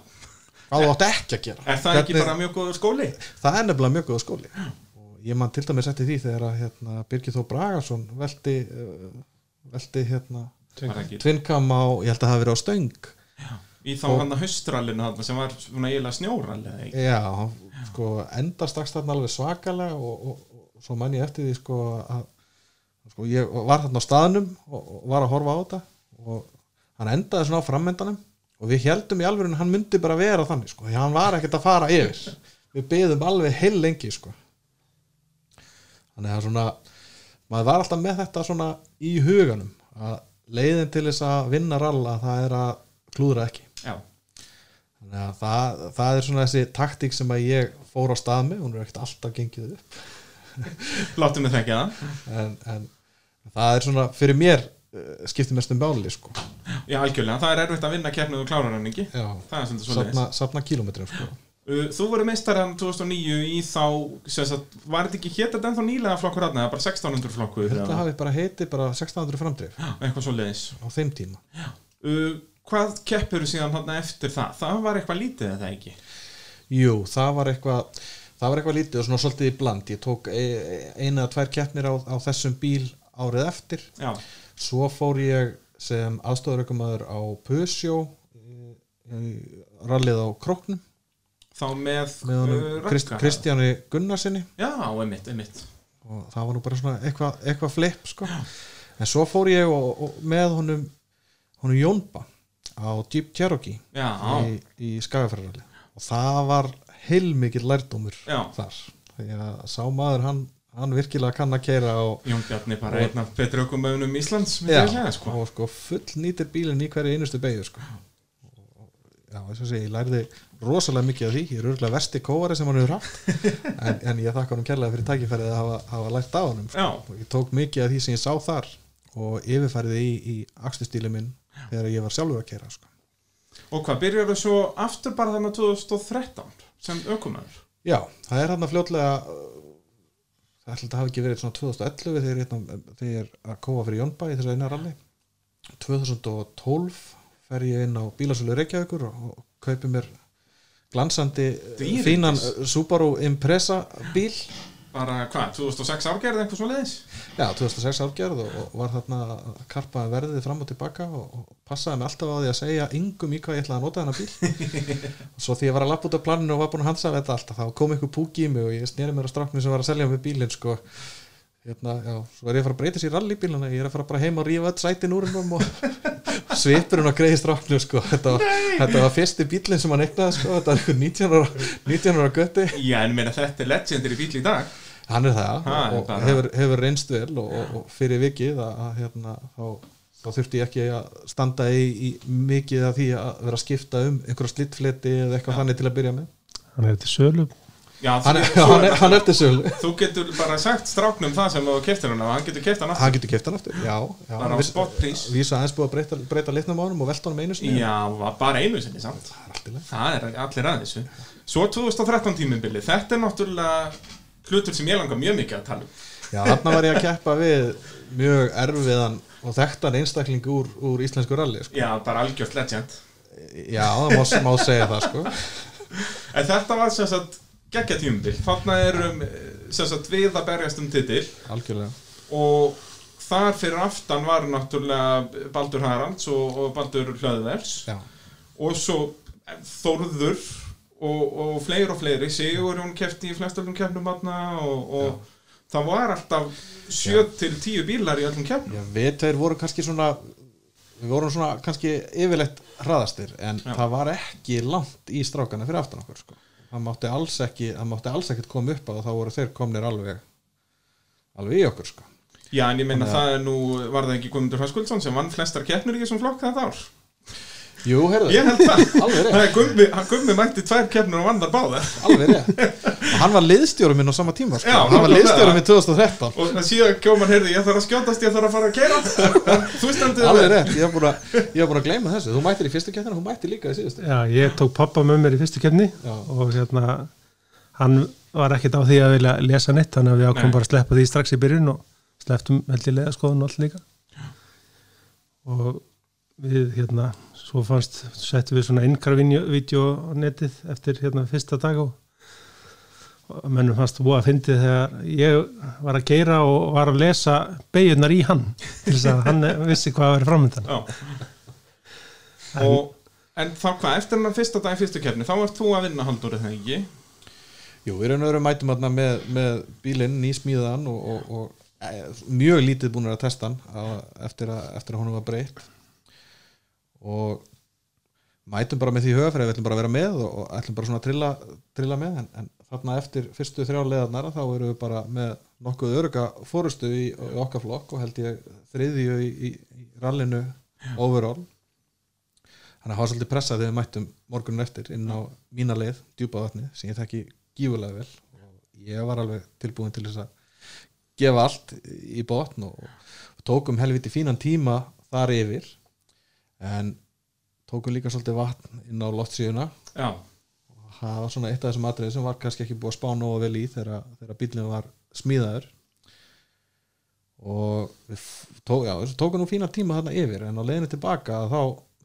hvað þú átt ekki að gera. Er það ekki bara mjög góður skóli? það er nefnilega mjög góð skóli. Og ég man til dæmis eftir því þegar að hérna, Birgir Þó Bragason velti uh, velti hérna tvinkam á, ég held að það hafi verið á stöng. Í þá hann að haustrallinu sem var svona eiginlega snjórall eða ekki? já, hann, sko endast dags þarna alveg svakalega og, og, og svo man ég eftir því sko að sko, ég var þarna á staðnum og, og var að horfa á þetta og hann endaði svona á frammendanum og við heldum í alveg hann myndi bara vera þannig sko, hann var ekkert að fara yfir. Við byðum alveg heil lengi sko. Þannig að svona maður var alltaf með þetta svona í huganum að leiðin til þess að vinna ralla það er að klúðra ekki. Já, þannig að það, það er svona þessi taktík sem að ég fór á stað með hún er ekkert alltaf gengið upp. Láttu mig þekka það. En, en það er svona fyrir mér skiptir mest um báli sko. Já, algjörlega, það er erfitt að vinna keppnið og klára hann ekki Já, safna, safna kílómetrum sko. Uh, Þú voru meistarinn 2009 í þá sagt, var þetta ekki hétt þetta ennþá nýlega flokkur aðna, bara 1600 flokkur þetta hafi bara heitið bara 1600 framdrif. Eitthvað svo leiðis á þeim tíma. Uh, Hvað keppur síðan hann eftir það? Það var eitthvað lítið eða ekki? Jú, það var eitthvað það var eitthvað lítið og svona svolítið í bland. Ég tók e, eina eða tvær keppnir á, á þessum bíl árið eftir. Já, svo fór ég sem aðstofurökumæður á Pusjó rallið á Króknum. Þá með, með uh, Krist. Kristjáni Gunnarsinni Já, einmitt, einmitt. Og það var nú bara svona eitthvað eitthva flip sko. en svo fór ég og, og með honum honum Jónba á Jeep Cherokee Já, í, í Skagafæraralli og það var heilmikill lærdómur Já. þar. Því að sá maður hann, hann virkilega kann að keira og, Jón Bjarni bara einn af betri ökumöðunum Íslands já, segja, sko. og sko full nýtir bílinn í hverju einustu beigju sko. Já, þess að segja, ég lærði rosalega mikið af því, ég er örgulega versti kóari sem hann hefur haft en, en ég þakka honum kærlega fyrir tækifærið að hafa, hafa lært á sko. Já, og ég tók mikið af því sem ég sá þar og yfirfærið í, í akstustíli minn þegar ég var sjálfur að keira sko. og hvað, byrjar þú svo aftur bara þannig 2013? sem aukumæður Já, það er hann að fljótlega það ætla að hafa ekki verið svona 2011 þegar ég hérna, þegar ég er að kóa fyrir Jónbæ í þessu eina ralli 2012 fer ég inn á bílasölu Reykjavíkur og, kaupi mér glansandi Dýrindis. fínan uh, Subaru Impreza bíl bara hvað, 2006 árgerð eitthvað svo leiðis Já, 2006 afgerð og, og var þarna að karpa verðið fram og tilbaka og, og passaði mig alltaf á því að segja yngum í hvað ég ætlaði að nota þennan bíl. Og svo því ég var að lappa út af planinu og var búin að hansa þetta alltaf, þá kom einhver púki í mig og ég sneri mér á stráknum sem var að selja mig bílinn sko, hérna, já, svo er ég að fara að breyta sér í rallybílana, ég er að fara bara heim og rífa öll sætin úr hennum og svipurinn á greiði stráknum sko, þetta, var, þetta var fyrsti bílinn sem hann eignaði sko, þetta var einhver 19 ára, 19 ára götti. Já, en meina þetta er legendir í bíl í dag hann er það. Ha, og, hefur, hefur reynst vel og, og, fyrir vikið að, að hérna, þá, þá þurfti ég ekki að standa í, í mikið af því að vera að skipta um einhverja slittfleti eða eitthvað þannig til að byrja með. Hann er til sölu. Já, hann, er- svo, hann, er, hann er til sölu. þú getur bara sagt stráknum það sem þú keftir hann og hann getur keft hann aftur. Hann getur keft hann aftur já, já, Bara á viss- vísa aðeins búið að breyta, breyta litnum á honum og velta honum einu sinni. Já, bara einu sinni samt. Það er er allir að þessu. Svo 2013 tímubili, þetta er náttúrulega hlutur sem ég langar mjög mikið að tala um. Já, þarna var ég að keppa við mjög erfiðan og þekktan einstakling úr, úr íslensku ralli sko. Já, bara algjört legend. Já, það má, má segja það sko. En þetta var sem sagt geggja tímubil Þarna erum sem sagt við að berjast um titil. Algjörlega. Og þar fyrir aftan var náttúrulega Baldur Haralds og, og Baldur Hlöðvers. Já, og svo Þórður og, og fleiri og fleiri Sigur hún kefti í flestöldum þarna og, og það var alltaf 7 til 10 bílar í öllum keppnum Já, við tveir vorum kannski svona við vorum svona kannski yfirleitt hraðastir en Já. það var ekki langt í strákana fyrir aftan okkur sko. það mátti alls ekki það mátti alls ekkert koma upp á og þá voru þeir komnir alveg alveg í okkur sko. Já, en ég meina það er nú, var það ekki Guðmundur Höskuldsson sem vann flestar keppnir í þessum flokk þetta ár? Jú, heyrðu, Ég held það. alveg Það rétt, er Gummi, hann Gummi mætti tvær keppnir og vann þar báðar. alveg rétt og hann var liðstjóri minn á sama tíma sko. Já, hann var nákvæmlega. liðstjóri minn 2013 Og síðan kjóman heyrði, ég þarf að skjótast, ég þarf að fara að keira. Þú standið alveg rétt, ég hef búin að, ég hef búin að gleyma þessu þú mættir í fyrstu kettinu, þú mættir líka í síðustu já, ég tók pappa með mér í fyrstu kefni Já. og hérna hann var ekkert á því að vilja lesa neitt þannig að við ákvæmum bara að sleppa því strax í byrjun og slepptum held ég leiðaskoðun og allt líka og við hérna svo fannst, settum við svona innkarvídeó á netið eftir hérna fyrsta dag og, mennum fannst búið að fyndið þegar ég var að geira og var að lesa beigurnar í hann til þess að hann vissi hvað að vera framöndan Já. Og, en þá hvað, eftir hennar fyrsta dag í fyrstu keppni, þá ert þú að vinna haldúrið það ekki? Jú, við erum öðrum mætum þarna með, með bílinn nýsmíðan og, og, og e, mjög lítið búin að testa hann á, eftir, að, eftir að honum var breytt og mætum bara með því höfri við ætlum bara að vera með og, ætlum bara svona að trilla, trilla með en, en þarna eftir fyrstu þrjá leðarnar þá erum við bara með nokkuð öruga fórustu í, í okkar flokk og held ég þriðju í, í, í rallinu overall. Þannig að það var svolítið pressað þegar við mættum morgunin eftir inn á mína leið, djúpavatni sem ég þekki gífulega vel og ég var alveg tilbúin til þess að gefa allt í botn og, og tókum helviti fínan tíma þar yfir en tókum líka svolítið vatn inn á loftsíðuna Já. og það var svona eitt af þessum atriði sem var kannski ekki búið að spá nógu vel í þegar, þegar bílinn var smíðaður og við f- tó, já, þessu tókum nú fína tíma þarna yfir en á leiðinu tilbaka þá,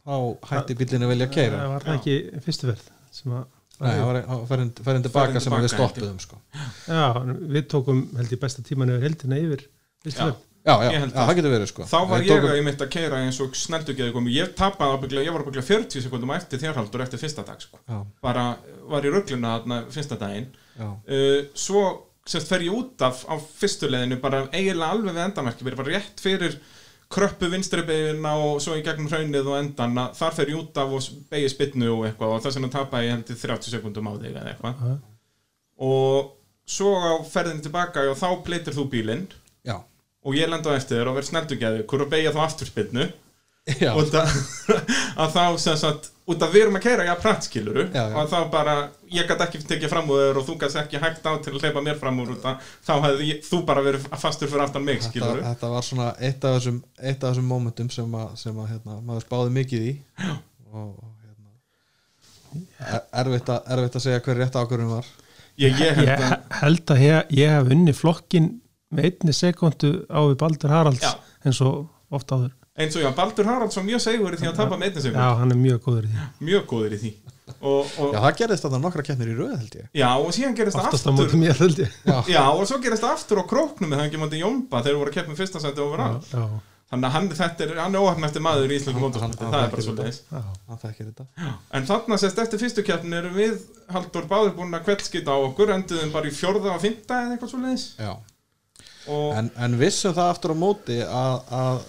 þá hætti bílinn að velja að keira það var það ekki fyrstu verð sem að Nei, það var farin, farin tilbaka sem að við stoppuðum sko. Já, við tókum held ég besta tíman yfir heldina yfir fyrstu Já. verð. Já, já, Ég já, það. getur verið sko. Þá var ég tókum- að ég mitt að keira eins og sneldu ekki að ég tapaði ábygglega, ég var ábygglega 40 sekundum eftir þér haldur eftir fyrsta dag sko. já, bara var í ruggluna þarna fyrsta daginn. Uh, svo sérst fer ég út af á fyrstu leiðinu bara eiginlega alveg við endamerki bara rétt fyrir kröppu vinstri beiguna og svo í gegnum hraunið og endan þar fer ég út af og beigi spinnu og eitthvað og þess vegna tapaði ég heldur 30 sekundum á þig eða eitthvað. Og svo á ferðinni tilbaka og þá pleitir þú bílinn og ég lenda á eftir og verð sneldugjæðu hvor að beigja þá aftur spinnu já, og það, að þá sem sagt út að við erum að keira jafn pratt skiluru Já, já. og þá bara, ég gæti ekki tekið fram úr þér og þú gæti ekki hægt á til að hleypa mér fram úr út að þá hefði ég, þú bara verið fastur fyrir aftan mig þetta, skiluru þetta var svona eitt af þessum, eitt af þessum momentum sem, að, sem að, hérna, maður spáði mikið í. Og, og, hérna, Er- erfitt, að, erfitt að segja hver rétt ákvörðun var. Ég, ég held Ég að he- held að ég, ég hef unni flokkin með einni sekundu á við Baldur Haralds Já. eins og oft áður. eins og já, Baldur Haraldsson mjög segur í því að tapa með einnig Já, segur hann er mjög góður í því. mjög góður í því. Og, og, Já, það gerðist þarna nokkra keppnir í röð held ég. Já, og síðan gerist það Oftast á aftur. móti mér held ég. Já, já, og svo gerist það aftur á króknum með það ekki mátti Jómba þegar voru að keppa um fyrsta sæti overall Já, þannig að hann, þetta er, hann er óhafn eftir maður í Íslandu Hann- mótorsporti, það er bara svo leiðis já. hann þekkir þetta. En þarna sérst eftir fyrstu keppnin erum við Haldur báður búin að kveldskita á okkur enduðum bara í fjórða og fymta eða eitthvað svo leiðis Já, en, en vissum það aftur á móti að, að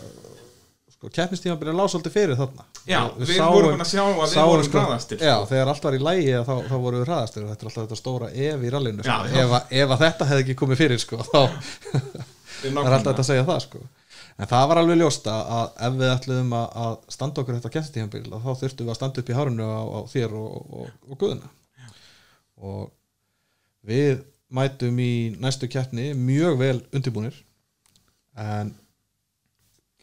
sko, keppnistíma byrja að lása svolítið fyrir þarna. Já, Við við, sáum- vorum að sjá að við vorum sko- hraðastir Já, þegar allt var í lægi þá, þá vorum við hraðastir. Og þetta er alltaf þetta stóra ef í rallinu sko. Já, ef, að- ef að þetta hefði ekki komið fyrir sko, þá er alltaf þetta að segja það sko. en það var alveg ljóst að, að ef við ætluðum að, að standa okkur þetta keppnistímabíl þá þurftum við að standa upp í hárunu á, á þér og, og, og guðuna og við mætum í næstu keppni mjög vel undirbúnir en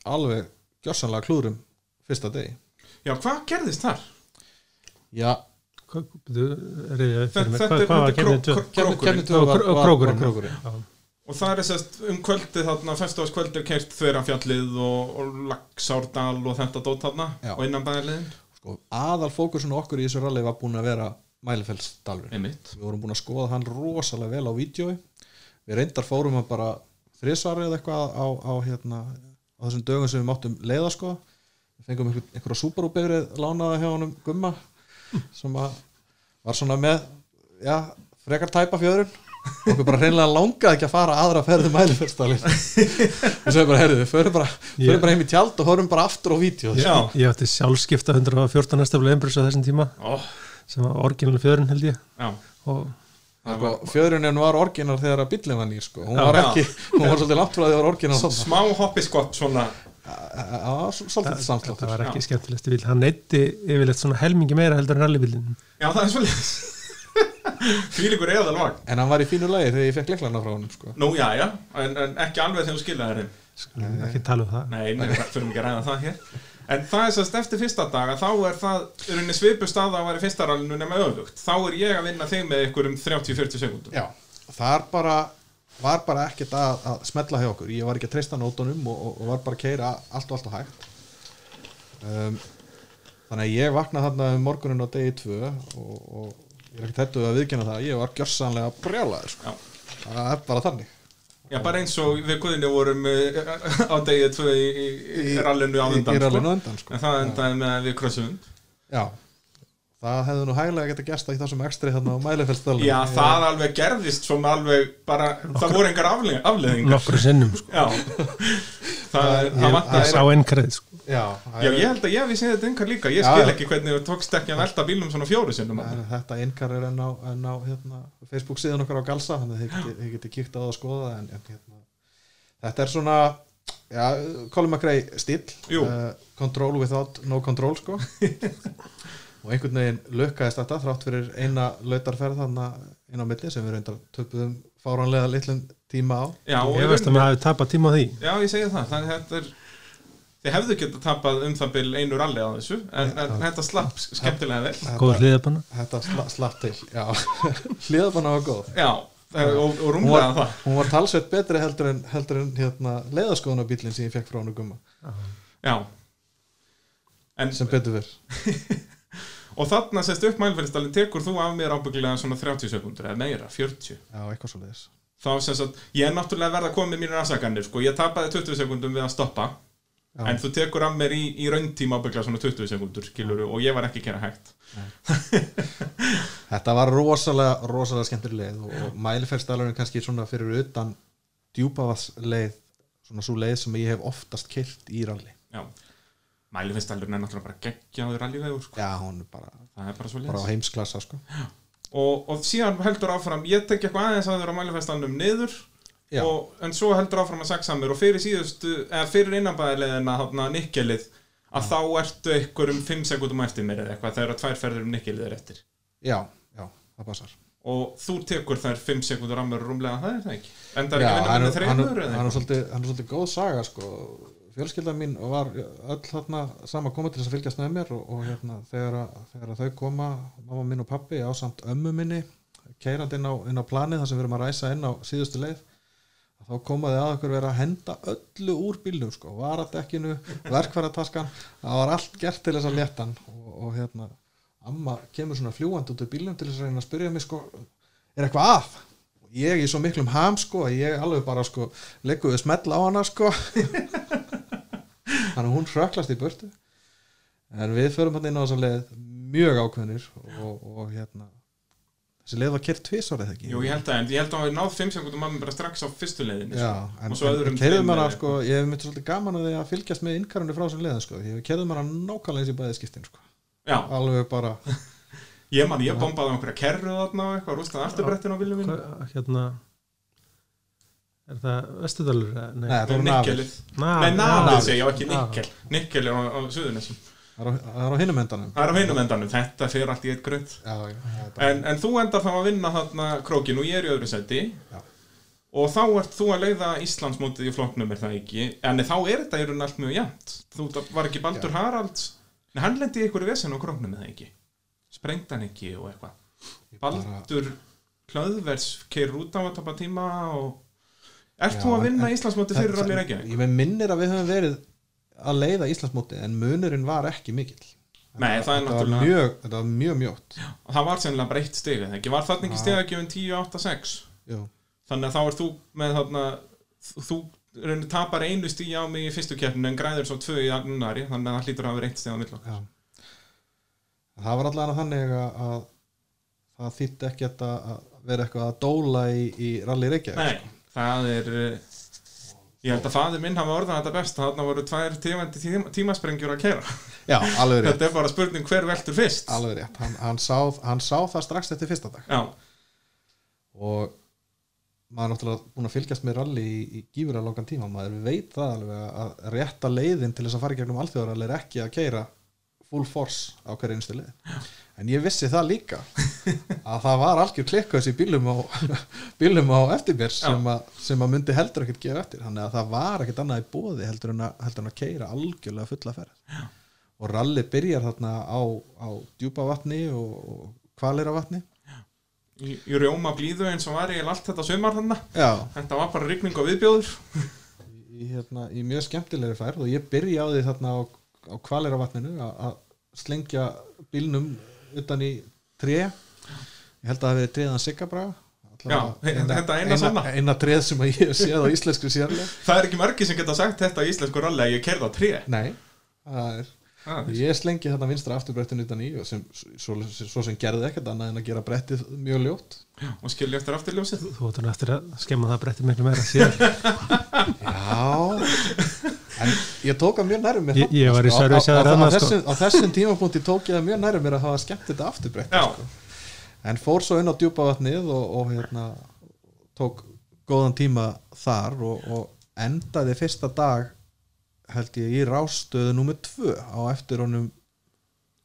alveg gjörsanlega klúðrum fyrsta degi já, hvað gerðist þar? já, reyðið upp fyrir Þetta- þetta Hvað, er Krókurinn. krókurinn. krókurinn og það er sérst um kvöldið þarna festavaskvöld er keirt þverjafjallið og, og Laxárdal og þetta dót þarna Já. og innan bæðarliðin sko, aðal fókusun okkur í þessu rally var búin að vera Mælifellsdalur einmitt. Við vorum búin að skoða hann rosalega vel á vídjói við reyndar fórum hann bara þrísvari eða eitthvað á, á, hérna, á þessum dögum sem við máttum leiða sko. Við fengum einhver, einhverja Subaru-bifrið lánaða hjá honum Gumma sem að var svona með já, frekar tæpa fjöðrun okkur bara hreinlega langaði ekki að fara aðra ferði Mælifellsdalir og svo bara, herðu, við förum bara, förum bara heim í tjald og horfum bara aftur á já, Ég átti sjálfskipta 114 staflega einbrus á þessum tíma. Ó, sem var orginal fjöðurinn held ég. Og Sko, fjöðrunin var orginar þegar að bíllinn var nýr sko. hún Já. var ekki, hún var svolítið langt frá því að það var orginar smá hoppi skott svona. Svolítið það samsláttur var ekki skemmtilegst bíl hann neytti yfirleitt svona helmingi meira heldur en rallybílinn já, það er svolítið því líkur eðal vagn En hann var í fínu lagi þegar ég fekk leiklana frá honum sko. nú, já, já, en, en ekki alveg þegar þú skiljaði skulum ekki tala um það. Nei, nei, fyrir ekki að ræða það hér En það er sérst eftir fyrsta daga þá er það, í rauninni svipu staða að vera í fyrsta rallinu nema öfugt. Þá er ég að vinna þig með ykkur um 30-40 sekundum Já, þar bara var bara ekkert að, að smetla hjá okkur. Ég var ekki að treysta nótunum og, og, og var bara að keira allt og allt og hægt. Um, þannig að ég vaknaði þarna um morgunin á degi tvö og, og ég er ekki tættuð að viðkynna það. Ég var gjörsanlega brjálaður sko. Það er bara þannig Já, bara eins og við guðinni vorum uh, á degi tvö í, rallinu á undan sko. á undan sko. En það endaði með að við krossum Já, það hefði nú hæglega geta gæst í þessum ekstri þarna á Mælifellsdalum Já, það alveg gerðist svona alveg bara, það voru engar afleð, afleðingar nokkru sinnum sko. Já Það, það Ég- vantaði ég sá einn kreð sko. Já, Já, ég held að ég hef séð þetta engar líka Ég Já, skil já. ekki hvernig þú tókst ekki að velta bílum svona fjóru sinnum En þetta innkar er enn á, enn á hérna, Facebook síðan okkar á Galsa þannig að þið geti, þið geti kíkt á það að skoða en, en hérna, þetta er svona já, Colin McRae stíl Jú. control without no control sko og einhvern veginn lukkaðist þetta þrátt fyrir eina lautarferð þannig inn á milli sem við reyndar töpuðum fáránlega litlum tíma á. Já, og ég veist að rauninni- maður hafi tapað tíma á því. Já, ég segi það, þannig að þetta er Þið hefðu getað tapað um það bil einu ralli á þessu en, en þetta slapp skemmtilega vel. Góð hliðabanna þetta sla, slapp til já, hliðabanna var góð. Já, og, og hún rúmlega var, það. hún var talsveit betri heldur en, heldur en hérna, leiðaskoðunarbílinn sem ég fekk frá hann gumma. Já. En, sem betur fyrr og þarna sérst upp mælfélstalinn tekur þú af mér ábyggilega svona 30 sekundur eða meira, 40 já, eitthvað svo leiðis þá sem sagt, ég er náttúrulega verið að koma með mínir aðsakanir sko, ég tapaði 20 sekundum við að stoppa Já. en þú tekur af mér í, í rauntíma ábygglega svona 20 sekundur, skilur og ég var ekki að kera hægt. Þetta var rosalega, rosalega skemmtileg og, og mæliferðstælurinn kannski svona fyrir utan djúpavaðsleið svona svo leið sem ég hef oftast kyrt í ralli. Já, mælfélstalinn er náttúrulega bara geggjaður rallivegur sko. Já, hún er bara, það er bara svo bara á heimsklassa sko. og, og síðan heldur áfram ég tek eitthvað aðeins að þurra mælifestalnum niður Já. og, en svo heldur áfram að sexa mér og fyrir síðustu, eða fyrir innanbæðilegina hátna nikkelið að þá ertu einhver um 5 sekundum eftir mér eða eitthvað þegar tvær ferður um nikkelið er eftir Já, já, það passar. og þú tekur þær 5 sekundur á mér rúmlega það er það ekki en það er Já, ekki að vinna með þreymur hann er svolítið góð saga sko. Fjölskylda mín var öll þarna sama komið til þess að fylgjast með mér og, og hérna, þegar, þegar þau koma mamma minn og pappi á samt ömmu minni keirandi inn á, inn á planið þar sem við erum að ræsa inn á síðustu leið þá komaði að okkur vera að henda öllu úr bílnum sko, varadekkinu verkfærataskan, það var allt gert til þess að leta hann og, og hérna amma kemur svona fljúand út úr bílnum til þess að reyna að spyrja mig sko er eitthvað að? Ég í svo miklum ham sko að ég alveg bara sko legguði smell á hana sko þannig að hún hröklast í burtu. En við förum hann inn á þessa leið mjög ákveðnir og, og hérna þessi leið var kert tvisvar eða ekki? Jú, ég held að, ég held að við náð 5 sekundum mamma bara strax á fyrstu leiðinni Já, sko. en, og svo öðrum en tveimur hana sko, ég hef myndið svolítið gaman að því að fylgjast með innkarunni frá þessum leiðin sko, ég keirðum hana nákvæmlega eins í bæði skiptin sko, Já, alveg bara ég man, ég bombaði á einhverja kerru þarna og eitthvað, rústaði afturbrettin á viljum hérna er það Vestudalur? Nei, Nei, það voru Nikkelið. Nei, Nafið. segja, ekki nikkel. Nikkel er á, á suðunessum það er á, er hinum endanum. Það er á hinum endanum, þetta fyrir allt í eitt grönt já, já, er bara- en, en þú endar þá að vinna þarna krókin og ég er í öðru seti Já. og þá ert þú að leiða Íslandsmótið í flokknum er það ekki? En þá er þetta í raun allt mjög jæmt þú var ekki Baldur Haralds Nei, hann lendi í einhverju vesen á króknum er það ekki? Sprengd hann ekki og eitthvað? Bara- Baldur hlöðvers keirur út á að tapa tíma og ert þú að vinna Íslandsmótið fyrir það- ekki? ég minnir að við höfum verið að leiða Íslandsmóti en munurinn var ekki mikill Nei, það er náttúrulega mjög, þetta var mjög mjótt og það var sennilega breytt stig ekki, var þarna ekki Já. stigagjöfun 10-8-6 Jú. þannig að þá er þú með þarna þú reynir tapar einu stíi á mig í fyrstu keppninu en græður svo tvö í annari þannig að það hlýtur að hafa reynt stíð á mill Já. það var allavega þannig að, að það þýtti ekki að vera eitthvað að dóla í, í rally Reykjavík Nei, það er eh, ég held að faður minn hafa orðað þetta best þarna voru tvær tímandi tíma, tímasprengjur að kera Já, alveg rétt, þetta er bara spurning hver veltur fyrst. Alveg rétt. Hann, hann, sá, hann sá það strax eftir fyrsta dag. Já, og maður er náttúrulega búin að fylgjast með rally í, í gífurlega langan tíma. Maður veit það alveg að rétta leiðin til þess að fara gegnum alþjóðaralli er ekki að keira full force á hverju einstu leið. En ég vissi það líka að það var algjör klikkaðs í bílum á, bílum á eftir mér sem, sem að myndi heldur ekkert gefa eftir. Þannig að það var ekkert annað í bóði heldur en að, heldur en að keira algjörlega fulla ferð. Og rally byrjar þarna á, á djúpa vatni og, og kvalira vatni í, í rjóma blíðu eins og var ég allt þetta sumar þannig þetta var bara rigning og viðbjóður. Í, hérna, í mjög skemmtilegri færð og ég byrja á því þarna á, á kvalera vatninu að slengja bílnum utan í tré ég held að það hefði treðan Siggabraga Já, þetta eina sanna. eina treð sem að ég hef séð á íslenskri sérlega það er ekki margi sem geta sagt þetta í íslensku ralli að ég kerði á tré nei, það er Ah, ég slengi þarna vinstra afturbrettinu utan í og sem, svo, svo sem gerði ekkert annað en að gera brettið mjög ljótt og skilja eftir afturljósið Þú nú eftir að skemma það bretti miklu meira síðan Já En ég tók að mjög nærum mér Ég- ég var í Á- á- service á, þér á, þarna, á, sko. þessum, á þessum tímapunkti tók ég það mjög nærum mér að hafa skemmt þetta afturbreytt Já. sko. En fór svo inn á djúpa vatnið og, og hérna, tók góðan tíma þar og, og endaði fyrsta dag held ég í rástöðu nummer tvö á eftir honum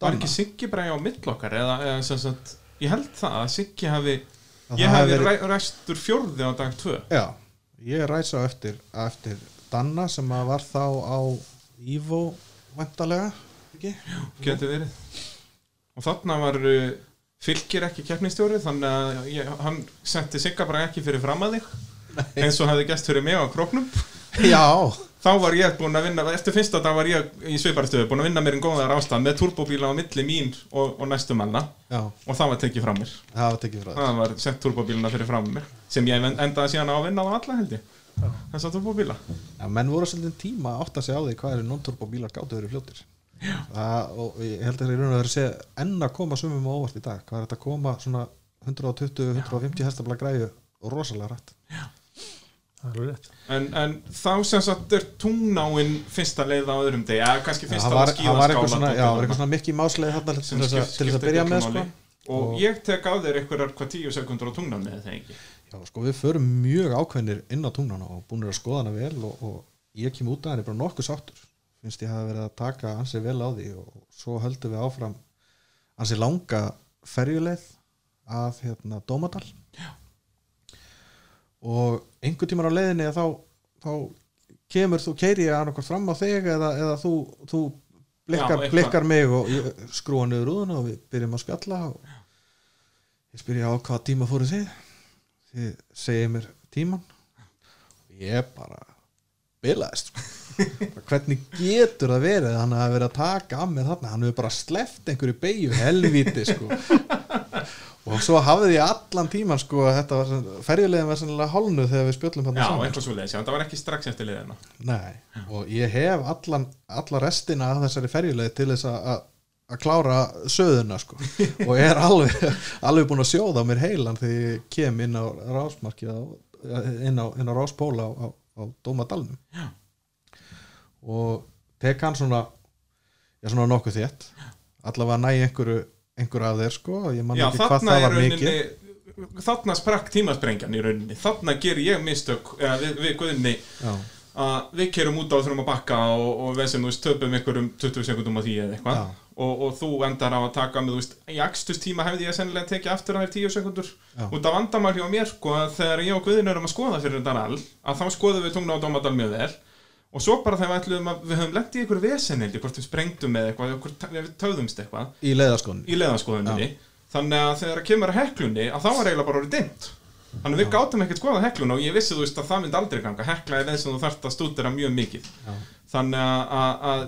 var Danna. ekki Siggi bara á millokkar eða, eða sem sagt, ég held það að Siggi hafi Að ég hafi verið... ræstur fjórði á dag tvö Já, ég ræsa eftir, eftir Danna sem var þá á Ívo vantalega ekki? getur verið og þarna var uh, fylgir ekki keppnistjóri þannig að ég, hann setti Sigga bara ekki fyrir fram að þig eins og hafði gæst fyrir mig á króknum. Já, þá var ég búinn að vinna, eftir fyrsta dag var ég í sveiparstöðu búinn að vinna mér en góðar ástand með turbóbíla á milli mín og, og næstu manna. Já, og það var tekið fram mér. Það var tekið frá þér. Það var sett turbóbíluna fyrir fram mér sem ég en- endaði síðan á að vinna á alla held ég þessa turbóbíla Já, menn voru svolítið tíma að átta sig á því hvað eru non-turbo bílar gáttu verið fljóttir það, og ég held að það er í raun og verið að segja enn að koma sumum á óvart í dag. Hvað er þetta að koma svona 120-150 hestabla græju og rosalega rætt Það er alveg rétt. En, en þá sem sagt er tungnáin fyrsta leið á öðrum degi eða kannski Já, fyrsta það var, á það var eitthvað svona, skíðaskála já, var eitthvað svona mikið másleið þarna til sem þess að- að byrja með sko. og Og- ég tek á þér einhverjar hvað tíu sekundur á tungnamni eða það ekki Já, sko, við förum mjög ákveðnir inn á tungnana og búinir að skoða hana vel og, og ég kem út af henni bara nokkuð sáttur finnst ég hafa verið að taka ansi vel á því og svo höldum við áfram ansi langa ferjuleið að hérna Dómadal. Já. og einhver tímar á leiðinni þá, þá kemur þú keiri ég annarkvært fram á þig eða, eða þú, þú blikkar, Já, blikkar mig og ég skrúa niður úðuna og við byrjum að spjalla og ég spyrja á hvaða tíma fóruð þið? Þið segið mér tíman og ég bara bilaðist hvernig getur það verið að hann hafi verið að taka af mér þarna? Hann hefur bara sleppt einhverju beigju helvíti sko. Og svo hafði ég allan tíman sko að þetta var, ferjulegin var sennilega hálnuð þegar við spjöllum hann Já, eitthvað svo leiðis, já, það var ekki strax eftir liðina Nei, og ég hef allan, alla restina af þessari ferjuleið til þess að- að að klára söðuna sko. Og er alveg, alveg búin að sjóða mér heilan þegar ég kem inn á rásmarkið inn á, á ráspóla á, á, á Dómadalnum. Já. Og tek hann svona já svona nokkuð þétt. Allavega næ einhverju einhverju af þeir sko ég man Já, ekki hvað það var mikið. þarna sprakk tímasprengjan í rauninni. Þarna ger ég mistök eða, við, við já, að við kerum út á þurfum að bakka og, og við sem þú veist töpum ykkur um 20 sekundum á því eða eitthvað. Og, og þú endar á að taka með þú veist í akstust tíma hefði ég sennilega tekið aftur að þær 10 sekundur Já. út af vandamál hjá mér sko að þegar ég og Guðin erum að skoða fyrir þetta all að þá skoðum við tungna á Dómadal mjög vel og svo bara þegar við ætlum að við höfum lent í ykkur vesenildi hvort við sprengdum með eitthvað ykkur, við töðumst eitthvað. Í leðaskoðuninni þannig að þegar það kemur að heklunni að þá var eiginlega bara orðið dimmt. Þannig að við gátum ekkert skoða hekluna og ég vissi þú veist að það myndi aldrei ganga. Hekla er eins og þú þarft að stúdera mjög mikið. Já. þannig að, að, að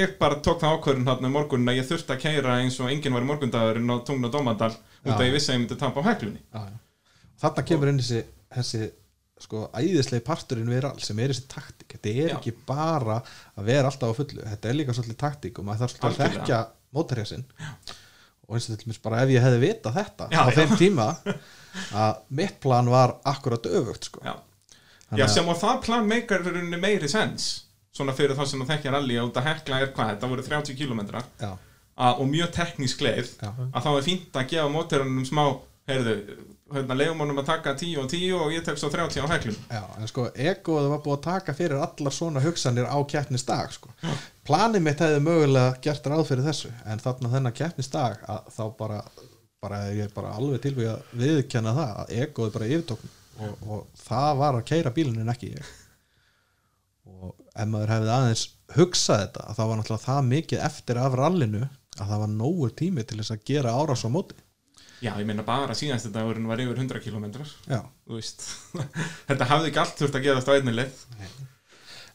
ég bara tók það ákvörðun hérna í morgunin að ég þurfti að keira eins og enginn var í morgundagurinn og dómandal út Já. ég vissi að ég myndi tapa á heklunni. Þarna kemur inn þessi, þessi sko æðislegi parturinn við all sem er þessi taktík, þetta er Já. ekki bara að vera alltaf á fullu, þetta er líka svolítið taktík og maður þarf svolítið að þekkja mótarhjásinn og eins og til dæmis bara ef ég hefði vitað þetta Já, á þeim tíma að mitt plan var akkurat öfugt sko. Já, Já sem og það plan meikar meiri sens svona fyrir þá sem það þekkja rally út að hekla er hvað, þetta voru 30 kilometrar já, að, og mjög teknísk leið að þá er fínt að gefa mótorunum smá heyrðu, hérna leiðum honum að taka 10 og 10 og ég tek svo 30 á heklum já, en sko egoð var búið að taka fyrir allar svona hugsanir á keppnisdag sko. planið mitt hefði mögulega gert ráð fyrir þessu en þarna þennan keppnisdag að þá bara, bara er ég bara alveg tilvíð að viðkjanna það að egoð bara yfirtókn og, og það var að keira bílinn en ekki ég. Og ef maður hefði aðeins hugsað þetta að það var náttúrulega það mikið eftir af rallinu að það var nógur tími til þess að gera árás á móti Já, ég meina bara síðast þetta dagurinn var yfir 100 km já þú veist þetta hafði ekki allt þurft að geðast á einni leið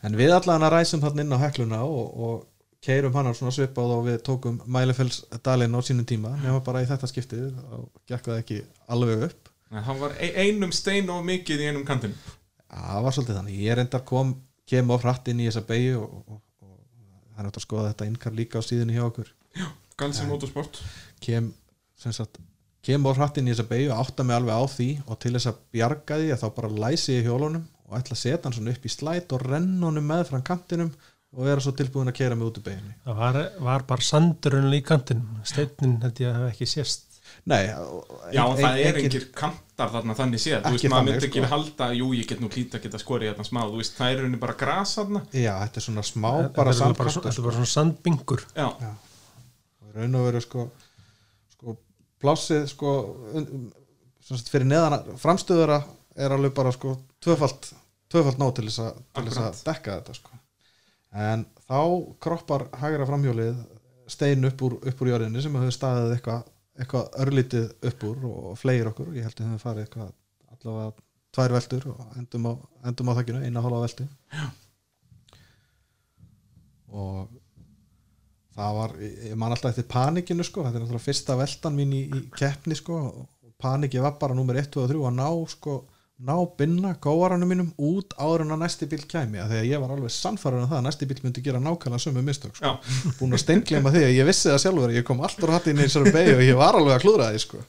En við allan að ræsum þarna inn á hekluna og, og keirum hann svona svipað og við tókum Mælefellsdalinn á sínum tíma nema bara í þetta skiptið og gekk það ekki alveg upp. Það var ein- einum stein og mikið í einum kantinu Það var svolítið þannig. Ég reyndar kom, kem á hratt inn í þessa beigju og, og, og það er hægt að skoða þetta innkar líka á síðunni hjá okkur. Galsi motorsport Kem, sem sagt, kem á hratt inn í þessa beigju, átta mig alveg á því og til þess að bjarga því að þá bara læsi ég hjólunum og ætla að setja hann svona upp í slæt og renna honum með frá kantinum og vera svo tilbúin að keira mig út í beigjunni. Það var, var bara sandurinn í kantinum. Steinin held ég að hafa ekki sést. Nei, Já, ein- það er engir kantar þarna þannig séð. Þú veist, maður myndi ekki sko. halda Jú, ég get nú hlýta að geta skorið þetta smá Þú veist, það er rauninni bara gras þarna. Já, þetta er svona smá bara bara, sandkanta svona- þetta er sko. bara svona sandbingur. Já, og í raun og veru sko, plássið sko sagt, fyrir neðan framstöðura er alveg bara sko tvöfalt, tvöfalt nóg til þess, að, dekka þetta sko. En þá kroppar hægra framhjólið stein upp úr, upp úr jörðinni sem hefur staðið eitthvað eitthvað örlítið upp úr og fleir okkur. Ég held að hefur farið eitthvað allavega tvær veldur og endum á, endum á þakkinu, eina hálfa veldu og það var, ég man alltaf eftir panikinu sko, þetta er náttúrulega fyrsta veltan mín í, í keppni sko, og paniki var bara nummer 1, 2 og 3 að ná sko, ná binna góaranum mínum út áður en að næsti bíl kæmi. Að þegar ég var alveg sannfæður um það að næsti bíl myndi gera nákvæmlega sömu mistök sko. búin að steinglema því að ég vissi það sjálfur ég kom alltaf hatt inn í þessari beig og ég var alveg að klúra því sko.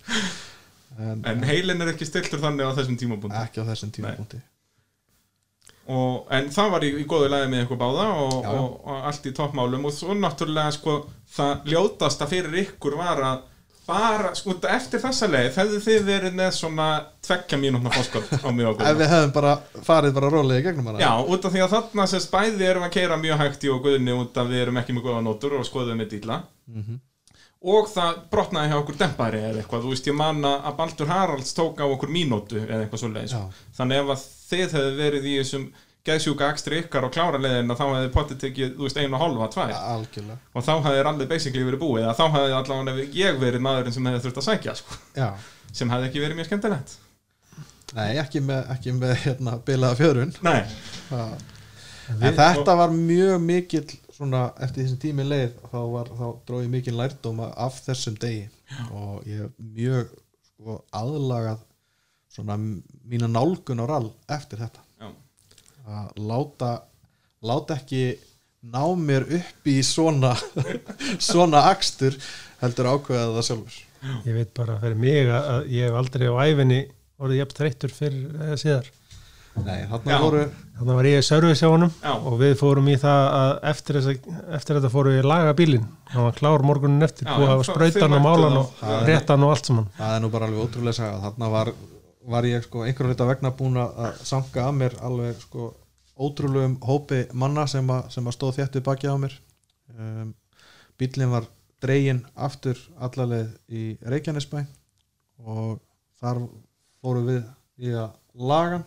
en, en heilin er ekki stiltur þannig á þessum tímabúndi ekki á þessum tímapunkti og, En það var í, í góðu lagi með ykkur báða og, og, og allt í toppmálum. Og svo náttúrulega sko það ljótasta fyrir ykkur var að bara, sko, eftir þessa leið hefðu þið verið með svona tveggja mínútna fórskot á mjög okkur ef við hefðum bara farið bara rólega í gegnum hana. Já, út af því að þarna sérst bæði erum að keira mjög hægt í og guðni út af við erum ekki með góða nótur og skoðum með dýla Mhm. og það brotnaði hjá okkur dempari eða eitthvað, þú veist ég manna að Baldur Haralds tók á okkur mínútu eða eitthvað svo leið þannig ef að þið hefðu verið í þessum geðsjúka ekstri ykkar og klára leiðin að þá hefði potið tekið, þú veist, einu og hálfa, tvær. Algjörlega. Og þá hefði allir basically verið búið þá hefði allavega ég verið maðurinn sem hefði þurft að sækja sko, já, sem hefði ekki verið mjög skemmtilegt. Nei, ekki með, ekki með hérna, bilaða fjörun. En þetta var mjög mikill svona, eftir því sem tími leið þá, þá dróð ég mikil lærdóma af þessum degi. Og ég hef mjög sko, aðlagað svona mína nálgun á rall eftir þetta já, að láta láta ekki ná mér upp í svona svona akstur heldur ákveða það sjálfur Ég veit bara fyrir mig að, að ég hef aldrei á æfinni orðið jafn þreyttur fyrir eða síðar. Nei, voru Þannig var ég í service hjá honum Já. og við fórum í það að eftir, þessa, eftir þetta fórum við að laga bílinn. Það var klár morgunin eftir, búið að sprautan og málan og réttan og allt saman. það er nú bara alveg ótrúlega saga þarna var, var ég sko einhverjum hluta vegna búin að sanga að mér alveg sko ótrúlegum hópi manna sem, a, sem að stóð þéttið baki á mér. Um, bílinn var dregin aftur allaleg í Reykjanesbæ og þar fórum við í að lagan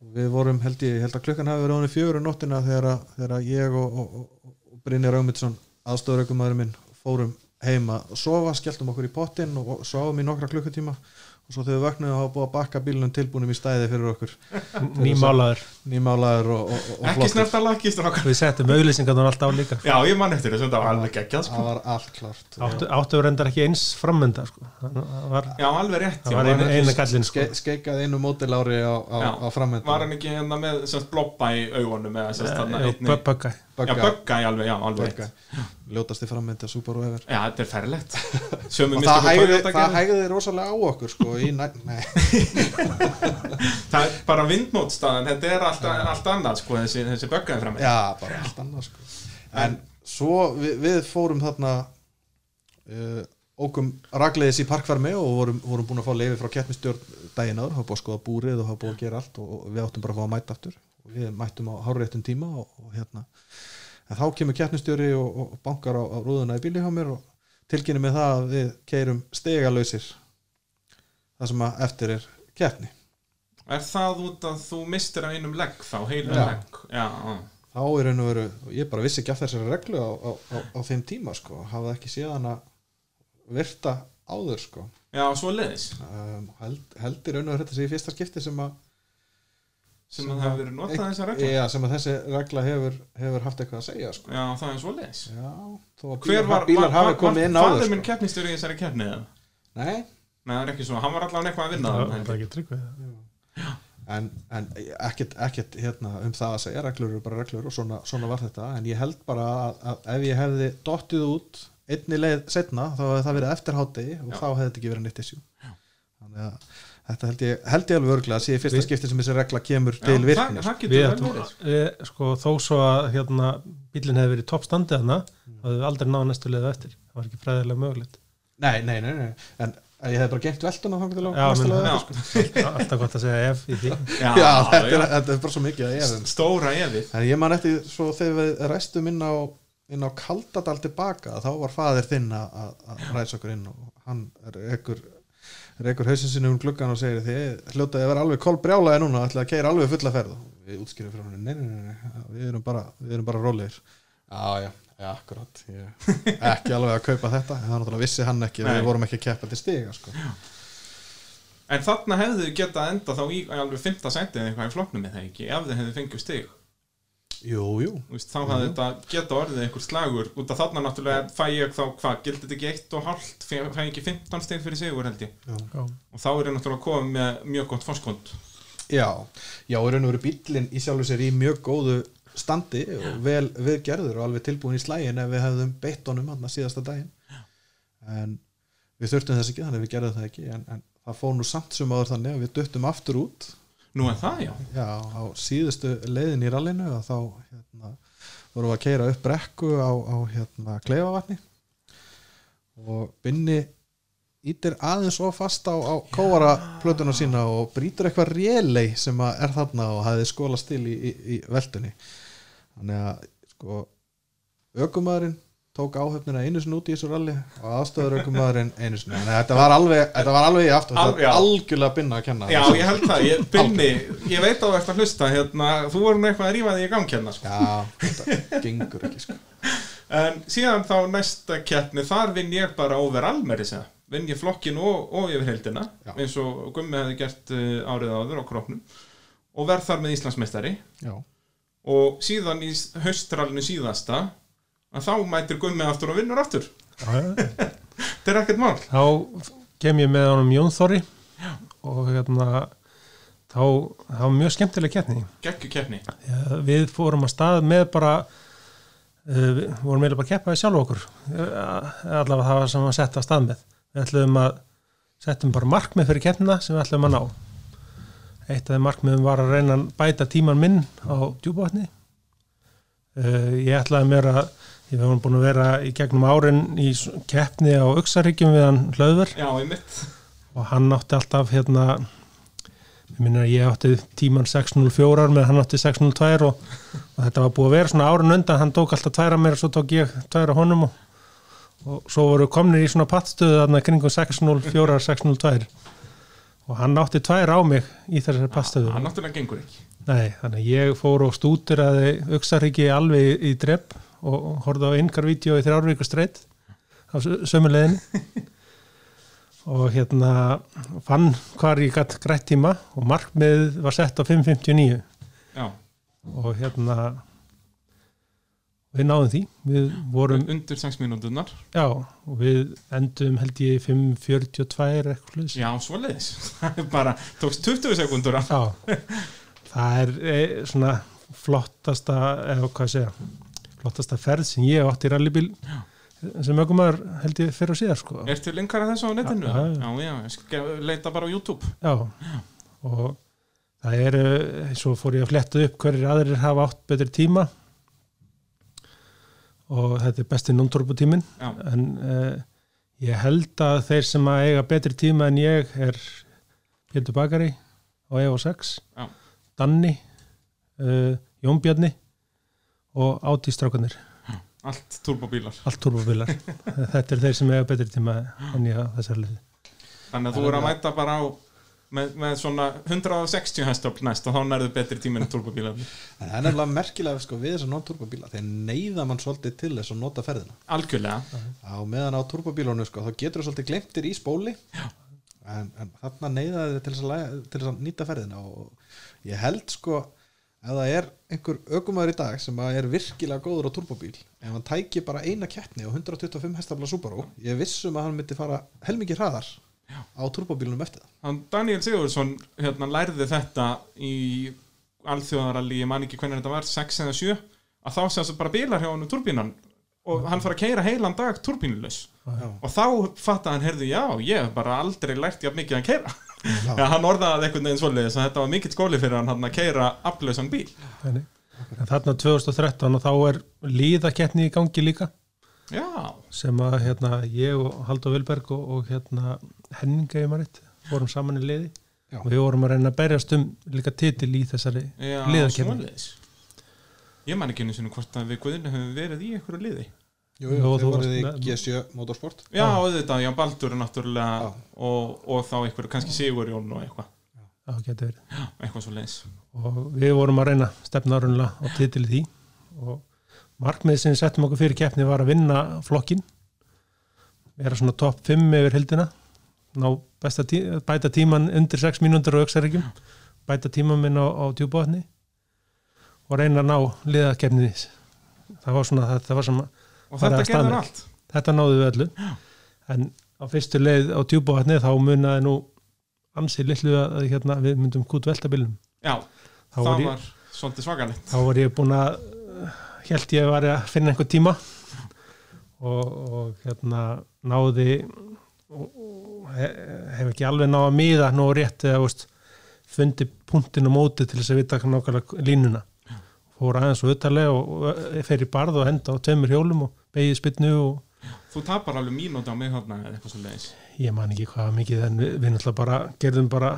og við vorum held ég, held að klukkan hafi verið ánum fjögur um nóttina þegar, að- þegar að ég og, og, og, og Brynjar Ögmundsson aðstofuraukumæður minn fórum heima að sofa, skelltum okkur í pottin og, og sváum í nokkra klukkutíma og svo þegar við vöknum og hafa búið að bakka bílunum tilbúinum í stæði fyrir okkur Nýmálaður. nýmálaður og, og, og ekki flottur. snerta lakist Við settum auðlýsingarnar alltaf á líka. Já, ég man eftir þessu, þetta var alveg geggjað sko. það var allt klart Áttu, áttu reyndar ekki eins frammynda, sko. Það var, Já, alveg rétt það var eina, ekki- eina gallin, sko. Ske, skeikað einu mótilári á, á, á framhendu Var hann ekki hérna með semst, blobba í augunum Böggæ. Í alveg, já, alveg ljótasti framhendu að Subaru efer Já, þetta er ferlegt. Og það hægði, það hægði rosalega á okkur sko, í næ, nei, Það er bara vindmótstaðan, þetta er allt, allt annað sko, þessi, þessi böggaði fram já, bara allt annað sko. en svo við, við fórum þarna uh, ókum ragleiðis í parkvarmi og vorum, vorum búin að fá leiði frá keppnistjórn daginn áður, hafa búið að skoða búrið og hafa búið að gera allt og, við áttum bara að fá að mæta aftur. Og við mættum á háréttum tíma og, og hérna en þá kemur keppnistjóri og, og bankar á, á rúðuna í bíli hjá mér og tilkynni með það að við keirum stegalausir það sem að eftir er keppni. Er það út að þú mistir af einum legg þá, heilum Já. legg? Já, já. þá er og veru, ég bara vissi ekki af þessari reglu á, á, á, á þeim tíma sko, hafði ekki séð hana virta áður sko. Já svo leiðis um, held, heldur raun og veru þetta sé í fyrsta skipti sem að sem að það hefur verið notað þessa regla ja, sem að þessi regla hefur, hefur haft eitthvað að segja sko. Já, það er svo leiðis já, þó að Hver bílar, var, bílar hafi komið inn áður faður minn sko. keppnistjóri í þessari keppni eða? nei, Nei, það er ekki svo, hann var allavega eitthvað að vinna Það var ekki tryggvið. en, en ekkert, ekkert hérna, um það að segja reglur eru bara reglur og svona, svona var þetta en ég held bara að, að ef ég hefði dottið út einni leið setna þá hefði það verið eftirhátti og Já. þá hefði þetta ekki verið nýtt issue þannig að þetta held ég, held ég alveg örglega að sé í fyrsta skipti sem þessi regla kemur Já, til það, virkni það Við getur vel verið við, sko, þó svo að hérna, bílinn hefði verið í toppstandi þarna, þá hefði við aldrei náða næstu leiðu eftir. Það var ekki fræðilega mögulegt. nei, nei, nei, nei, en ég hefði bara gengt veltuna þannig til eftir, sko. Alltaf gott að segja ef í því. já, já, þetta, já. er, þetta er bara svo mikið að ég er Stóra efið en ég man eftir svo þegar við restum inn á inn á Kaldadal tilbaka þá var faðir þinn að að ræsa okkur inn og hann rekur rekur hausin sinni um gluggan og segir þið hljótaði að vera alveg kolbrjálaði núna ætlaði að keira alveg fulla ferð við útskýrum fyrir hann nei, nei, nei, nei, við erum bara, við erum bara rólegir já, já, já, akkurat ég, ekki alveg að kaupa þetta en það náttúrulega vissi hann ekki, Nei. við vorum ekki að keppa til stiga sko. En þarna hefðu getað enda þá í alveg fymta sætið eða eitthvað í flokknum með það ekki ef þið hefðu fengið stig jú, jú, Þú veist, þá hafði þetta geta orðið einhver slagur. Út af þarna náttúrulega fæ ég þá hvað, gildi þetta ekki eitt og hálft? Fæ ekki 15 stig fyrir sigur held ég? Já. Já. og þá er ég náttúrulega komið með mjög gott fórskond Já, já, í raun og veru bílinn í sjálfu sér í mjög góðu standi og vel viðgerður og alveg tilbúin í slægin ef við hefðum beitt honum hann síðasta daginn. En við þurftum þess ekki þannig að við gerðum það ekki en, en það fór nú samt sem áður þannig að við duttum aftur út Nú er það, já. Já, á síðustu leiðin í rallinu og þá hérna, vorum við að keira upp brekku á, á hérna, kleifavatni og binni ítir aðeins of fast á, á kóara plötuna sína og brýtur eitthvað rélei sem er þarna og hafði skólast til í, í, í veldunni þannig að sko ökumæðurinn tók áhöfnina einu sinni út í þessu ralli og aðstöðuraukumæðurinn einu sinni Þannig að þetta var alveg, þetta var alveg í aftur Al- algjörlega binna að kenna Já, ég held það, ég, Binni, ég veit að þú ert að hlusta hérna, þú voru nú eitthvað að rífa því í gang hérna sko. Já, þetta gengur ekki sko En síðan þá næsta keppni, þar vinn ég bara over almeri segja. Vinn ég flokkin og, og yfir heildina, Já. eins og Gummi hefði gert uh, árið áður á króknum. Og verð þar með Íslandsmeistari. Já, Og síðan í haustralinu síðasta, að þá mætir Gummi aftur og vinnur aftur. Þetta er ekkert mál. þá kem ég með honum Jón Þorri og hérna þá, þá var mjög skemmtileg keppni Gekku keppni. Við fórum að stað með bara uh, við vorum meðlega bara að keppa við sjálf okkur uh, allavega það var sem að setja að stað með við ætlum að setjum bara markmið fyrir keppnina sem við ætlum að ná eitt af þeim markmiðum var að reyna að bæta tíman minn á djúbáttni uh, ég ætlaði mér að ég hef búin að vera í gegnum árin í keppni á Uxaríkjum við hann hlöður Já, ég mitt. og hann átti alltaf hérna ég minna að ég átti tíman 604 með hann átti 602 og, og þetta var búið að vera svona árun undan. Hann tók alltaf tværa mér og svo tók ég tværa honum og, og svo voru komnir í svona pattstöðu þarna kringum 604 602 og hann átti tværa á mig í þessari pattstöðu. Hann náttúrulega gengur ekki. Nei, þannig ég fór og stútur að Uxaríki alveg í drepp og horfði á yngar vídeo í þrjárvíku streitt á sömuleginni og hérna fann hvar ég gætt grætt tíma og markmið var sett á 5.59 Já, og hérna við náðum því. Við vorum, undir 6 mínúndunar. já, og við endum held ég í 5.42 eitthvað Já, svoleiðis. Það er bara, tókst 20 sekundur Já, það er e, svona flottasta, eða hvað segja, flottasta ferð sem ég átt í rallybíl sem ökumar held ég fyrir og síðar sko. Er til linkar að þessu á netinu? Já, já, já. já, já ég skal leita bara á YouTube Já, og það er, eh, svo fór ég að fletta upp hverjir aðrir hafa átt betri tíma og þetta er besti non-turbo tímin Já, en uh, ég held að þeir sem að eiga betri tíma en ég er Pétur Bakari á EO6 Já. Danni uh, Jón Bjarni og Átistrákanir allt turbobílar allt turbóbílar. Þetta er þeir sem eiga betri tíma en ég á þessar liði. Þannig að þú er að mæta bara á með, með svona 160 hestöfl næst og þá nærðu betri tíminn en turbobílar En það er nefnilega merkilega sko, við þessar non-turbobíla þeir neyða mann svolítið til þess að nota ferðina. Algjörlega. Á meðan á turbobílunum sko, þá getur þú svolítið glemtir í spóli. En, en þarna neyða þið til þess, að, þess að nýta ferðina og ég held sko ef það er einhver ökumæður í dag sem er virkilega góður á turbobíl ef hann tæki bara eina keppni á 125 hestafla Subaru, ég er viss um að hann myndi fara helmingi hraðar á turbobílunum eftir það. Daniel Sigurðsson hérna lærði þetta í alþjóðaralli, ég man ekki hvernig þetta var 6 eða 7, að þá sagt bara bílar hjá hann um turbínan og hann fara að keira heilan dag turbínulaus. Já. og þá fattaði hann, heyrðu, já, ég hef bara aldrei lært jafn mikið að keira Já. Hann orðaði einhvern veginn svoleiðis að þetta var mikill skóli fyrir hann hann að keira aflausan bíl. Þarna 2013 og þá er líðakeppni í gangi líka. Já, sem að hérna, ég og Haldur Vilberg og, og hérna, Henning Eimaritt vorum saman í liði. Já. og við vorum að reyna að berjast um líka titil í þessari svoleiðis. Ég man ekki einu sinni hvort að við guðinu höfum verið í einhverju liði Jú, Jú, þeir voruð í með- G7 Motorsport. Já, auðvitað, já, Baldur er náttúrulega og, og þá einhverju, kannski Sigurjón og eitthvað, Já, getur verið. eitthvað svo leiðis og við vorum að reyna stefna árunlega á titil í því og markmið sem við settum okkur fyrir keppni var að vinna flokkin vera svona topp 5 yfir hildina ná besta tí bæta tíman undir 6 mínútur á auksaríkjum bæta tíman minn á, á djúbóðni og reyna að ná liðakeppni það var svona þetta var sem og þetta gerður allt. Þetta náðu við öllu. En á fyrstu leið á djúbóðni þá munaði nú ansið litlu að hérna, við myndum kút veltabilnum. Já, þá það var ég var svolítið svakalegt. Þá var ég búin að held ég var að finna einhver tíma. Og, og hérna náði og, og he, hef ekki alveg náða miða nógu rétt eða veist, fundi punktin og móti til þess að vita nákvæmlega línuna. Fór aðeins og uttalega og, fer í barð og henda á tveimur hjólum og beigið spytnu og Þú tapar alveg mínúti á mig þarna eða eitthvað svo leiðis ég man ekki hvað mikið en við, við náttúrulega bara gerðum bara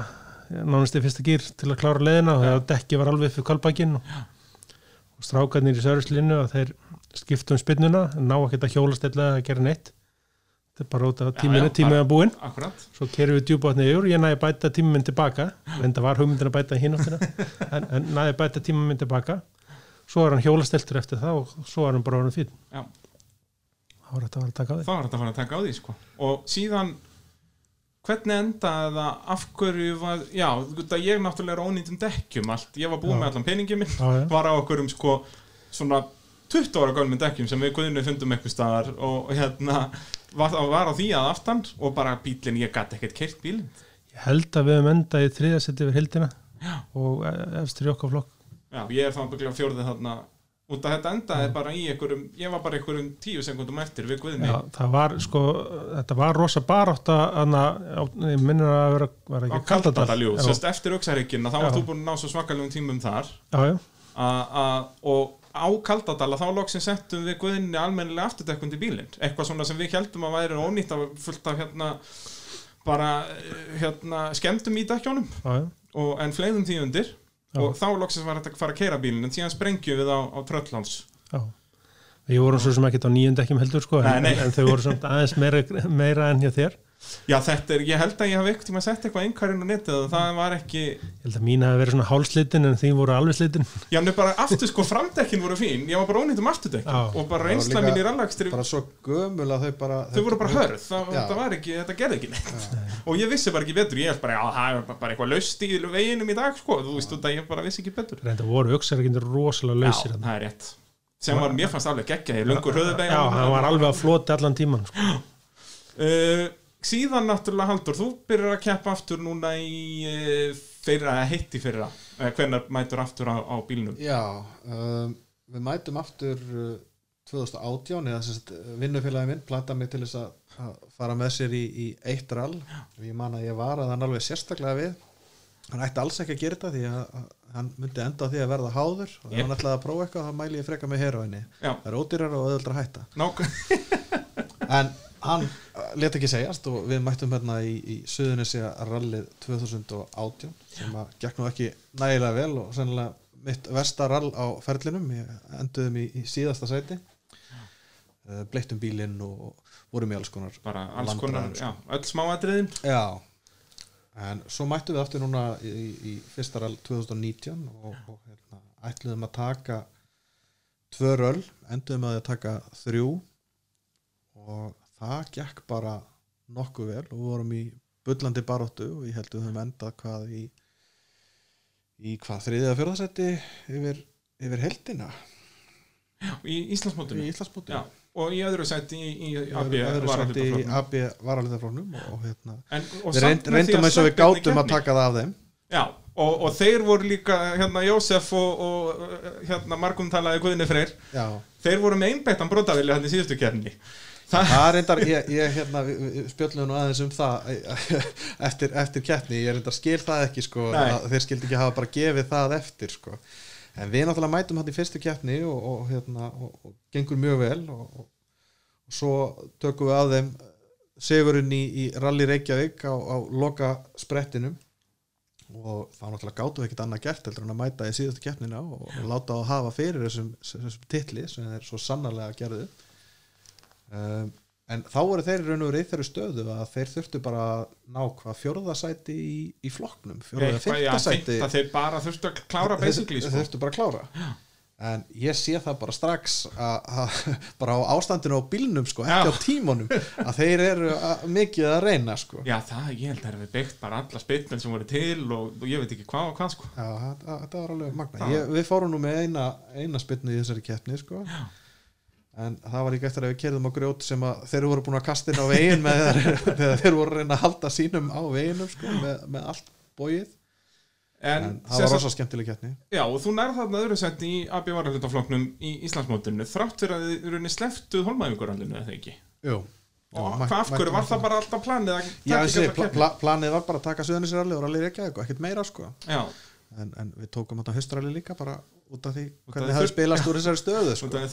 nánast í fyrsta gýr til að klára leiðina og Já. það dekki var alveg fyrir kolbækin og, og strákarnir í sörðslinu og þeir skiptum spinnuna, ná ekki að hjólastilla að gera neitt. Þetta er bara út af tíminu, já, tíminu að búinn. akkurat. Svo kerum við djúbátnið yfir, ég næði bæta tímuminn tilbaka en það var hugmyndin að bæta hináttina en, en næði bæta tímuminn tilbaka svo er hann hjólasteltur eftir það og svo er hann bara orðin Já. Þá er þetta að að að fara að taka á því sko. og síðan hvernig endaði það? Af hverju var, já, að ég náttúrulega er ónýttum dekkjum allt, ég var búinn Já. með allan peningin minn. Já, var á okkur um sko svona 20 ára gölmum dekkjum sem við guðinu fundum eitthvað staðar og hérna var, var á því að aftan og bara bílinn, ég gæti ekkert keirt bílinn. Ég held að við höfum endað í þriðasetti yfir hildina og efstur í okkar flokk. Já, ég er þá bygglega fjórðið þarna út að þetta endaði bara í einhverjum ég var bara einhverjum tíu sekundum eftir við guðinu Já, það var sko, þetta var rosa barátt að, ég minnur að vera, var ekki sérst eftir auksaríkina þá Já. varst þú búin að ná svo svakalugum tímum þar. Já, já, a- a- og á Kaldadala þá loksin settum við guðinni almennilega afturdekkundi bílinn. Eitthvað svona sem við heldum að væri ónýtt af fullt af hérna bara eh, hérna skemmtum í já. og, en fleiðum því undir Já. og þá loksins var þetta að fara að keira bílinn en síðan sprengjum við á, á Tröllháls já. Við vorum svo sem ekkert á nýjum dekkjum heldur sko, en, Nei, nei. en þau voru samt aðeins meira, meira enn hjá þér. Já þetta er, ég held að ég hafi ekkert tíma setja eitthvað einhverjum á netið og það var ekki Ég held að mín hafi verið svona hálslitin en þín voru alveg slitin. já, nefnir bara aftur sko framdekkin voru fín. Ég var bara ónýtt um afturdekkin Já. og bara reynsla mín í rallakstri bara svo gömul að þau bara þau voru bara hörð, það, Já. það var ekki, þetta gerði ekki neitt. Og ég vissi bara ekki betur, ég held bara, já, það er bara eitthvað laust í veginum í dag, sko, þú veist, að ég bara vissi ekki betur. Reynda voru auksarreikindur rosalega lausir. uh, síðan náttúrulega Haldur, þú byrjar að keppa aftur núna í uh, fyrra, eða heitti fyrra uh, hvenær mætur aftur á, á bílnum? Já, um, við mætum aftur uh, 2018 eða sem sagt vinnufélagi minn planta mig til þess að, fara með sér í, í eitt rall. Ég man að ég var að hann alveg sérstaklega við. Hann ætti alls ekki að gera þetta því að, hann myndi enda á því að verða háður. Og ef Yep. hann ætlaði að prófa eitthvað þá mæli ég freka með heroinni já, það er ódýrar og öðvöldra að hætta. En hann let ekki segjast og við mættum hérna í, í Suðunisja rallið 2018 sem að gekk nú ekki nægilega vel og sennilega mitt versta rall á ferlinum ég enduðum í, í síðasta sæti uh, bleittum bílinn og vorum í alls konar bara alls konar, sko. já, öll smáatriðin Já, en svo mættum við aftur núna í, í fyrsta rall 2019 og, og hérna, ætluðum að taka tvö röll, enduðum að taka þrjú og það gekk bara nokkuð vel. Og við vorum í bullandi baróttu og ég held við höfum endað hvað í í hvað þriðið að fjörðasetti yfir, yfir heldina í Íslandsmótinu. Í Íslandsbúti já, og í öðru sæti í, í AB varalítaflóknum og hérna En, og við reynd, reyndum eins og við Sveppi gátum að taka það af þeim. Já, og, og þeir voru líka hérna Jósef og, og hérna Markum talaði Guðni Freyr. Já, þeir voru með einbeittan brotavili hann í síðustu kefni það er reyndar, ég, ég hérna, spjöllum nú aðeins um það eftir, eftir keppni, ég reyndar skil það ekki sko, þeir skildi ekki hafa bara gefið það eftir sko, en við náttúrulega mætum hann í fyrstu keppni og, og, hérna, og, og gengur mjög vel og, og, og svo tökum við að þeim sigurinn í, í Rally Reykjavík á, á loka sprettinum og þá náttúrulega gátum við ekkert annað gert heldur en að mæta í síðustu keppnina og, og láta á að hafa fyrir þessum, þessum titli sem þeir svo sannarlega gerðu um, en þá voru þeir raun og verið í þeirri stöðu að þeir þurftu bara ná hvað fjórðasæti í, í flokknum já, fínt að þeir bara þurftu að klára basically þeir sko. þurftu bara að klára en ég sé það bara strax að, bara á ástandinu á bílnum sko, ekki Já. á tímunum að þeir eru að, mikið að reyna sko. Já, það, ég held að það er byggt bara alla spilnum sem voru til og, og ég veit ekki hvað og hvað sko Já, þetta, þetta var alveg magna Já. ég, við fórum nú með eina, eina spilnu í þessari keppni sko. En það var líka eftir að við kerðum á grjót sem að þeir voru búin að kasta inn á veginn með þeir, þeir voru reyna að halda sínum á veginnum sko, með, með allt bóið En, en það var rosa skemmtileg keppni Já, og þú nærð þarna öðru sett í AB varalutaflokknum í Íslandsmótinu þrátt fyrir að þið eru sleftuð holmaðingurallinu eða ekki Jú. Og af hverju, var það bara alltaf planið að Já, pla, keppni? pla, planið var bara að taka Suðanisralli og ralli Reykjavík og ekkert meira sko. Já, en, en við tókum þetta haustralli líka bara út af því hvernig það spilast úr þessari stöðu sko. það er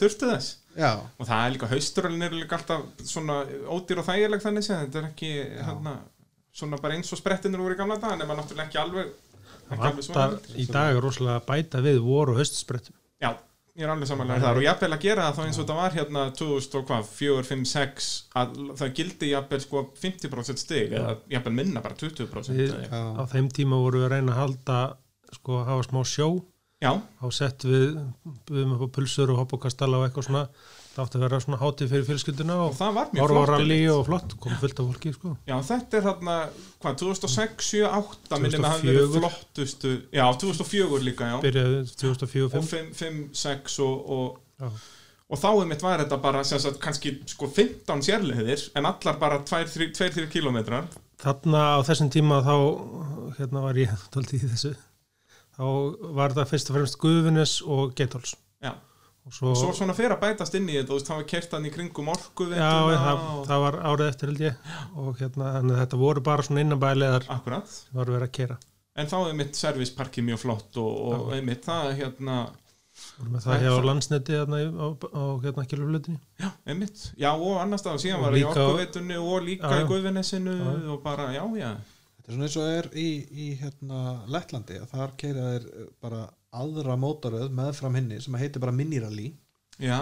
og það er líka hausturallin eru líka alltaf svona ódýr og þægileg þannig sem þetta er ekki hérna, svona bara eins og sprettinur voru í gamla dag nema náttúrulega ekki alveg Það ekki alveg vantar svona í dag rosalega að bæta við voru og höstsprettum. Já, ég er alveg samanlega þar og jafnvel að gera það þá eins og þetta var hérna 2000 og hvað, 4, 5, 6 að það gildi jafnvel sko 50% stig eða jafnvel minna bara 20% Við- eða- Já. á þeim tíma voru við að reyna að halda sko hafa smá sjó. Já, þá sett við buðum upp á pulsur og hopp og kastala og eitthvað svona. Það átti að vera svona hátíð fyrir fjölskylduna og og það var mjög horfa á einmitt. og flott, kom fullt af fólki sko. Já, þetta er hérna, hvað, 2006, 7, 8 minnum að hafa 2004. verið flottustu Já, 2004 líka, já. Byrjaði og 2004-05 5, 5 6 og, og, og þá einmitt var þetta bara sagt kannski sko 15 sérleðir en allar bara 2-3 kilometrar þarna á þessum tíma þá hérna var ég tóltið í þessu þá var það fyrst og fremst Guðunis og Geithols og svo, og svo svona fyrir að bætast inn í þetta, það var kert hann í kringum orku já, það, það var árið eftir held ég. Og hérna, þetta voru bara svona Akkurat, sem var verið að kera en þá er mitt servisparki mjög flott og, og einmitt það hérna, það Það er hjá svo- landsneti hérna, á, á hérna kiloflutinni já, einmitt. Já, og annars staðar síðan Og var það í líka á- orkuveitunni og líka Já, í Já. og bara, já, já Þetta er svona eins og er í, í hérna, Lettlandi að þar keira þeir eh, bara aðra mótaröð meðfram henni sem heitir bara minirally Já,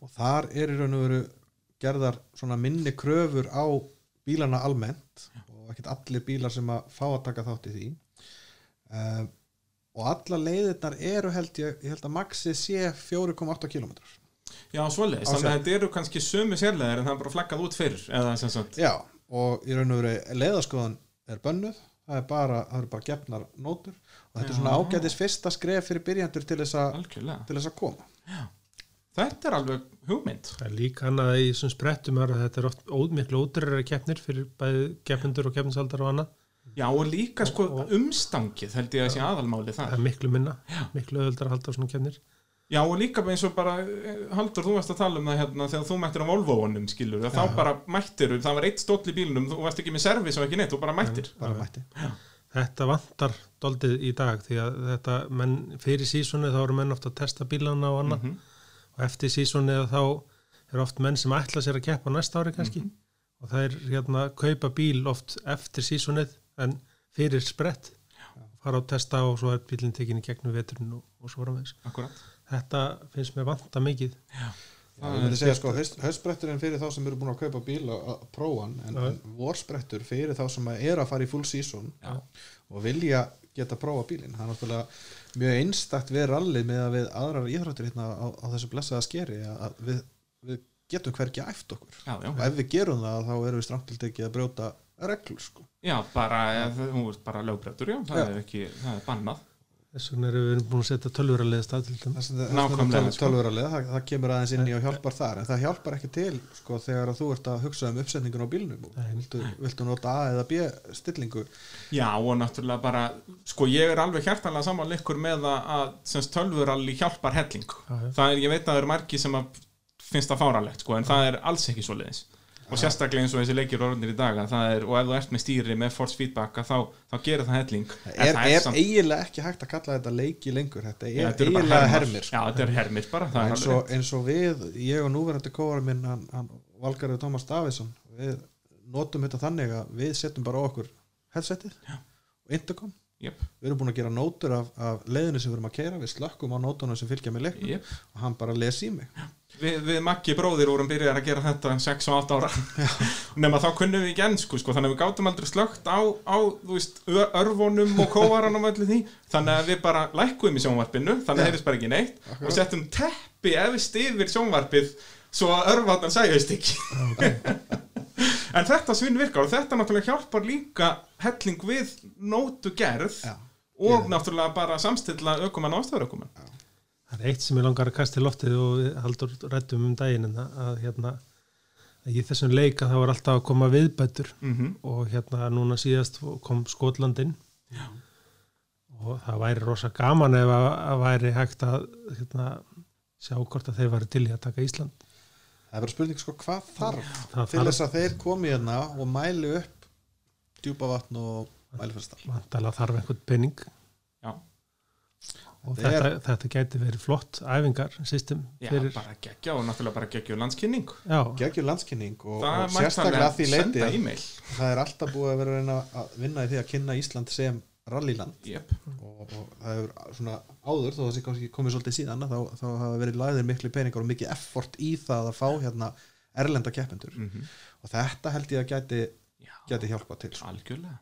og þar er í raun og veru gerðar svona minni kröfur á bílana almennt og ekkert allir bílar sem að fá að taka þátt í því. Um, og alla leiðirnar eru held ég, ég held að maxið sé 4,8 km já, svoleiðis. Á Þannig að þetta eru kannski sömu sérleðir en það er bara flaggað út fyrir eða sem sagt? Já, og í raun og veru leiðaskoðan er bönnuð það er bara, það eru bara gefnar nótur og þetta er svona Já. ágætis fyrsta skref fyrir byrjandur til þess að, Algjörlega. til þess að koma. Þetta er alveg hugmynd. Það er líka hann að í þessum sprettum er að þetta er oft óð, miklu ódreirari keppnir fyrir bæði keppindur og keppninsaldar og annað. Já, og líka sko Og- umstangið held ég að sé aðalmáli það það er miklu minna, miklu öðuldar að halda svona keppnir Já, og líka eins og bara eh, Haldur, þú varst að tala um það hérna þegar þú mættir á Volvo-unum, skilur þá bara mættir, það var eitt stóll í bílunum þú varst ekki með servis og ekki neitt, þú bara mættir. Bara mætti. Þetta vantar doldið í dag því að þetta, menn, fyrir sísoni þá eru menn ofta að testa bílana og annað. Mhm. og eftir sísoni þá er oft menn sem ætla sér að keppa næsta ári kannski. Mhm. og það er hérna kaupa bíl oft eftir sísonið en fyrir sprett. Fara á testa og svo er bílinn tekin í gegnum veturinn og, og svo framvegis. Þetta finnst mér vanta mikið. Já, Það er segja sko, haustspretturinn fyrir þá sem eru búin að kaupa bíl og að prófa hann, en, en vorsprettur fyrir þá sem eru að fara í full season Já. og vilja geta prófa bílinn það er náttúrulega mjög einstakt við rallið með að við aðrar íþróttir hérna á, á þessu blessaða skeri að við, við getum hvergi æft okkur Já, já, og ef við gerum það þá erum við strangt til tekið að brjóta reglur sko. já bara, bara lögbrettur, já, það Já. er ekki það er bannað Þess vegna erum við búin að setja tölvurarlega stað til þess að Nákvæmlega, það, sko. það, það kemur aðeins inn í og hjálpar þar en það hjálpar ekki til sko, þegar að þú ert að hugsa um uppsetningun á bílnum. Og viltu, viltu nota A eða B stillingu? Já, og náttúrulega bara, sko, ég er alveg hjartanlega saman ykkur með að, að semst tölvuralli hjálpar helling. Það er, ég veit að það eru margi sem að finnst það fáralegt, sko, en það er alls ekki svo leiðis og sérstaklega eins og þessi leikir orðinir í dag er, og ef þú ert með stýri með force feedback þá, þá gerir það helling. Er, það er samt- eiginlega ekki hægt að kalla þetta leiki lengur þetta er þetta eru bara eiginlega hermir sko. Já, þetta er hermir bara, er eins, og, eins og við, ég og núverandi kóara minn hann, hann Valgarður Tómas Davidsson við notum þetta þannig að við setjum bara okkur headsetið og intercom Jep, við erum búin að gera nótur af, af leiðinu sem við erum að keira við slökkum á nótunum sem fylgja með leiknum jep. og hann bara les í mig. Við, við Maggi bróðir vorum byrjar að gera þetta 6 og 8 ára. Nema þá kunnum við ekki ennsku sko, þannig að við gátum aldrei slögt á, á veist, örvunum og kóvaranum og öllu því. Þannig að við bara lækkuðum í sjónvarpinu þannig að Já. heyrðist bara ekki neitt. Akkurat. og settum teppi efst yfir sjónvarpið svo að örvarnar sæðist ekki en þetta svinn virkar og þetta náttúrulega hjálpar líka helling við nótu gerð Já. og Já. náttúrulega bara samstilla ökumann og ástæðurökumann Það er eitt sem ég langar að kasta í loftið og haldur rættum um daginn en það að hérna í þessum leika það var alltaf að koma viðbætur mm og hérna núna síðast kom Skotlandin Já. og það væri rosa gaman ef að, væri hægt að hérna, sjá hvort að þeir væri til í að taka Ísland það er bara spurning sko hvað þarf það til þess að þeir komi hérna og mæli upp djúpavatn og mælifærstal vantalega þarf einhvern penning Já. og Þetta þetta, þetta gæti verið flott æfingar system Já, fyrir bara geggja og náttúrulega bara geggja landskynning. Já, geggjur landskynning og, og sérstaklega að því leiti það er alltaf búið að vera að reyna að vinna í því að kynna Ísland sem rallyland. Jep, og, og það hefur svona áður þó það sé kannski komið svolítið síðan þá, þá hafa verið lagðir miklu peningar og mikið effort í það að fá hérna erlenda keppendur. Mhm, og þetta held ég að gæti, gæti hjálpa til sko. algjörlega.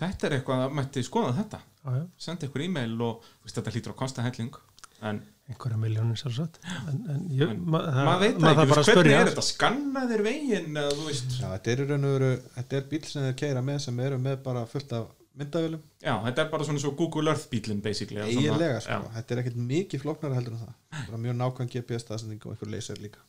Þetta er eitthvað að mætti skoða þetta. Já, já, Sendi ykkur e-mail og veist, þetta hlýtur á kosta helling En einhverja miljónir sjálfsagt. En, en En ma það- maður veit það maður ekki, að hvernig spyrja. er þetta? Skanna þeir veginn þú veist Já, þetta er í raun og veru þetta er bíl sem þeir keira með sem eru með bara fullt af myndavölum Já, þetta er bara svona svo Google Earth bílinn basically eiginlega sko, Já. þetta er ekkert mikið flóknara heldur en það. Bara mjög nákvæm GPS staðsending og einhver laser líka.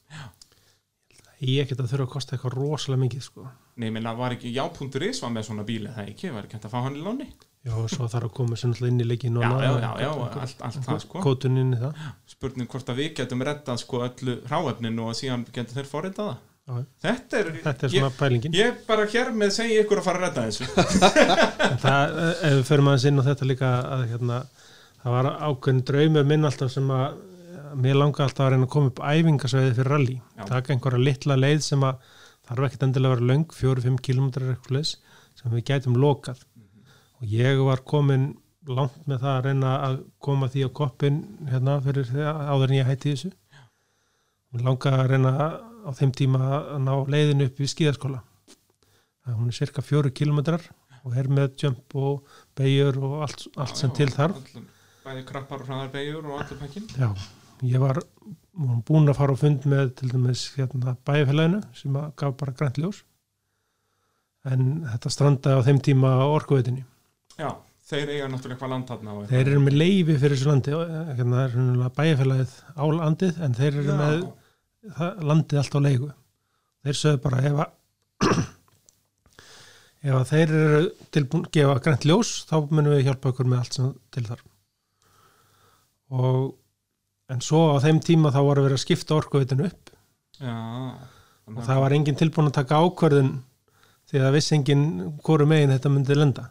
Ég get að þurfa að kosta eitthvað rosalega mikið sko. Nei, menna, var ekki já.is var með svona bíl eða ekki, var ekki hægt að fá hann í láni já, og svo þarf að koma sér náttúrulega inn í leikin Já, já, já, já, allt, allt það sko. Kótun inn í það. Spurning hvort að við getum reddað sko öllu hráefninu og síðan getum þeir forrita það. Já. Þetta er, þetta er svona ég, pælingin. ég bara hér með segi ykkur að fara að redda þessu. Það, eh, ef við förum aðeins inn á þetta líka að hérna, það var ákveðin draumur minn alltaf sem að mér langa alltaf að reyna að koma upp æfingasvæði fyrir rally, taka einhverja litla leið sem að þarf ekkert endilega að vera löng 4-5 km sem við gætum lokað. Og ég var komin langt með það að reyna að koma því á koppin hérna fyrir þegar áður en ég hætti þessu. Mér langa að reyna á þeim tíma að ná leiðinu upp í skíðaskóla það hún er cirka 4 km og er með jump og beigur og allt, allt sem til þarf. Allum, Bæði krappar og hraðar beigur og allir pakkin Já, ég var búin að fara á fund með til dæmis hérna, bæfélaginu sem gaf bara grænt ljós. En þetta strandaði á þeim tíma á orkuveitinni. Já, þeir eiga náttúrulega eitthvað land þarna Þeir eru með leifi fyrir þessu landi eh, hérna er bæfélagið á landið en þeir eru Já. með landið allt á leigu. Þeir sögðu bara ef að ef að þeir eru tilbúin að gefa grænt ljós þá munum við hjálpa ykkur með allt sem til þar. Og en svo á þeim tíma þá að vera að skipta orkuveitinu upp Já, og það var enginn tilbúin að taka ákvörðun því að vissi enginn hvoru megin þetta myndi lenda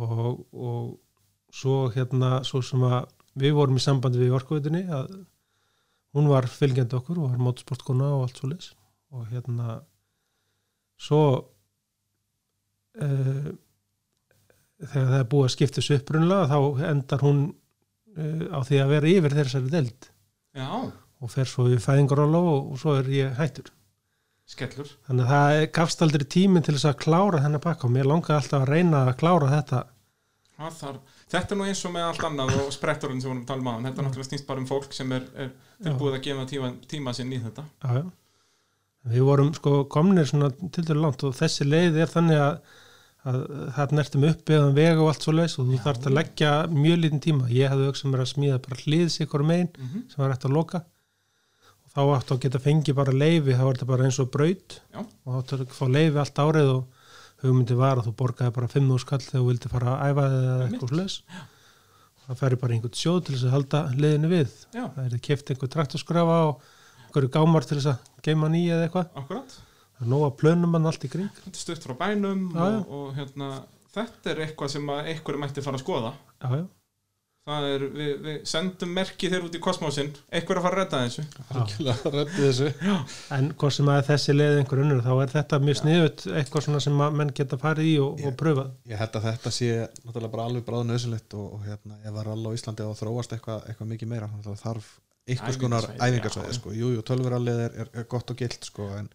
og, og svo hérna svo sem að við vorum í sambandi við orkuveitunni að hún var fylgjandi okkur og var mótsportkona og allt svo leis og hérna svo uh, þegar það er búið að skipta þessu upprunlega þá endar hún uh, á því að vera yfir þessari deild. Já, og fer svo í fæðingaróla og, og svo er ég hættur. Skellur. Þannig að það gafst aldrei tíminn til þess að klára þennan pakka og mér langaði alltaf að reyna að klára þetta. Það þarf, þetta er nú eins og með allt annað og spretturinn sem við vorum að tala um á þetta er náttúrulega snýst bara um fólk sem er, er tilbúið að gefa tíma, tíma sinn í þetta. Já, já. við vorum sko komnir til dælu langt og þessi leið er þannig að, að það nertum upp eða vega og allt svo leis og þú þarft að leggja mjög lítinn tíma. Ég hefði auksum mér að smíða bara hliðs ykkur megin mm -hmm. sem var eftir að loka. Og þá áttu að geta fengið bara leifi þá var þetta bara eins og braut. Já. og áttu að fá leifi allt árið og hugmyndi var að þú borgaði bara 5.000 skall þegar þú vildi fara að æfa eða eitthvað slags það færi bara einhvern sjóð til þess að halda leiðinu við. Já, það er keft einhver traktorskrafa og einhverju gámar til þess að geima í eða eitthvað. Akkurat það er nóg að plönum hann allt í kring. Þetta er stutt frá bænum og, og hérna, þetta er eitthvað sem einhverju mætti fara að skoða. Já, Það er, við, við sendum merki þeir út í kosmósin. Einhver að fara að redda þessu. Algjörlega rætti þessu. En hvort sem að þessi leið einhver unnur þá er þetta mjög sniðut eitthvað svona sem að menn geta farið í og, og pröfað. ég held að þetta sé náttúrulega bara alveg bráð nöðsynlegt og, og hérna, ef að rall á Íslandi að þróast eitthvað, eitthvað mikið meira þarf einhvers konar Æfingasvæði, æfingarsvæði já. sko. jú, jú, tölvurallið er, er, er gott og gilt sko, en,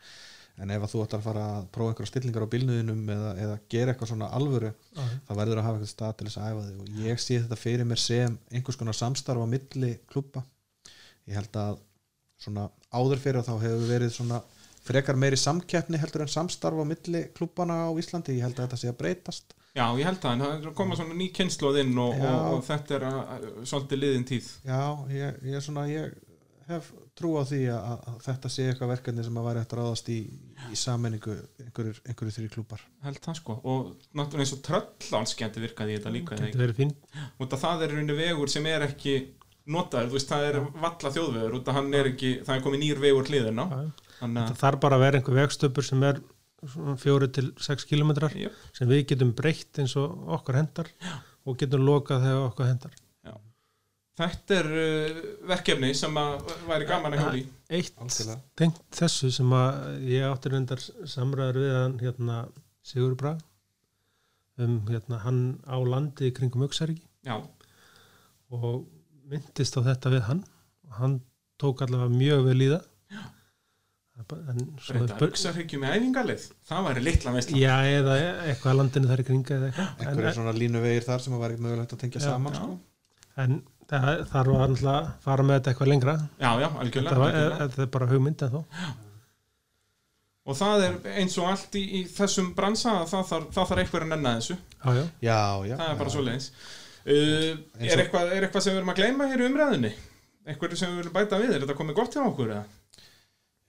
en ef að þú ætlar að fara að prófa einhverja stillingar á bílnuðinum eða, eða gera eitthvað svona alvöru Já, já. það verður að hafa eitthvað stað til þess að æfa þig. Og ég sé þetta fyrir mér sem einhvers konar samstarf á milli klubba ég held að svona áður fyrir þá hefur verið svona frekar meiri samkeppni heldur en samstarf á milli klubbana á Íslandi. Ég held að þetta sé að breytast. Já, ég held en það er að koma svona ný kynnslóð inn og, og, og þetta er að, að, svolítið liðin tíð. Já, ég, ég, svona, ég hef trú á því að, að þetta sé eitthvað verkefni sem að væri eftir ráðast í, í sammenningu einhverjur, einhverjur þrý klubbar held það sko, og náttúrulega eins og tröllánskendi virkaði í þetta líka út af það er rauninni vegur sem er ekki notaður, þú veist, það er valla þjóðvegur. Út af hann er ekki, það er komið nýr vegur Já, já. þannig það að, þarf bara að vera einhver vegstöpur sem er svona fjóri til 6 kilometrar sem við getum breytt eins og okkur hendar og getum lokað þegar okkur hendar þetta er uh, verkefni sem að væri gaman að hjóli eitt Algjörlega. tengt þessu sem að ég átti reyndar samræður við hann hérna Sigur Braga um hérna, hann á landi í kringum Já, og myndist á þetta við hann. Og hann tók allavega mjög vel í það. En svo er breyta spur- Uxarhyggju með æfingarlið Það væri litla veistla já, eða eitthvað að landinu þar í kringa eða eitthvað. En, einhverjir svona línuvegir þar sem var ekki mögulegt að tengja Já. saman Já. sko. en það þarf að náttúrulega fara með þetta eitthvað lengra Já, já, algjörlega, þetta, var, algjörlega. þetta er bara hugmynd en þó Og það er eins og allt í, í þessum bransa að það þarf, það þarf eitthvað að nenna þessu já, já. já, já, Það er bara já. svo leiðis uh, er, eitthvað, er eitthvað sem við erum að gleyma hér í umræðinni? Eitthvað sem við viljum bæta við? Er þetta komið gott hjá okkur? Eða?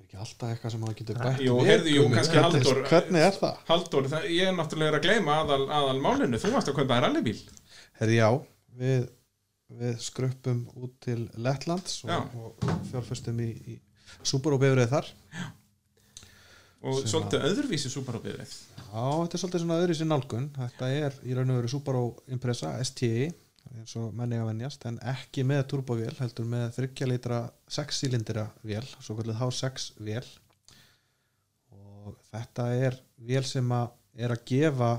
er ekki alltaf eitthvað sem maður getur Jú, bætt jú, heyrðu, jú, kannski Halldór- hvernig er það? Halldór, það, ég er náttúrulega að gleyma aðal, aðal málinu Þú varst að kaupa þér rallybíl Herri, já, við, við skruppum út til Lettlands Já. og, og fjárfestum í, í Subaru-bifrið þar. Og Sem svolítið öðruvísi súparóbyrðið Já, þetta er svolítið svona öðru sér nálgun. Þetta er í raun og veru Subaru Impreza STI eins og menni að venjast en ekki með turbovél heldur með 30 litra 6 cylindra vél svo kallið H6 vél og þetta er vél sem að er að gefa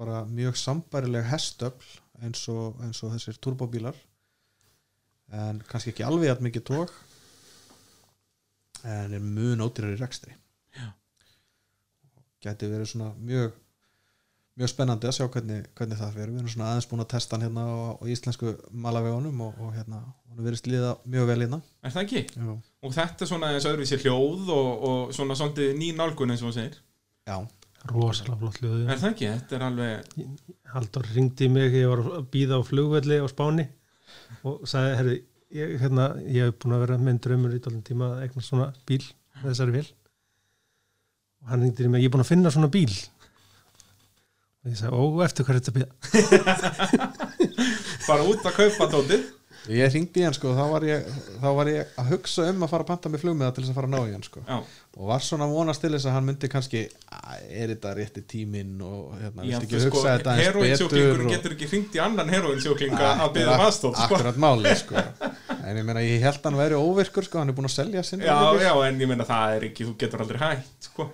bara mjög sambærileg hestöfl eins og, eins og þessir turbóbílar en kannski ekki alveg að mikið tók en er mun ódýrar í rekstri. Gæti verið svona mjög mjög spennandi að sjá hvernig, hvernig það fyrir við erum svona aðeins búin að testa hann hérna á, á íslensku malavegunum og, og hérna hann verið sliða mjög vel hérna. Er það ekki? já, Og þetta er svona eins öðruvísi hljóð og, og svona svolítið ný nálgun eins og þú segir. Já, rosalega flott hljóðu Er það ekki? Þetta er alveg Haldur ringdi mig, ég var að býða á flugvelli á Spáni og sagði, herri, ég, hérna, ég hef búin að vera með drömmur í dálum tíma að egna svona bíl með þessari vél. Og hann ringdi í mig, ég er búin að finna svona bíl. Og ég sagði, ó, eftir hvað er þetta býða bara út að kaupa tótið ég hringdi í hann sko þá var ég, þá var ég að hugsa um að fara að panta með flugmiða til þess að fara að ná í hann sko Já, og var svona að vonast til þess að hann myndi kannski "Æ, er þetta rétti tíminn og hérna, Já viltu ekki sko, hugsa þetta eins heroinsjóklingur betur og... getur ekki hringt í annan heroinsjókling Nei, að byggja um aðstóð sko. akkurat máli sko en ég meina ég held hann væri óvirkur sko hann er búin að selja sinni Já, já, en ég meina það er ekki, þú getur aldrei hægt sko.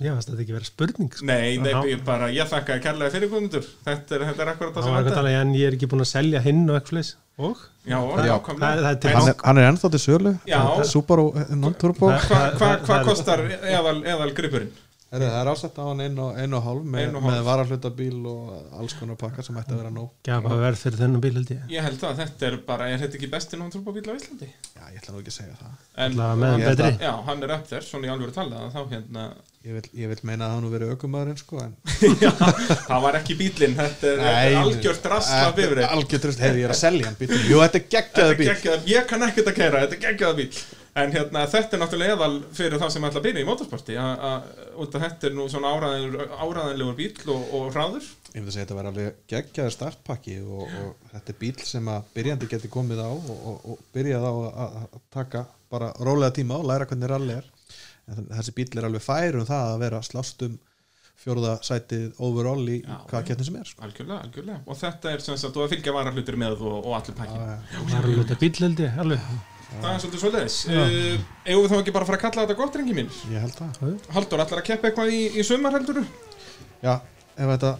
ég veist þetta ekki vera spurning sko. Nei, nei, Já. ég bara, ég þakka kærlega fyrir guðmundur Þetta er, þetta er akkurat það það sem var eitthvað þetta talað, en ég er ekki búin að selja hinn og eitthvað fleis og Já, Já. Það- er til En hann er, hann er ennþá til sölu. Subaru non-turbo Það- Hvað kostar eðal, eðal gripurinn? Heru, það er ásett á hann einu og, einu og hálf með, með varahlutabíl og alls konar pakka sem ætti að vera nóg. Gefa verð fyrir þennan bíl held ég. Ég held að þetta er bara, er þetta ekki besti náttúrubabíl á Íslandi? já ég ætla nú ekki að segja það. En, betri. að- Já, hann er upp þér, svona í alveg talað þá hérna, ég vil, ég vil meina að nú verið aukumæðurinn sko en já, það var ekki bílinn þetta er, er algjört rassla bifrið algjört röst, hefur ég er að selja hann bíl jú þetta er geggjaði bíl ég kann ekkert að kæra, þetta er geggjaða bíl en hérna, þetta er náttúrulega eðal fyrir þá sem ætla að byrja í motorsporti af þetta er nú svona áræðanlegur, bíl og, og hraður. Ég myndi að segja þetta var alveg geggjaði startpakki og, og þetta er bíl sem að byrjandi geti komið á og, og, og byrjað á að, að taka bara rólega tíma og læra hvernig rally er. En þessi bíl er alveg fær um það að vera slást um fjórða sætið overall í Já, hvaða kettin sem er sko. algjörlega, algjörlega. Og þetta er sem sagt, og að fylgja varahlutur með og, og allir pakki Já, já. það alveg þetta bíl held ég alveg það er svolítið svoleiðis. Uh, eigum við þá ekki bara að fara að kalla þetta gott rengi mín ég held það. Haldur, ætlar að keppa eitthvað í, í sumar heldur já, ef þetta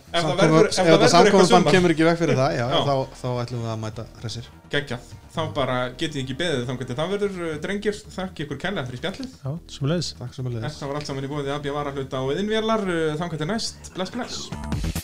sumar. kemur ekki veg fyrir það já, Já. Þá, þá ætlum við að mæta hressir. Geggjað, þá bara getið ekki beðið þá getið það verður uh, drengir. Þakki ykkur kærlega fyrir spjallið. Já, leiðis Þetta var allt saman í búið að bjöða varahluta og yðinvélar, þá getið næst, bless bless